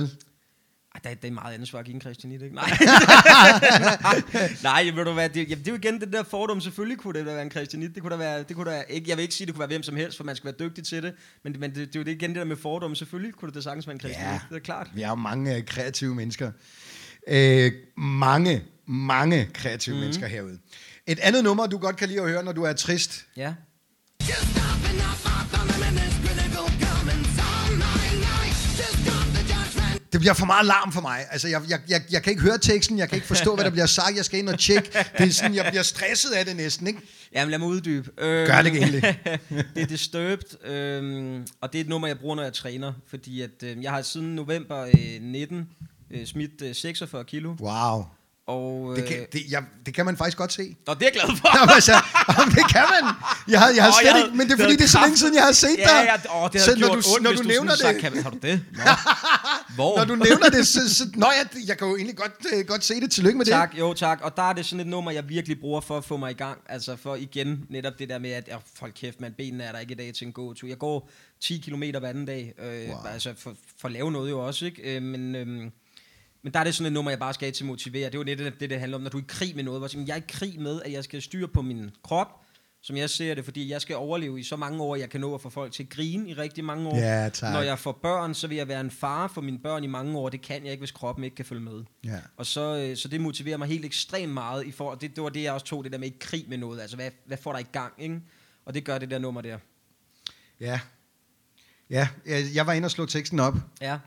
S2: Ej, det, det er meget ansvar at give en Christianit, ikke? Nej. Nej, ved du hvad, det, jamen, det er jo igen det der fordom. Selvfølgelig kunne det da være en Christianit. Det kunne da være, det kunne da, ikke, jeg vil ikke sige, det kunne være hvem som helst, for man skal være dygtig til det. Men, men det, det, er jo det igen det der med fordom. Selvfølgelig kunne det da sagtens være en Christianit.
S1: Ja.
S2: Det er klart.
S1: Vi er jo mange øh, kreative mennesker. Øh, mange, mange kreative mm. mennesker herude. Et andet nummer, du godt kan lide at høre, når du er trist,
S2: Ja.
S1: Det bliver for meget larm for mig. Altså, jeg, jeg, jeg, jeg kan ikke høre teksten, jeg kan ikke forstå, hvad der bliver sagt. Jeg skal ind og tjekke. Det er sådan, jeg bliver stresset af det næsten, ikke?
S2: Jamen lad mig uddybe. Øhm,
S1: Gør det egentlig.
S2: det er Disturbed, øhm, og det er et nummer, jeg bruger, når jeg træner. Fordi at, øh, jeg har siden november øh, 19 øh, smidt øh, 46 kilo.
S1: Wow.
S2: Og, øh,
S1: Det kan, det, jeg, det kan man faktisk godt se.
S2: og det er jeg glad for.
S1: Jamen, altså, jamen, det kan man. Jeg har, jeg har
S2: Åh,
S1: slet
S2: jeg
S1: ikke, men det er fordi, det er så længe siden, jeg har set
S2: Ja,
S1: dig.
S2: ja, åh, det
S1: så når du,
S2: ondt,
S1: når du
S2: du
S1: nævner det,
S2: kan, har du det? Nå. Hvor?
S1: når du nævner det, så, så nå, jeg, jeg kan jo egentlig godt, øh, godt se det. Tillykke med
S2: Tak, jo tak. Og der er det sådan et nummer, jeg virkelig bruger for at få mig i gang. Altså for igen, netop det der med, at oh, folk kæft, man, benene er der ikke i dag til en gåtur. Jeg går 10 km hver anden dag, øh, wow. altså for, for at lave noget jo også, ikke? Øh, men, øh, men der er det sådan et nummer, jeg bare skal til at motivere. Det er jo netop det, det handler om, når du er i krig med noget. Hvor jeg er i krig med, at jeg skal styre på min krop, som jeg ser det, fordi jeg skal overleve i så mange år, jeg kan nå at få folk til at grine i rigtig mange år.
S1: Ja, tak.
S2: Når jeg får børn, så vil jeg være en far for mine børn i mange år. Det kan jeg ikke, hvis kroppen ikke kan følge med.
S1: Ja.
S2: Og så, øh, så det motiverer mig helt ekstremt meget. I for, det, det var det, jeg også tog, det der med i krig med noget. Altså, hvad, hvad får dig i gang, ikke? Og det gør det der nummer der.
S1: Ja. Ja, jeg, jeg var inde og slå teksten op,
S2: Ja.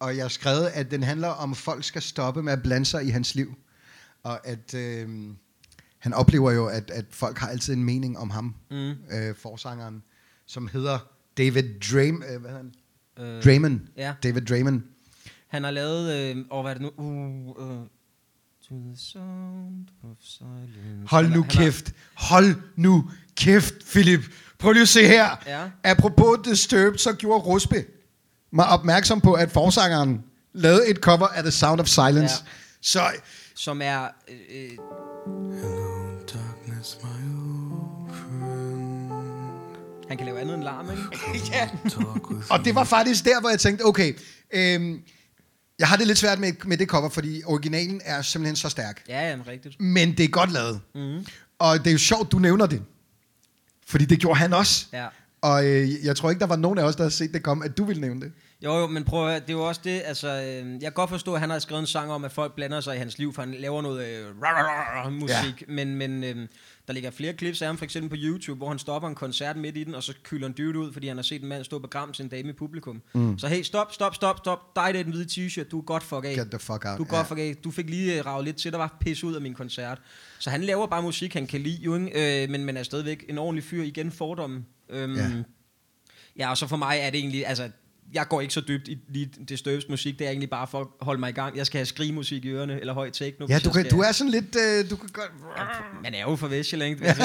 S1: Og jeg har skrevet, at den handler om, at folk skal stoppe med at blande sig i hans liv. Og at øh, han oplever jo, at, at folk har altid en mening om ham, mm. øh, forsangeren, som hedder David Draym, øh, hvad han?
S2: Øh,
S1: Draymond.
S2: ja.
S1: David Draymond.
S2: Han har lavet, øh, og hvad er det nu? Uh, uh, to the sound of silence.
S1: Hold nu
S2: har- han har-
S1: kæft. Hold nu kæft, Philip. Prøv lige at se her.
S2: Ja.
S1: Apropos Disturbed, så gjorde Rusbe mig opmærksom på, at forsangeren lavede et cover af The Sound of Silence.
S2: Ja.
S1: Så
S2: Som er... Øh, øh,
S3: Darkness, my
S2: han kan lave andet end larm, ikke?
S1: ja. Og det var faktisk der, hvor jeg tænkte, okay, øhm, jeg har det lidt svært med, med det cover, fordi originalen er simpelthen så stærk.
S2: ja, ja, rigtigt.
S1: Men det er godt lavet.
S2: Mhm.
S1: Mm. Og det er jo sjovt, du nævner det. Fordi det gjorde han også.
S2: Ja.
S1: Og øh, jeg tror ikke, der var nogen af os, der har set det komme, at du ville nævne det.
S2: Jo, jo, men prøv at høre, det er jo også det, altså, øh, jeg kan godt forstå, at han har skrevet en sang om, at folk blander sig i hans liv, for han laver noget øh, musik, ja. men, men øh, der ligger flere clips af ham, for eksempel på YouTube, hvor han stopper en koncert midt i den, og så kylder en dude ud, fordi han har set en mand stå på gram til en dame i publikum. Mm. Så hey, stop, stop, stop, stop, dig der den hvide t-shirt, du er godt fuck af.
S1: Get the fuck out.
S2: Du er godt fuck af. Du fik lige uh, ravet lidt til, der var pis ud af min koncert. Så han laver bare musik, han kan lide, jo, ikke? Øh, men, men er stadigvæk en ordentlig fyr, igen fordommen. Øhm,
S1: ja.
S2: ja, og så for mig er det egentlig, altså, jeg går ikke så dybt i lige det støvs musik, det er egentlig bare for at holde mig i gang. Jeg skal have skrigemusik i ørerne, eller høj techno.
S1: Ja, du, kan,
S2: skal.
S1: du er sådan lidt... Øh, du kan godt...
S2: Man er jo fra Vestjylland, ikke?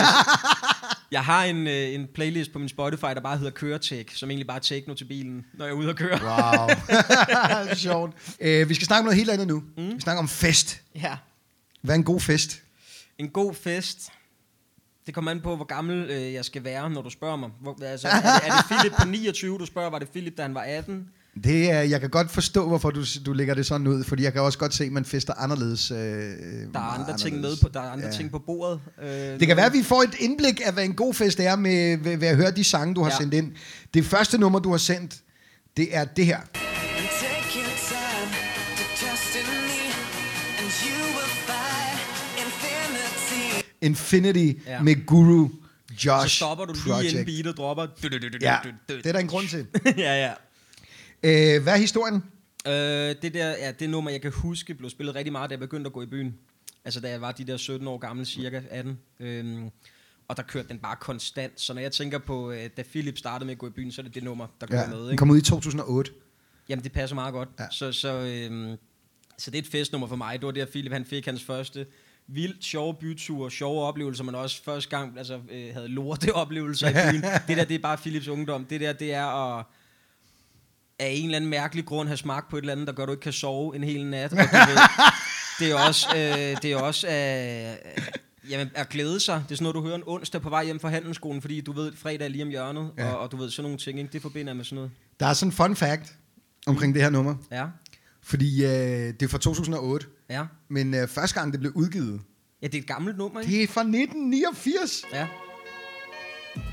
S2: Jeg har en, øh, en playlist på min Spotify, der bare hedder Køretek, som egentlig bare er techno til bilen, når jeg er ude at køre.
S1: Wow. Sjovt. Øh, vi skal snakke om noget helt andet nu. Mm. Vi snakker om fest.
S2: Ja.
S1: Hvad er en god fest?
S2: En god fest. Det kommer an på, hvor gammel øh, jeg skal være, når du spørger mig. Hvor, altså, er, det, er det Philip på 29, du spørger? Var det Philip, da han var 18?
S1: Det er, jeg kan godt forstå, hvorfor du, du lægger det sådan ud, fordi jeg kan også godt se, at man fester anderledes. Øh,
S2: Der er andre ting med på, der er andre
S1: Ja.
S2: ting på bordet. Øh,
S1: Det kan være, at vi får et indblik af, hvad en god fest er, med, ved, ved at høre de sange, du har. Ja. sendt ind. Det første nummer, du har sendt, det er det her.
S5: Infinity.
S1: Ja. Med Guru Josh
S2: så stopper du lige
S1: Project.
S2: inden beatet dropper.
S1: Ja, det er der en grund til.
S2: ja, ja.
S1: Øh, hvad er historien?
S2: Øh, det der, ja, det nummer, jeg kan huske, blev spillet rigtig meget, da jeg begyndte at gå i byen. Altså, da jeg var de der 17 år gammel, cirka 18. Øhm, og der kørte den bare konstant. Så når jeg tænker på, øh, da Philip startede med at gå i byen, så er det det nummer, der kører
S1: Ja,
S2: med.
S1: den
S2: Ikke?
S1: kom ud i 2008.
S2: Jamen, det passer meget godt.
S1: Ja.
S2: Så, så, øhm, så det er et festnummer for mig. Det var der, Philip han fik hans første vildt sjove byture, sjove oplevelser, men også første gang altså, øh, havde lorte oplevelser i byen. det der, det er bare Philips ungdom. Det der, det er at af en eller anden mærkelig grund have smagt på et eller andet, der gør, at du ikke kan sove en hel nat. Og du ved, det er også, øh, det er også øh, jamen, at glæde sig. Det er sådan noget, du hører en onsdag på vej hjem fra handelsskolen, fordi du ved, fredag er lige om hjørnet,
S1: Ja.
S2: og, og, du ved, sådan nogle ting, ikke? det forbinder jeg med sådan noget.
S1: Der er sådan en fun fact omkring det her nummer.
S2: Ja,
S1: Fordi øh, det er fra 2008.
S2: ja.
S1: Men øh, første gang, det blev udgivet,
S2: Ja, det er et gammelt nummer, ikke?
S1: det er fra 1989.
S2: Ja.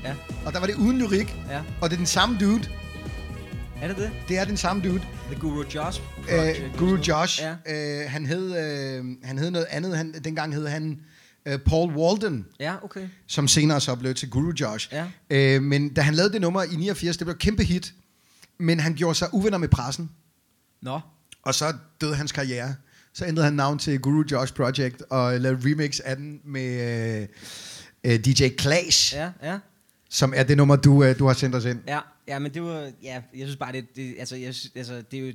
S2: Ja,
S1: Og der var det uden lyrik.
S2: ja.
S1: Og det er den samme dude.
S2: Er det det?
S1: Det er den samme dude.
S2: The Guru Josh Project.
S1: Øh, Guru Josh.
S2: Ja.
S1: Øh, han, hed, øh, han hed noget andet. Han, dengang hed han øh, Paul Walden.
S2: Ja, okay.
S1: som senere så blev til Guru Josh.
S2: Ja.
S1: Øh, men da han lavede det nummer i 89, det blev et kæmpe hit, men han gjorde sig uvenner med pressen,
S2: Nå.
S1: og så døde hans karriere. Så ændrede han navn til Guru Josh Project, og lavede remix af den med øh, øh, DJ Klaas, ja.
S2: Ja,
S1: som er det nummer, du, øh, du har sendt os ind.
S2: Ja, ja, men det var, ja, jeg synes bare, det, det altså, jeg, synes- altså, det er jo,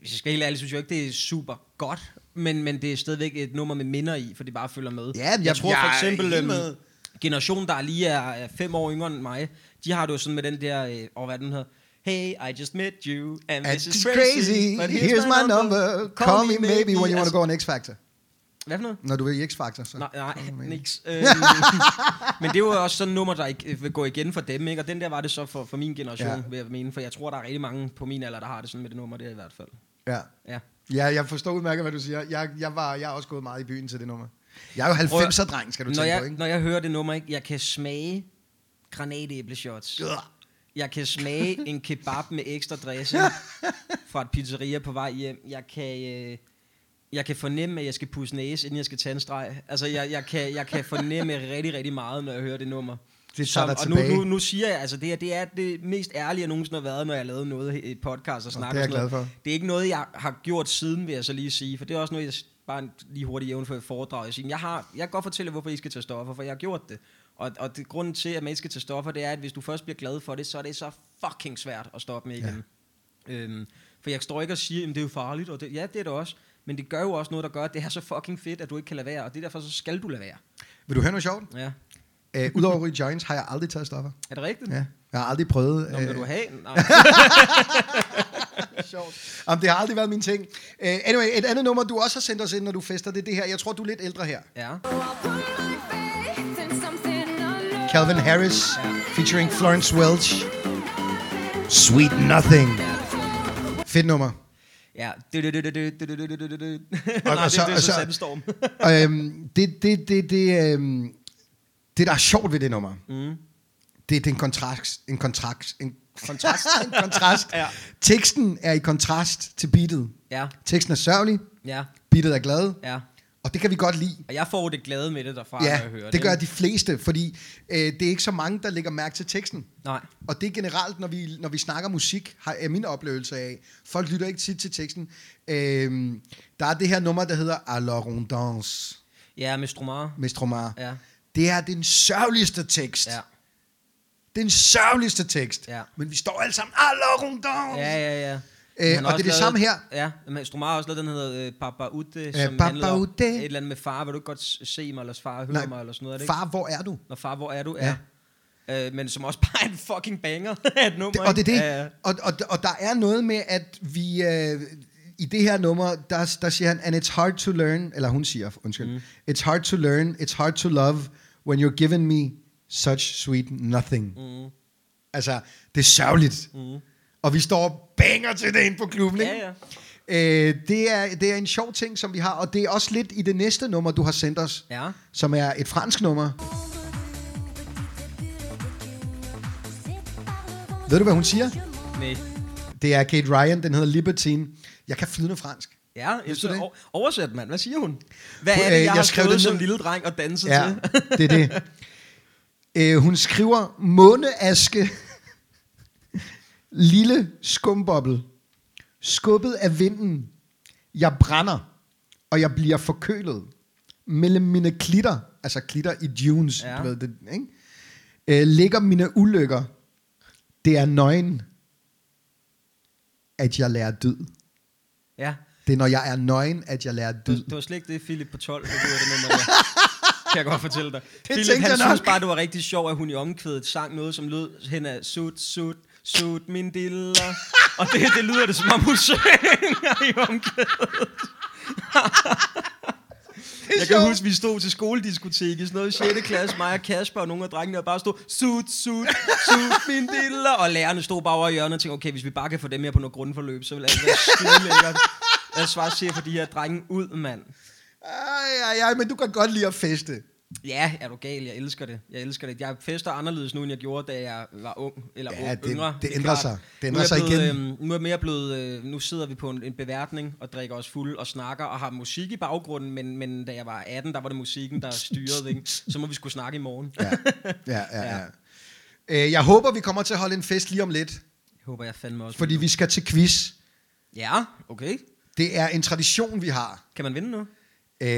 S2: hvis jeg skal helt ærligt, synes jeg ikke, det er super godt, men, men det er stadigvæk et nummer med minder i, for det bare følger med.
S1: Ja,
S2: jeg,
S1: jeg-
S2: tror
S1: jeg
S2: for
S1: er
S2: eksempel,
S1: helt
S2: øhm,
S1: med.
S2: generationen, der lige er, er fem år yngre end mig, de har det jo sådan med den der, øh, hvad er den hedder, Hey, I just met you, and, this is crazy,
S1: crazy,
S2: but
S1: here's, my number, call, me maybe when you want to go on X-Factor.
S2: Hvad for noget?
S1: Når du vil i X-Factor, så.
S2: Nej, nej,
S1: call maybe.
S2: niks. Øhm, men det jo også sådan nummer, der ikke øh, vil gå igen for dem, ikke? Og den der var det så for, for min generation,
S1: Ja.
S2: vil jeg mene. For jeg tror, der er rigtig mange på min alder, der har det sådan med det nummer, det er i hvert fald.
S1: Ja.
S2: Ja.
S1: ja, jeg forstår udmærket, hvad du siger. Jeg, jeg, var, jeg er også gået meget i byen til det nummer. Jeg er jo 90'er-dreng, skal du
S2: når
S1: tænke
S2: jeg,
S1: på, ikke?
S2: Når jeg hører det nummer, ikke? Jeg kan smage granatæbleshots. Jeg kan smage en kebab med ekstra dressing fra et pizzeria på vej hjem. Jeg kan, øh, jeg kan fornemme, at jeg skal pusse næse, inden jeg skal tage en streg. Altså, jeg, jeg, kan, jeg kan fornemme rigtig, rigtig meget, når jeg hører det nummer.
S1: Det tager dig
S2: og
S1: tilbage.
S2: nu, nu, nu siger jeg, altså det, her, det er det mest ærlige, jeg nogensinde har været, når jeg har lavet noget i podcast og snakker
S1: det er jeg glad for.
S2: Det er ikke noget, jeg har gjort siden, vil jeg så lige sige, for det er også noget, jeg bare lige hurtigt jævnfør et foredrag. Jeg, siger, jeg, har, jeg kan godt fortælle, hvorfor I skal tage stoffer, for jeg har gjort det. Og, og det, grunden til, at man ikke skal tage stoffer, det er, at hvis du først bliver glad for det, så er det så fucking svært at stoppe med igen. Ja. Øhm, for jeg står ikke og siger, at det er jo farligt, og det, ja, det er det også. Men det gør jo også noget, der gør, at det er så fucking fedt, at du ikke kan lade være. Og det er derfor, så skal du lade være.
S1: Vil du høre noget sjovt?
S2: Ja.
S1: Uh, Udover ryge joints har jeg aldrig taget stoffer.
S2: Er det rigtigt?
S1: Ja. Jeg har aldrig prøvet...
S2: Nå, vil
S1: øh,
S2: du have? Nej.
S1: Jamen, det har aldrig været min ting. Uh, anyway, et andet nummer, du også har sendt os ind, når du fester, det er det her. Jeg tror, du er lidt ældre her.
S2: ja.
S1: Calvin Harris featuring Florence Welch. Sweet Nothing. Fedt nummer.
S2: Ja. Nej, det er så Sandstorm.
S1: Det det det det øhm, det der er sjovt ved det nummer. Mm. Det, det er en kontrast, en kontrast, en
S2: kontrast,
S1: en kontrast.
S2: ja.
S1: Teksten er i kontrast til beatet.
S2: Ja.
S1: Teksten er sørgelig.
S2: Ja.
S1: Beatet er glad.
S2: Ja
S1: og det kan vi godt lide.
S2: Og jeg får det glade med det derfra, når
S1: Ja,
S2: jeg hører
S1: det gør
S2: ikke?
S1: de fleste, fordi øh, det er ikke så mange, der lægger mærke til teksten.
S2: Nej.
S1: Og det er generelt, når vi, når vi snakker musik, har, er min oplevelse af. Folk lytter ikke tit til teksten. Øhm, der er det her nummer, der hedder Alors on danse
S2: Ja, med Stromar.
S1: med Stromar.
S2: Ja,
S1: Det er den sørgeligste tekst.
S2: ja.
S1: Den sørgeligste tekst.
S2: Ja.
S1: Men vi står alle sammen, Alors on danse
S2: Ja, ja, ja.
S1: Øh, og det er det samme her.
S2: Ja, men Stromar har også lavet den, der hedder øh, Papa Ute, som
S1: Papa
S2: handler om et eller andet med far. Vil du ikke godt se mig, eller far høre
S1: Nej,
S2: mig, eller sådan noget? Er det
S1: Far, hvor er du?
S2: Ikke? Når far, hvor er du?
S1: Ja.
S2: Ja. Øh, men som også bare er en fucking banger af et nummer.
S1: Det, og det er det.
S2: ikke? Ja, ja.
S1: Og, og, og der er noget med, at vi... Øh, I det her nummer, der, der siger han, and it's hard to learn, eller hun siger, undskyld, mm. it's hard to learn, it's hard to love, when you're giving me such sweet nothing. Mm. Altså, det er sørgeligt. Mm. Og vi står banger til det ind på klubben, ikke?
S2: Ja, ja.
S1: Øh, det, er, det er en sjov ting, som vi har, og det er også lidt i det næste nummer, du har sendt os,
S2: Ja.
S1: som er et fransk nummer. Ved du, hvad hun siger?
S2: Nej.
S1: Det er Kate Ryan, den hedder Libertine. Jeg kan flydende fransk.
S2: Ja, jeg
S1: Vidste
S2: så, o- oversæt, mand. Hvad siger hun? Hvad er det,
S1: øh,
S2: jeg,
S1: jeg
S2: har
S1: skrev
S2: skrevet
S1: det
S2: som lille dreng og danset
S1: Ja,
S2: til?
S1: det er det. Øh, hun skriver, måneaske, lille skumbobbel, skubbet af vinden, jeg brænder, og jeg bliver forkølet. Mellem mine klitter, altså klitter i dunes,
S2: Ja.
S1: du ved det, ikke? Øh, ligger mine ulykker. Det er nøgen, at jeg lærer død.
S2: Ja.
S1: Det er, når jeg er nøgen, at jeg lærer
S2: Det,
S1: død.
S2: det var slet ikke det, Philip på 12, der gjorde det nummer. Kan jeg godt fortælle dig. Philip,
S1: tænkte
S2: han
S1: jeg nok.
S2: synes bare, det var rigtig sjovt, at hun i omkvædet sang noget, som lød hen af sut, sut, sut min diller. Og det, det lyder det, som om hun synger i omkvædet. Jeg kan huske, vi stod til skolediskotek i sådan noget 6. klasse, mig og Kasper og nogle af drengene, og bare stod, sut, sut, sut min diller. Og lærerne stod bare over i hjørnet og tænkte, okay, hvis vi bare kan få dem her på noget grundforløb, så vil det være skide lækkert. Jeg svarer siger for de her drenge ud, mand.
S1: Ej, ej, ej, men du kan godt lide at feste.
S2: Ja, er du gal? Jeg elsker det. Jeg elsker det. Jeg fester anderledes nu, end jeg gjorde, da jeg var ung. Eller
S1: Ja,
S2: ung,
S1: det-
S2: yngre.
S1: det
S2: er
S1: ændrer sig. Det ændrer
S2: er
S1: sig
S2: blevet,
S1: igen.
S2: Øhm, nu er mere blevet... Øh, nu sidder vi på en, en beværtning og drikker os fuld og snakker og har musik i baggrunden, men, men da jeg var 18, der var det musikken, der styrede. Ikke? Så må vi skulle snakke i morgen.
S1: Ja, ja, ja.
S2: Ja.
S1: ja. Øh, jeg håber, vi kommer til at holde en fest lige om lidt,
S2: Jeg håber, jeg fandme også.
S1: fordi vi skal til quiz.
S2: Ja, okay.
S1: Det er en tradition, vi har.
S2: Kan man vinde nu?
S1: Øh,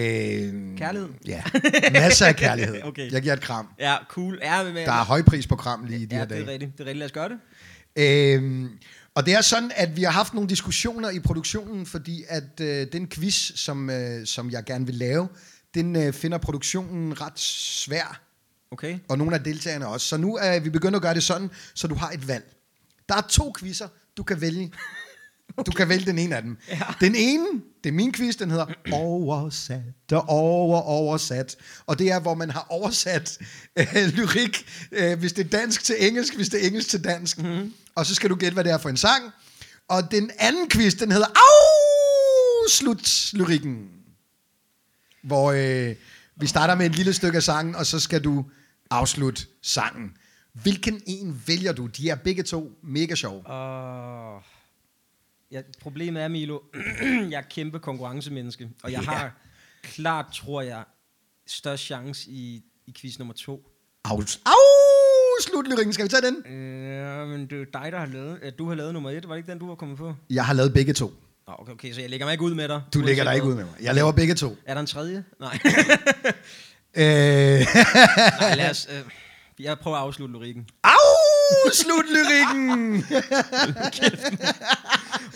S2: Kærlighed?
S1: Ja, masser af kærlighed.
S2: Okay.
S1: Jeg giver et kram.
S2: Ja, cool. Ja, men,
S1: Der er høj pris på kram lige i de
S2: ja,
S1: her
S2: det er
S1: dage.
S2: rigtigt. Det er rigtigt. Lad os gøre det.
S1: Øhm, og det er sådan, at vi har haft nogle diskussioner i produktionen, fordi at øh, den quiz, som, øh, som jeg gerne vil lave, den øh, finder produktionen ret svær,
S2: Okay.
S1: og nogle af deltagerne også. Så nu er vi begyndt at gøre det sådan, så du har et valg. Der er to quizzer, du kan vælge. Du kan vælge den ene af dem. Ja. Den ene, det er min quiz, den hedder Oversat og over oversat. Og det er, hvor man har oversat øh, lyrik, øh, hvis det er dansk til engelsk, hvis det er engelsk til dansk. Mm-hmm. Og så skal du gætte, hvad det er for en sang. Og den anden quiz, den hedder Afslut lyrikken. Hvor øh, vi starter med et lille stykke af sangen, og så skal du afslutte sangen. Hvilken en vælger du? De er begge to mega sjove.
S2: Uh, ja, problemet er, Milo, jeg er kæmpe konkurrencemenneske, og jeg
S1: Ja.
S2: har klart, tror jeg, størst chance i, i quiz nummer to.
S1: Aus- Afslut lyrikken. Skal vi tage den?
S2: Ja, men det er dig, der har lavet, at du har lavet nummer et. Var det ikke den, du var kommet på?
S1: Jeg har lavet begge to.
S2: Okay, okay, så jeg lægger mig ikke ud med dig.
S1: Du lægger dig ikke ud med mig. Jeg laver begge to.
S2: Er der en tredje? Nej.
S1: Øh,
S2: Nej, lad os... Øh, jeg prøver at afslutte lyrikken.
S1: au! Slut lyrikken!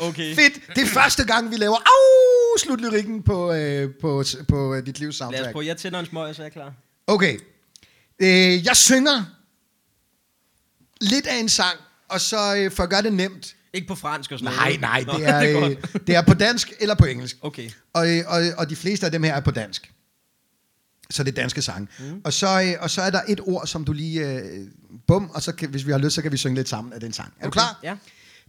S2: Okay.
S1: Fedt. Det er første gang, vi laver au! Slut lyrikken på, øh, på, på øh, dit livs
S2: Lad os
S1: soundtrack.
S2: prøve. Jeg tænder en smøg, så er jeg klar.
S1: Okay. Øh, jeg synger lidt af en sang, og så øh, for at gøre det nemt.
S2: Ikke på fransk og sådan
S1: Nej,
S2: noget.
S1: nej,
S2: Nå,
S1: det er,
S2: det er
S1: øh, det er på dansk eller på engelsk.
S2: Okay.
S1: Og, øh, og, og de fleste af dem her er på dansk. Så det er danske sange. Mm. Og, så, øh, og så er der et ord, som du lige... Øh, bum, og så kan, hvis vi har lyst, så kan vi synge lidt sammen af den sang. Er du
S2: Okay,
S1: klar?
S2: ja.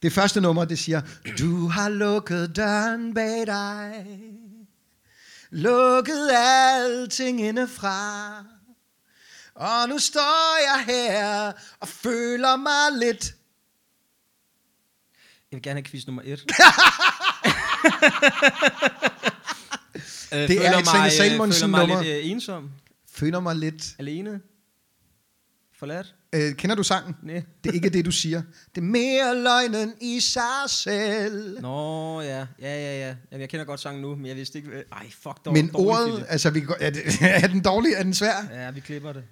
S1: Det første nummer, det siger, Du har lukket døren bag dig, lukket alting indefra, og nu står jeg her og føler mig lidt.
S2: Jeg vil gerne have quiz nummer et. øh,
S1: er
S2: føler
S1: Alexander
S2: mig, øh,
S1: Salmonsen
S2: føler mig
S1: nummer.
S2: lidt øh, ensom.
S1: Føler mig lidt.
S2: Alene. Forladt.
S1: Øh, kender du sangen?
S2: Nej.
S1: Det er ikke det, du siger. Det er mere løgnen i sig selv.
S2: Nå, ja. Ja, ja, ja. Jamen, jeg kender godt sangen nu, men jeg vidste ikke... Ej, fuck, dog,
S1: Men
S2: dårlig
S1: ordet,
S2: Philip.
S1: altså, vi, er, det, er den dårlig? Er den svær?
S2: Ja, vi klipper det.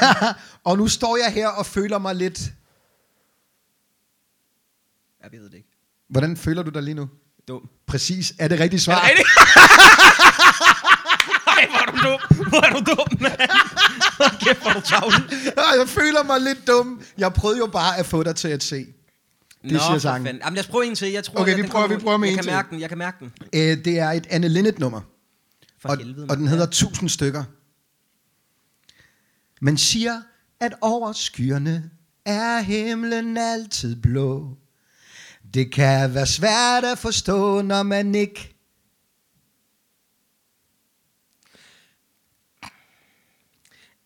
S1: og nu står jeg her og føler mig lidt...
S2: Jeg ved det ikke.
S1: Hvordan føler du dig lige nu?
S2: Dum.
S1: Præcis. Er det rigtigt svar?
S2: Er det rigtigt? Ej, hvor er du dum. Hvor er du dum, mand. Kæft, hvor er du tavlig.
S1: jeg føler mig lidt dum. Jeg prøvede jo bare at få dig til at se. Det siger
S2: for
S1: sangen.
S2: fanden. Jamen, lad os prøve en til. Jeg tror,
S1: Okay,
S2: jeg,
S1: vi prøver- vi prøver med
S2: jeg
S1: en
S2: kan
S1: til.
S2: mærke den. Jeg kan mærke den.
S1: Øh, det er et Anne Linnet nummer.
S2: For
S1: Og,
S2: helvede,
S1: og den hedder 1000 stykker. Man siger, at over skyerne er himlen altid blå. Det kan være svært at forstå, når man ikke...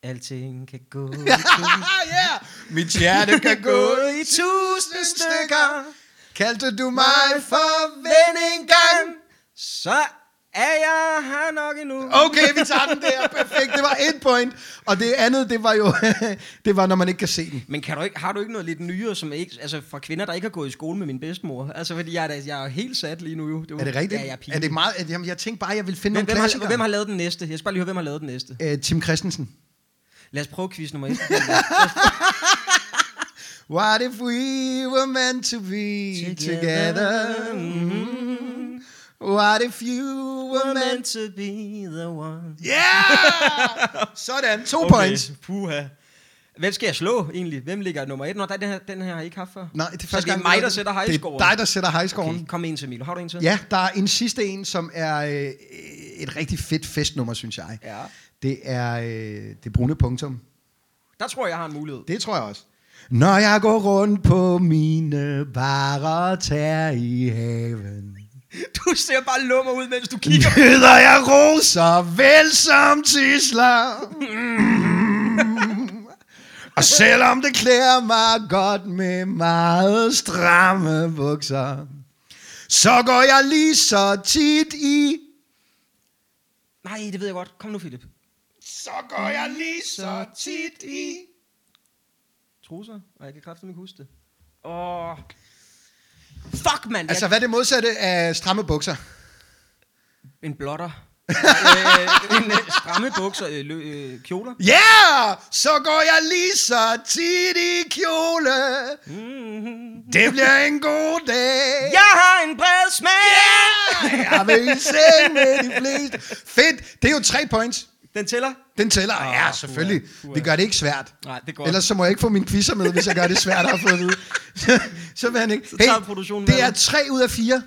S2: Alting kan gå i
S1: yeah! Mit hjerte kan gå i tusind stykker. Kaldte du mig for ven engang?
S2: Så er jeg her nok endnu.
S1: Okay, vi tager den der. Perfekt. Det var et point. Og det andet, det var jo, det var, når man ikke kan se den.
S2: Men kan du ikke, har du ikke noget lidt nyere, som ikke, altså fra kvinder, der ikke har gået i skole med min bedstemor? Altså, fordi jeg er, da- jeg er helt sat lige nu jo. Det
S1: Er det rigtigt?
S2: Ja, jeg er,
S1: er det meget? Jamen, jeg tænkte bare, jeg ville finde
S2: Hvem,
S1: nogle
S2: hvem, har, hvem har lavet den næste? Jeg skal bare lige høre, hvem har lavet den næste.
S1: Øh, Tim Christensen.
S2: Lad os prøve quiz nummer et.
S1: What if we were meant to be together? Mm-hmm. What if you were meant...
S2: meant to be the one.
S1: Yeah! Sådan, to okay. points.
S2: Puha. Hvem skal jeg slå egentlig? Hvem ligger nummer et? Nå, der, den, her, den her har jeg ikke haft før.
S1: Nej, det er
S2: Så
S1: første
S2: det er mig, der sætter
S1: Det
S2: highscoren.
S1: er dig, der sætter highscoren.
S2: Okay, kom med en til, Milo. Har du en til?
S1: Ja, der er en sidste en, som er øh, et rigtig fedt festnummer, synes jeg.
S2: Ja.
S1: Det er øh, det brune punktum.
S2: Der tror jeg, jeg har en mulighed.
S1: Det tror jeg også. Når jeg går rundt på mine bare tær i haven,
S2: Du ser bare lummer ud, mens du kigger.
S1: møder jeg roser vel som tisler. Mm. Og selvom det klæder mig godt med meget stramme bukser, så går jeg lige så tit i
S2: Nej, det ved jeg godt. Kom nu, Philip.
S1: Så går jeg lige så tit i...
S2: Trusser? Og jeg kan kraftigt ikke huske det. Åh. Fuck, mand.
S1: Altså,
S2: Jeg...
S1: hvad er det modsatte af stramme bukser?
S2: En blotter. øh, en øh, stramme bukser, øh, lø, øh, kjoler.
S1: Ja! Yeah! Så går jeg lige så tit i kjole. Det bliver en god dag.
S2: Jeg har en bred smag.
S1: Jeg vil i seng med de fleste. Fedt. Det er jo tre points.
S2: Den tæller.
S1: Den tæller.
S2: Ah,
S1: ja, selvfølgelig.
S2: puha, puha.
S1: Vi gør det ikke svært.
S2: Nej, det går.
S1: Ellers så må jeg ikke få mine quizzer med, hvis jeg gør det svært at få at vide. Så, så vil han ikke.
S2: Produktionen
S1: det er tre ud af fire.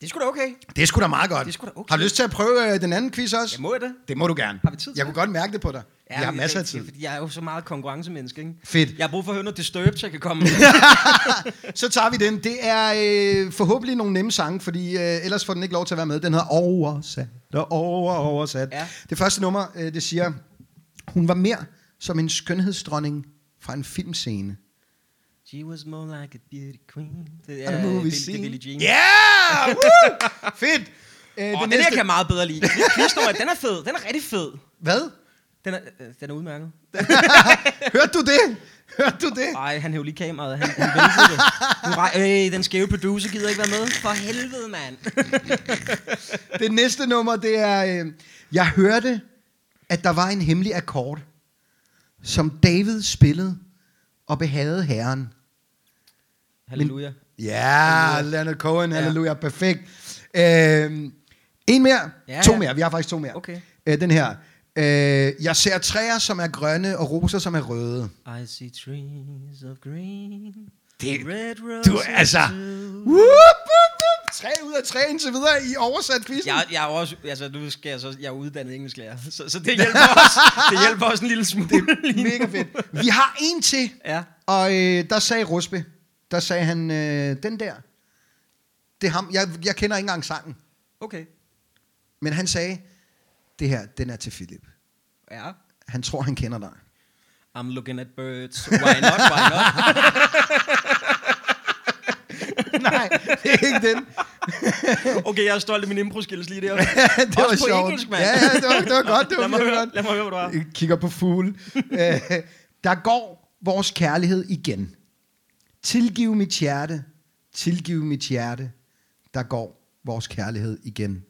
S2: Det er sgu da okay.
S1: Det er sgu da meget godt.
S2: Det sgu da okay.
S1: Har du lyst til at prøve øh, den anden quiz også?
S2: Jeg må jeg det.
S1: Det må du gerne.
S2: Har vi tid til
S1: Jeg
S2: det?
S1: kunne godt mærke det på dig. Ja, jeg har masser af tid.
S2: er Jeg er jo så meget konkurrencemenneske, ikke?
S1: Fedt.
S2: Jeg har brug for at høre noget Disturbed, så jeg kan komme.
S1: Så tager vi den. Det er øh, forhåbentlig nogle nemme sange, fordi øh, ellers får den ikke lov til at være med. Den hedder Oversat og over, oversat.
S2: Ja.
S1: Det første nummer, øh, det siger, hun var mere som en skønhedsdronning fra en filmscene.
S2: She was more like a beauty queen. Det
S1: A
S2: er,
S1: movie
S2: Bill, det er
S1: scene.
S2: Billie Jean.
S1: Yeah! Woo! Fedt! Øh,
S2: Åh, den der kan jeg meget bedre lide. Quiznummeret, den er fed. Den er rigtig fed.
S1: Hvad?
S2: Den er, øh, den er udmærket.
S1: Hørte du det? Hørte du det?
S2: Nej, han hævde lige kameraet. Han, han væltede det. Nu rej- øh, den skæve producer gider ikke være med. For helvede, mand.
S1: Det næste nummer, det er... Øh, jeg hørte, at der var en hemmelig akkord, som David spillede og behagede herren.
S2: Halleluja.
S1: Ja, Leonard Cohen, halleluja, perfekt. Øh, en mere,
S2: Ja,
S1: to
S2: ja.
S1: mere, vi har faktisk to mere.
S2: Okay.
S1: Øh, den her. Øh, jeg ser træer, som er grønne, og roser, som er røde.
S2: I see trees of green.
S1: Det-
S2: red roses
S1: Du, altså... Whoop, whoop, whoop. Tre ud af tre indtil videre i oversat quizzen.
S2: Jeg, jeg er også, altså nu skal jeg så, jeg er uddannet engelsklærer, så, så det hjælper også, det hjælper også en lille smule.
S1: Mega fedt. Vi har en til,
S2: Ja.
S1: og øh, der sagde Rusbe, der sagde han, øh, den der, det er ham, jeg, jeg kender ikke engang sangen,
S2: Okay.
S1: men han sagde, det her, den er til Philip.
S2: Ja.
S1: Han tror, han kender dig.
S2: I'm looking at birds. Why not? Why not?
S1: Nej, det er ikke den.
S2: Okay, jeg er stolt af min impro-skills lige der.
S1: det var
S2: Også på
S1: sjovt.
S2: engelsk, mand.
S1: Ja, ja, det var, det var godt. Det var
S2: lad, mig høre,
S1: godt.
S2: lad mig høre, hvad du har.
S1: Kigger på fugle. Øh, der går vores kærlighed igen. Tilgiv mit hjerte. Tilgiv mit hjerte. Der går vores kærlighed igen.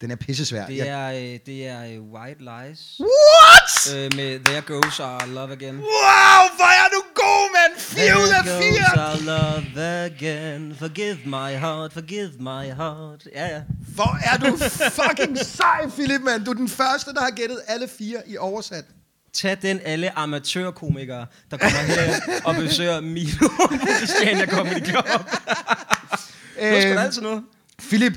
S1: Den er pissesvær.
S2: Det er, øh, det er øh, White Lies
S1: What?
S2: øh, med There Goes Our Love Again.
S1: Wow, hvor er du god, mand! 4 ud af
S2: There goes
S1: 4!
S2: our love again. Forgive my heart, forgive my heart. Ja, ja.
S1: Hvor er du fucking sej, Philip, mand. Du er den første, der har gættet alle fire i oversat.
S2: Tag den alle amatørkomikere, der kommer her og besøger Milo på Christiania Comedy Club. Sgu da
S1: Øhm,
S2: altid noget.
S1: Philip,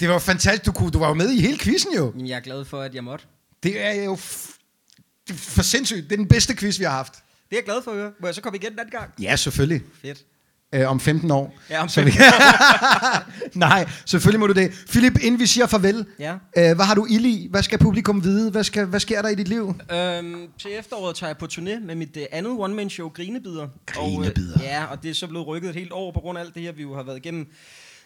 S1: det var fantastisk. Du, kunne, du var jo med i hele quizzen jo.
S2: Jamen, jeg er glad for, at jeg måtte.
S1: Det er jo det er for sindssygt. Det er den bedste quiz, vi har haft.
S2: Det er jeg glad for at høre. Må jeg så komme igen den anden gang?
S1: Ja, selvfølgelig.
S2: Fedt.
S1: Øh, om 15 år.
S2: Ja, om
S1: Så
S2: 15
S1: vi- Nej, selvfølgelig må du det. Philip, inden vi siger farvel,
S2: Ja.
S1: øh, hvad har du ild i? Hvad skal publikum vide? Hvad, skal, hvad sker der i dit liv?
S2: Øhm, til efteråret tager jeg på turné med mit uh, andet one-man-show, Grinebider.
S1: Grinebider.
S2: Og, øh, ja, og det er så blevet rykket et helt år på grund af alt det her, vi jo har været igennem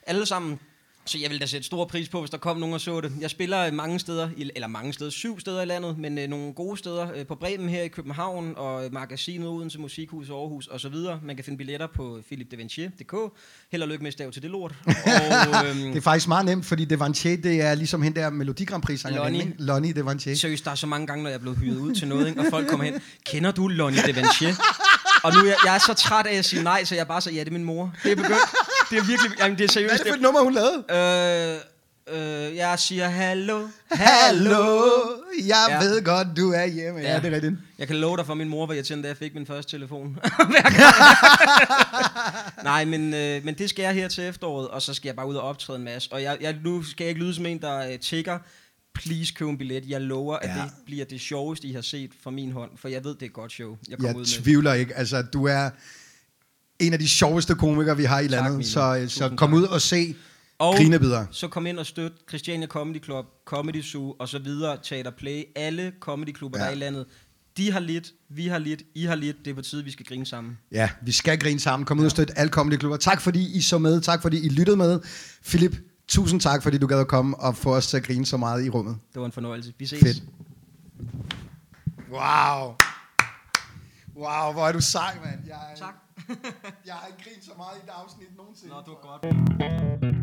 S2: alle sammen. Så jeg vil da sætte stor pris på, hvis der kom nogen og så det. Jeg spiller øh, mange steder, eller mange steder, syv steder i landet, men øh, nogle gode steder øh, på Bremen her i København, og magasinet Odense Musikhus Aarhus og så videre. Man kan finde billetter på philipdevanchier.dk. Held og lykke med stav til det lort. Og, øhm,
S1: Det er faktisk meget nemt, fordi Devanchier, det er ligesom hende der Melodi Grand Prix
S2: Lonnie.
S1: ikke? Lonnie Devanchier.
S2: Seriøst, der er så mange gange, når jeg er blevet hyret ud til noget, ikke? og folk kommer hen. Kender du Lonnie Devanchier? Og nu er jeg, jeg er så træt af at sige nej, så jeg bare siger, ja, det er min mor. Det er begyndt. Det er virkelig, jamen det er
S1: Hvad er
S2: seriøst.
S1: det for et nummer, hun lavede?
S2: Øh, øh, jeg siger hallo,
S1: Hallo, jeg
S2: Ja.
S1: ved godt, du er hjemme. Ja,
S2: Ja.
S1: det er rigtigt.
S2: Jeg kan love dig for, at min mor var irriterende, da jeg fik min første telefon. Nej, men, øh, men det skal jeg her til efteråret, og så skal jeg bare ud og optræde en masse. Og jeg, jeg, nu skal jeg ikke lyde som en, der øh, tigger. Please køb en billet. Jeg lover, at
S1: Ja.
S2: det bliver det sjoveste, I har set fra min hånd. For jeg ved, det er et godt show, jeg kommer
S1: Jeg
S2: ud med.
S1: tvivler ikke. Altså, du er en af de sjoveste komikere, vi har i landet.
S2: Milo.
S1: så, så
S2: Tusind
S1: kom
S2: tak.
S1: ud og se
S2: Og
S1: Grinebider.
S2: så kom ind og støt Christiania Comedy Club, Comedy Zoo og så videre, Teater Play, alle comedyklubber,
S1: Ja.
S2: ja. der er i landet. De har lidt, vi har lidt, I har lidt. Det er på tide, vi skal grine sammen.
S1: Ja, vi skal grine sammen. Kom ud og støtte alle comedyklubber. Tak fordi I så med. Tak fordi I lyttede med. Philip, tusind tak fordi du gad at komme og få os til at grine så meget i rummet.
S2: Det var en fornøjelse. Vi ses.
S1: Fedt. Wow. Wow, hvor er du sej, mand. Jeg,
S2: Tak.
S1: jeg har ikke grint så meget i et afsnit nogensinde.
S2: Nå, det var godt.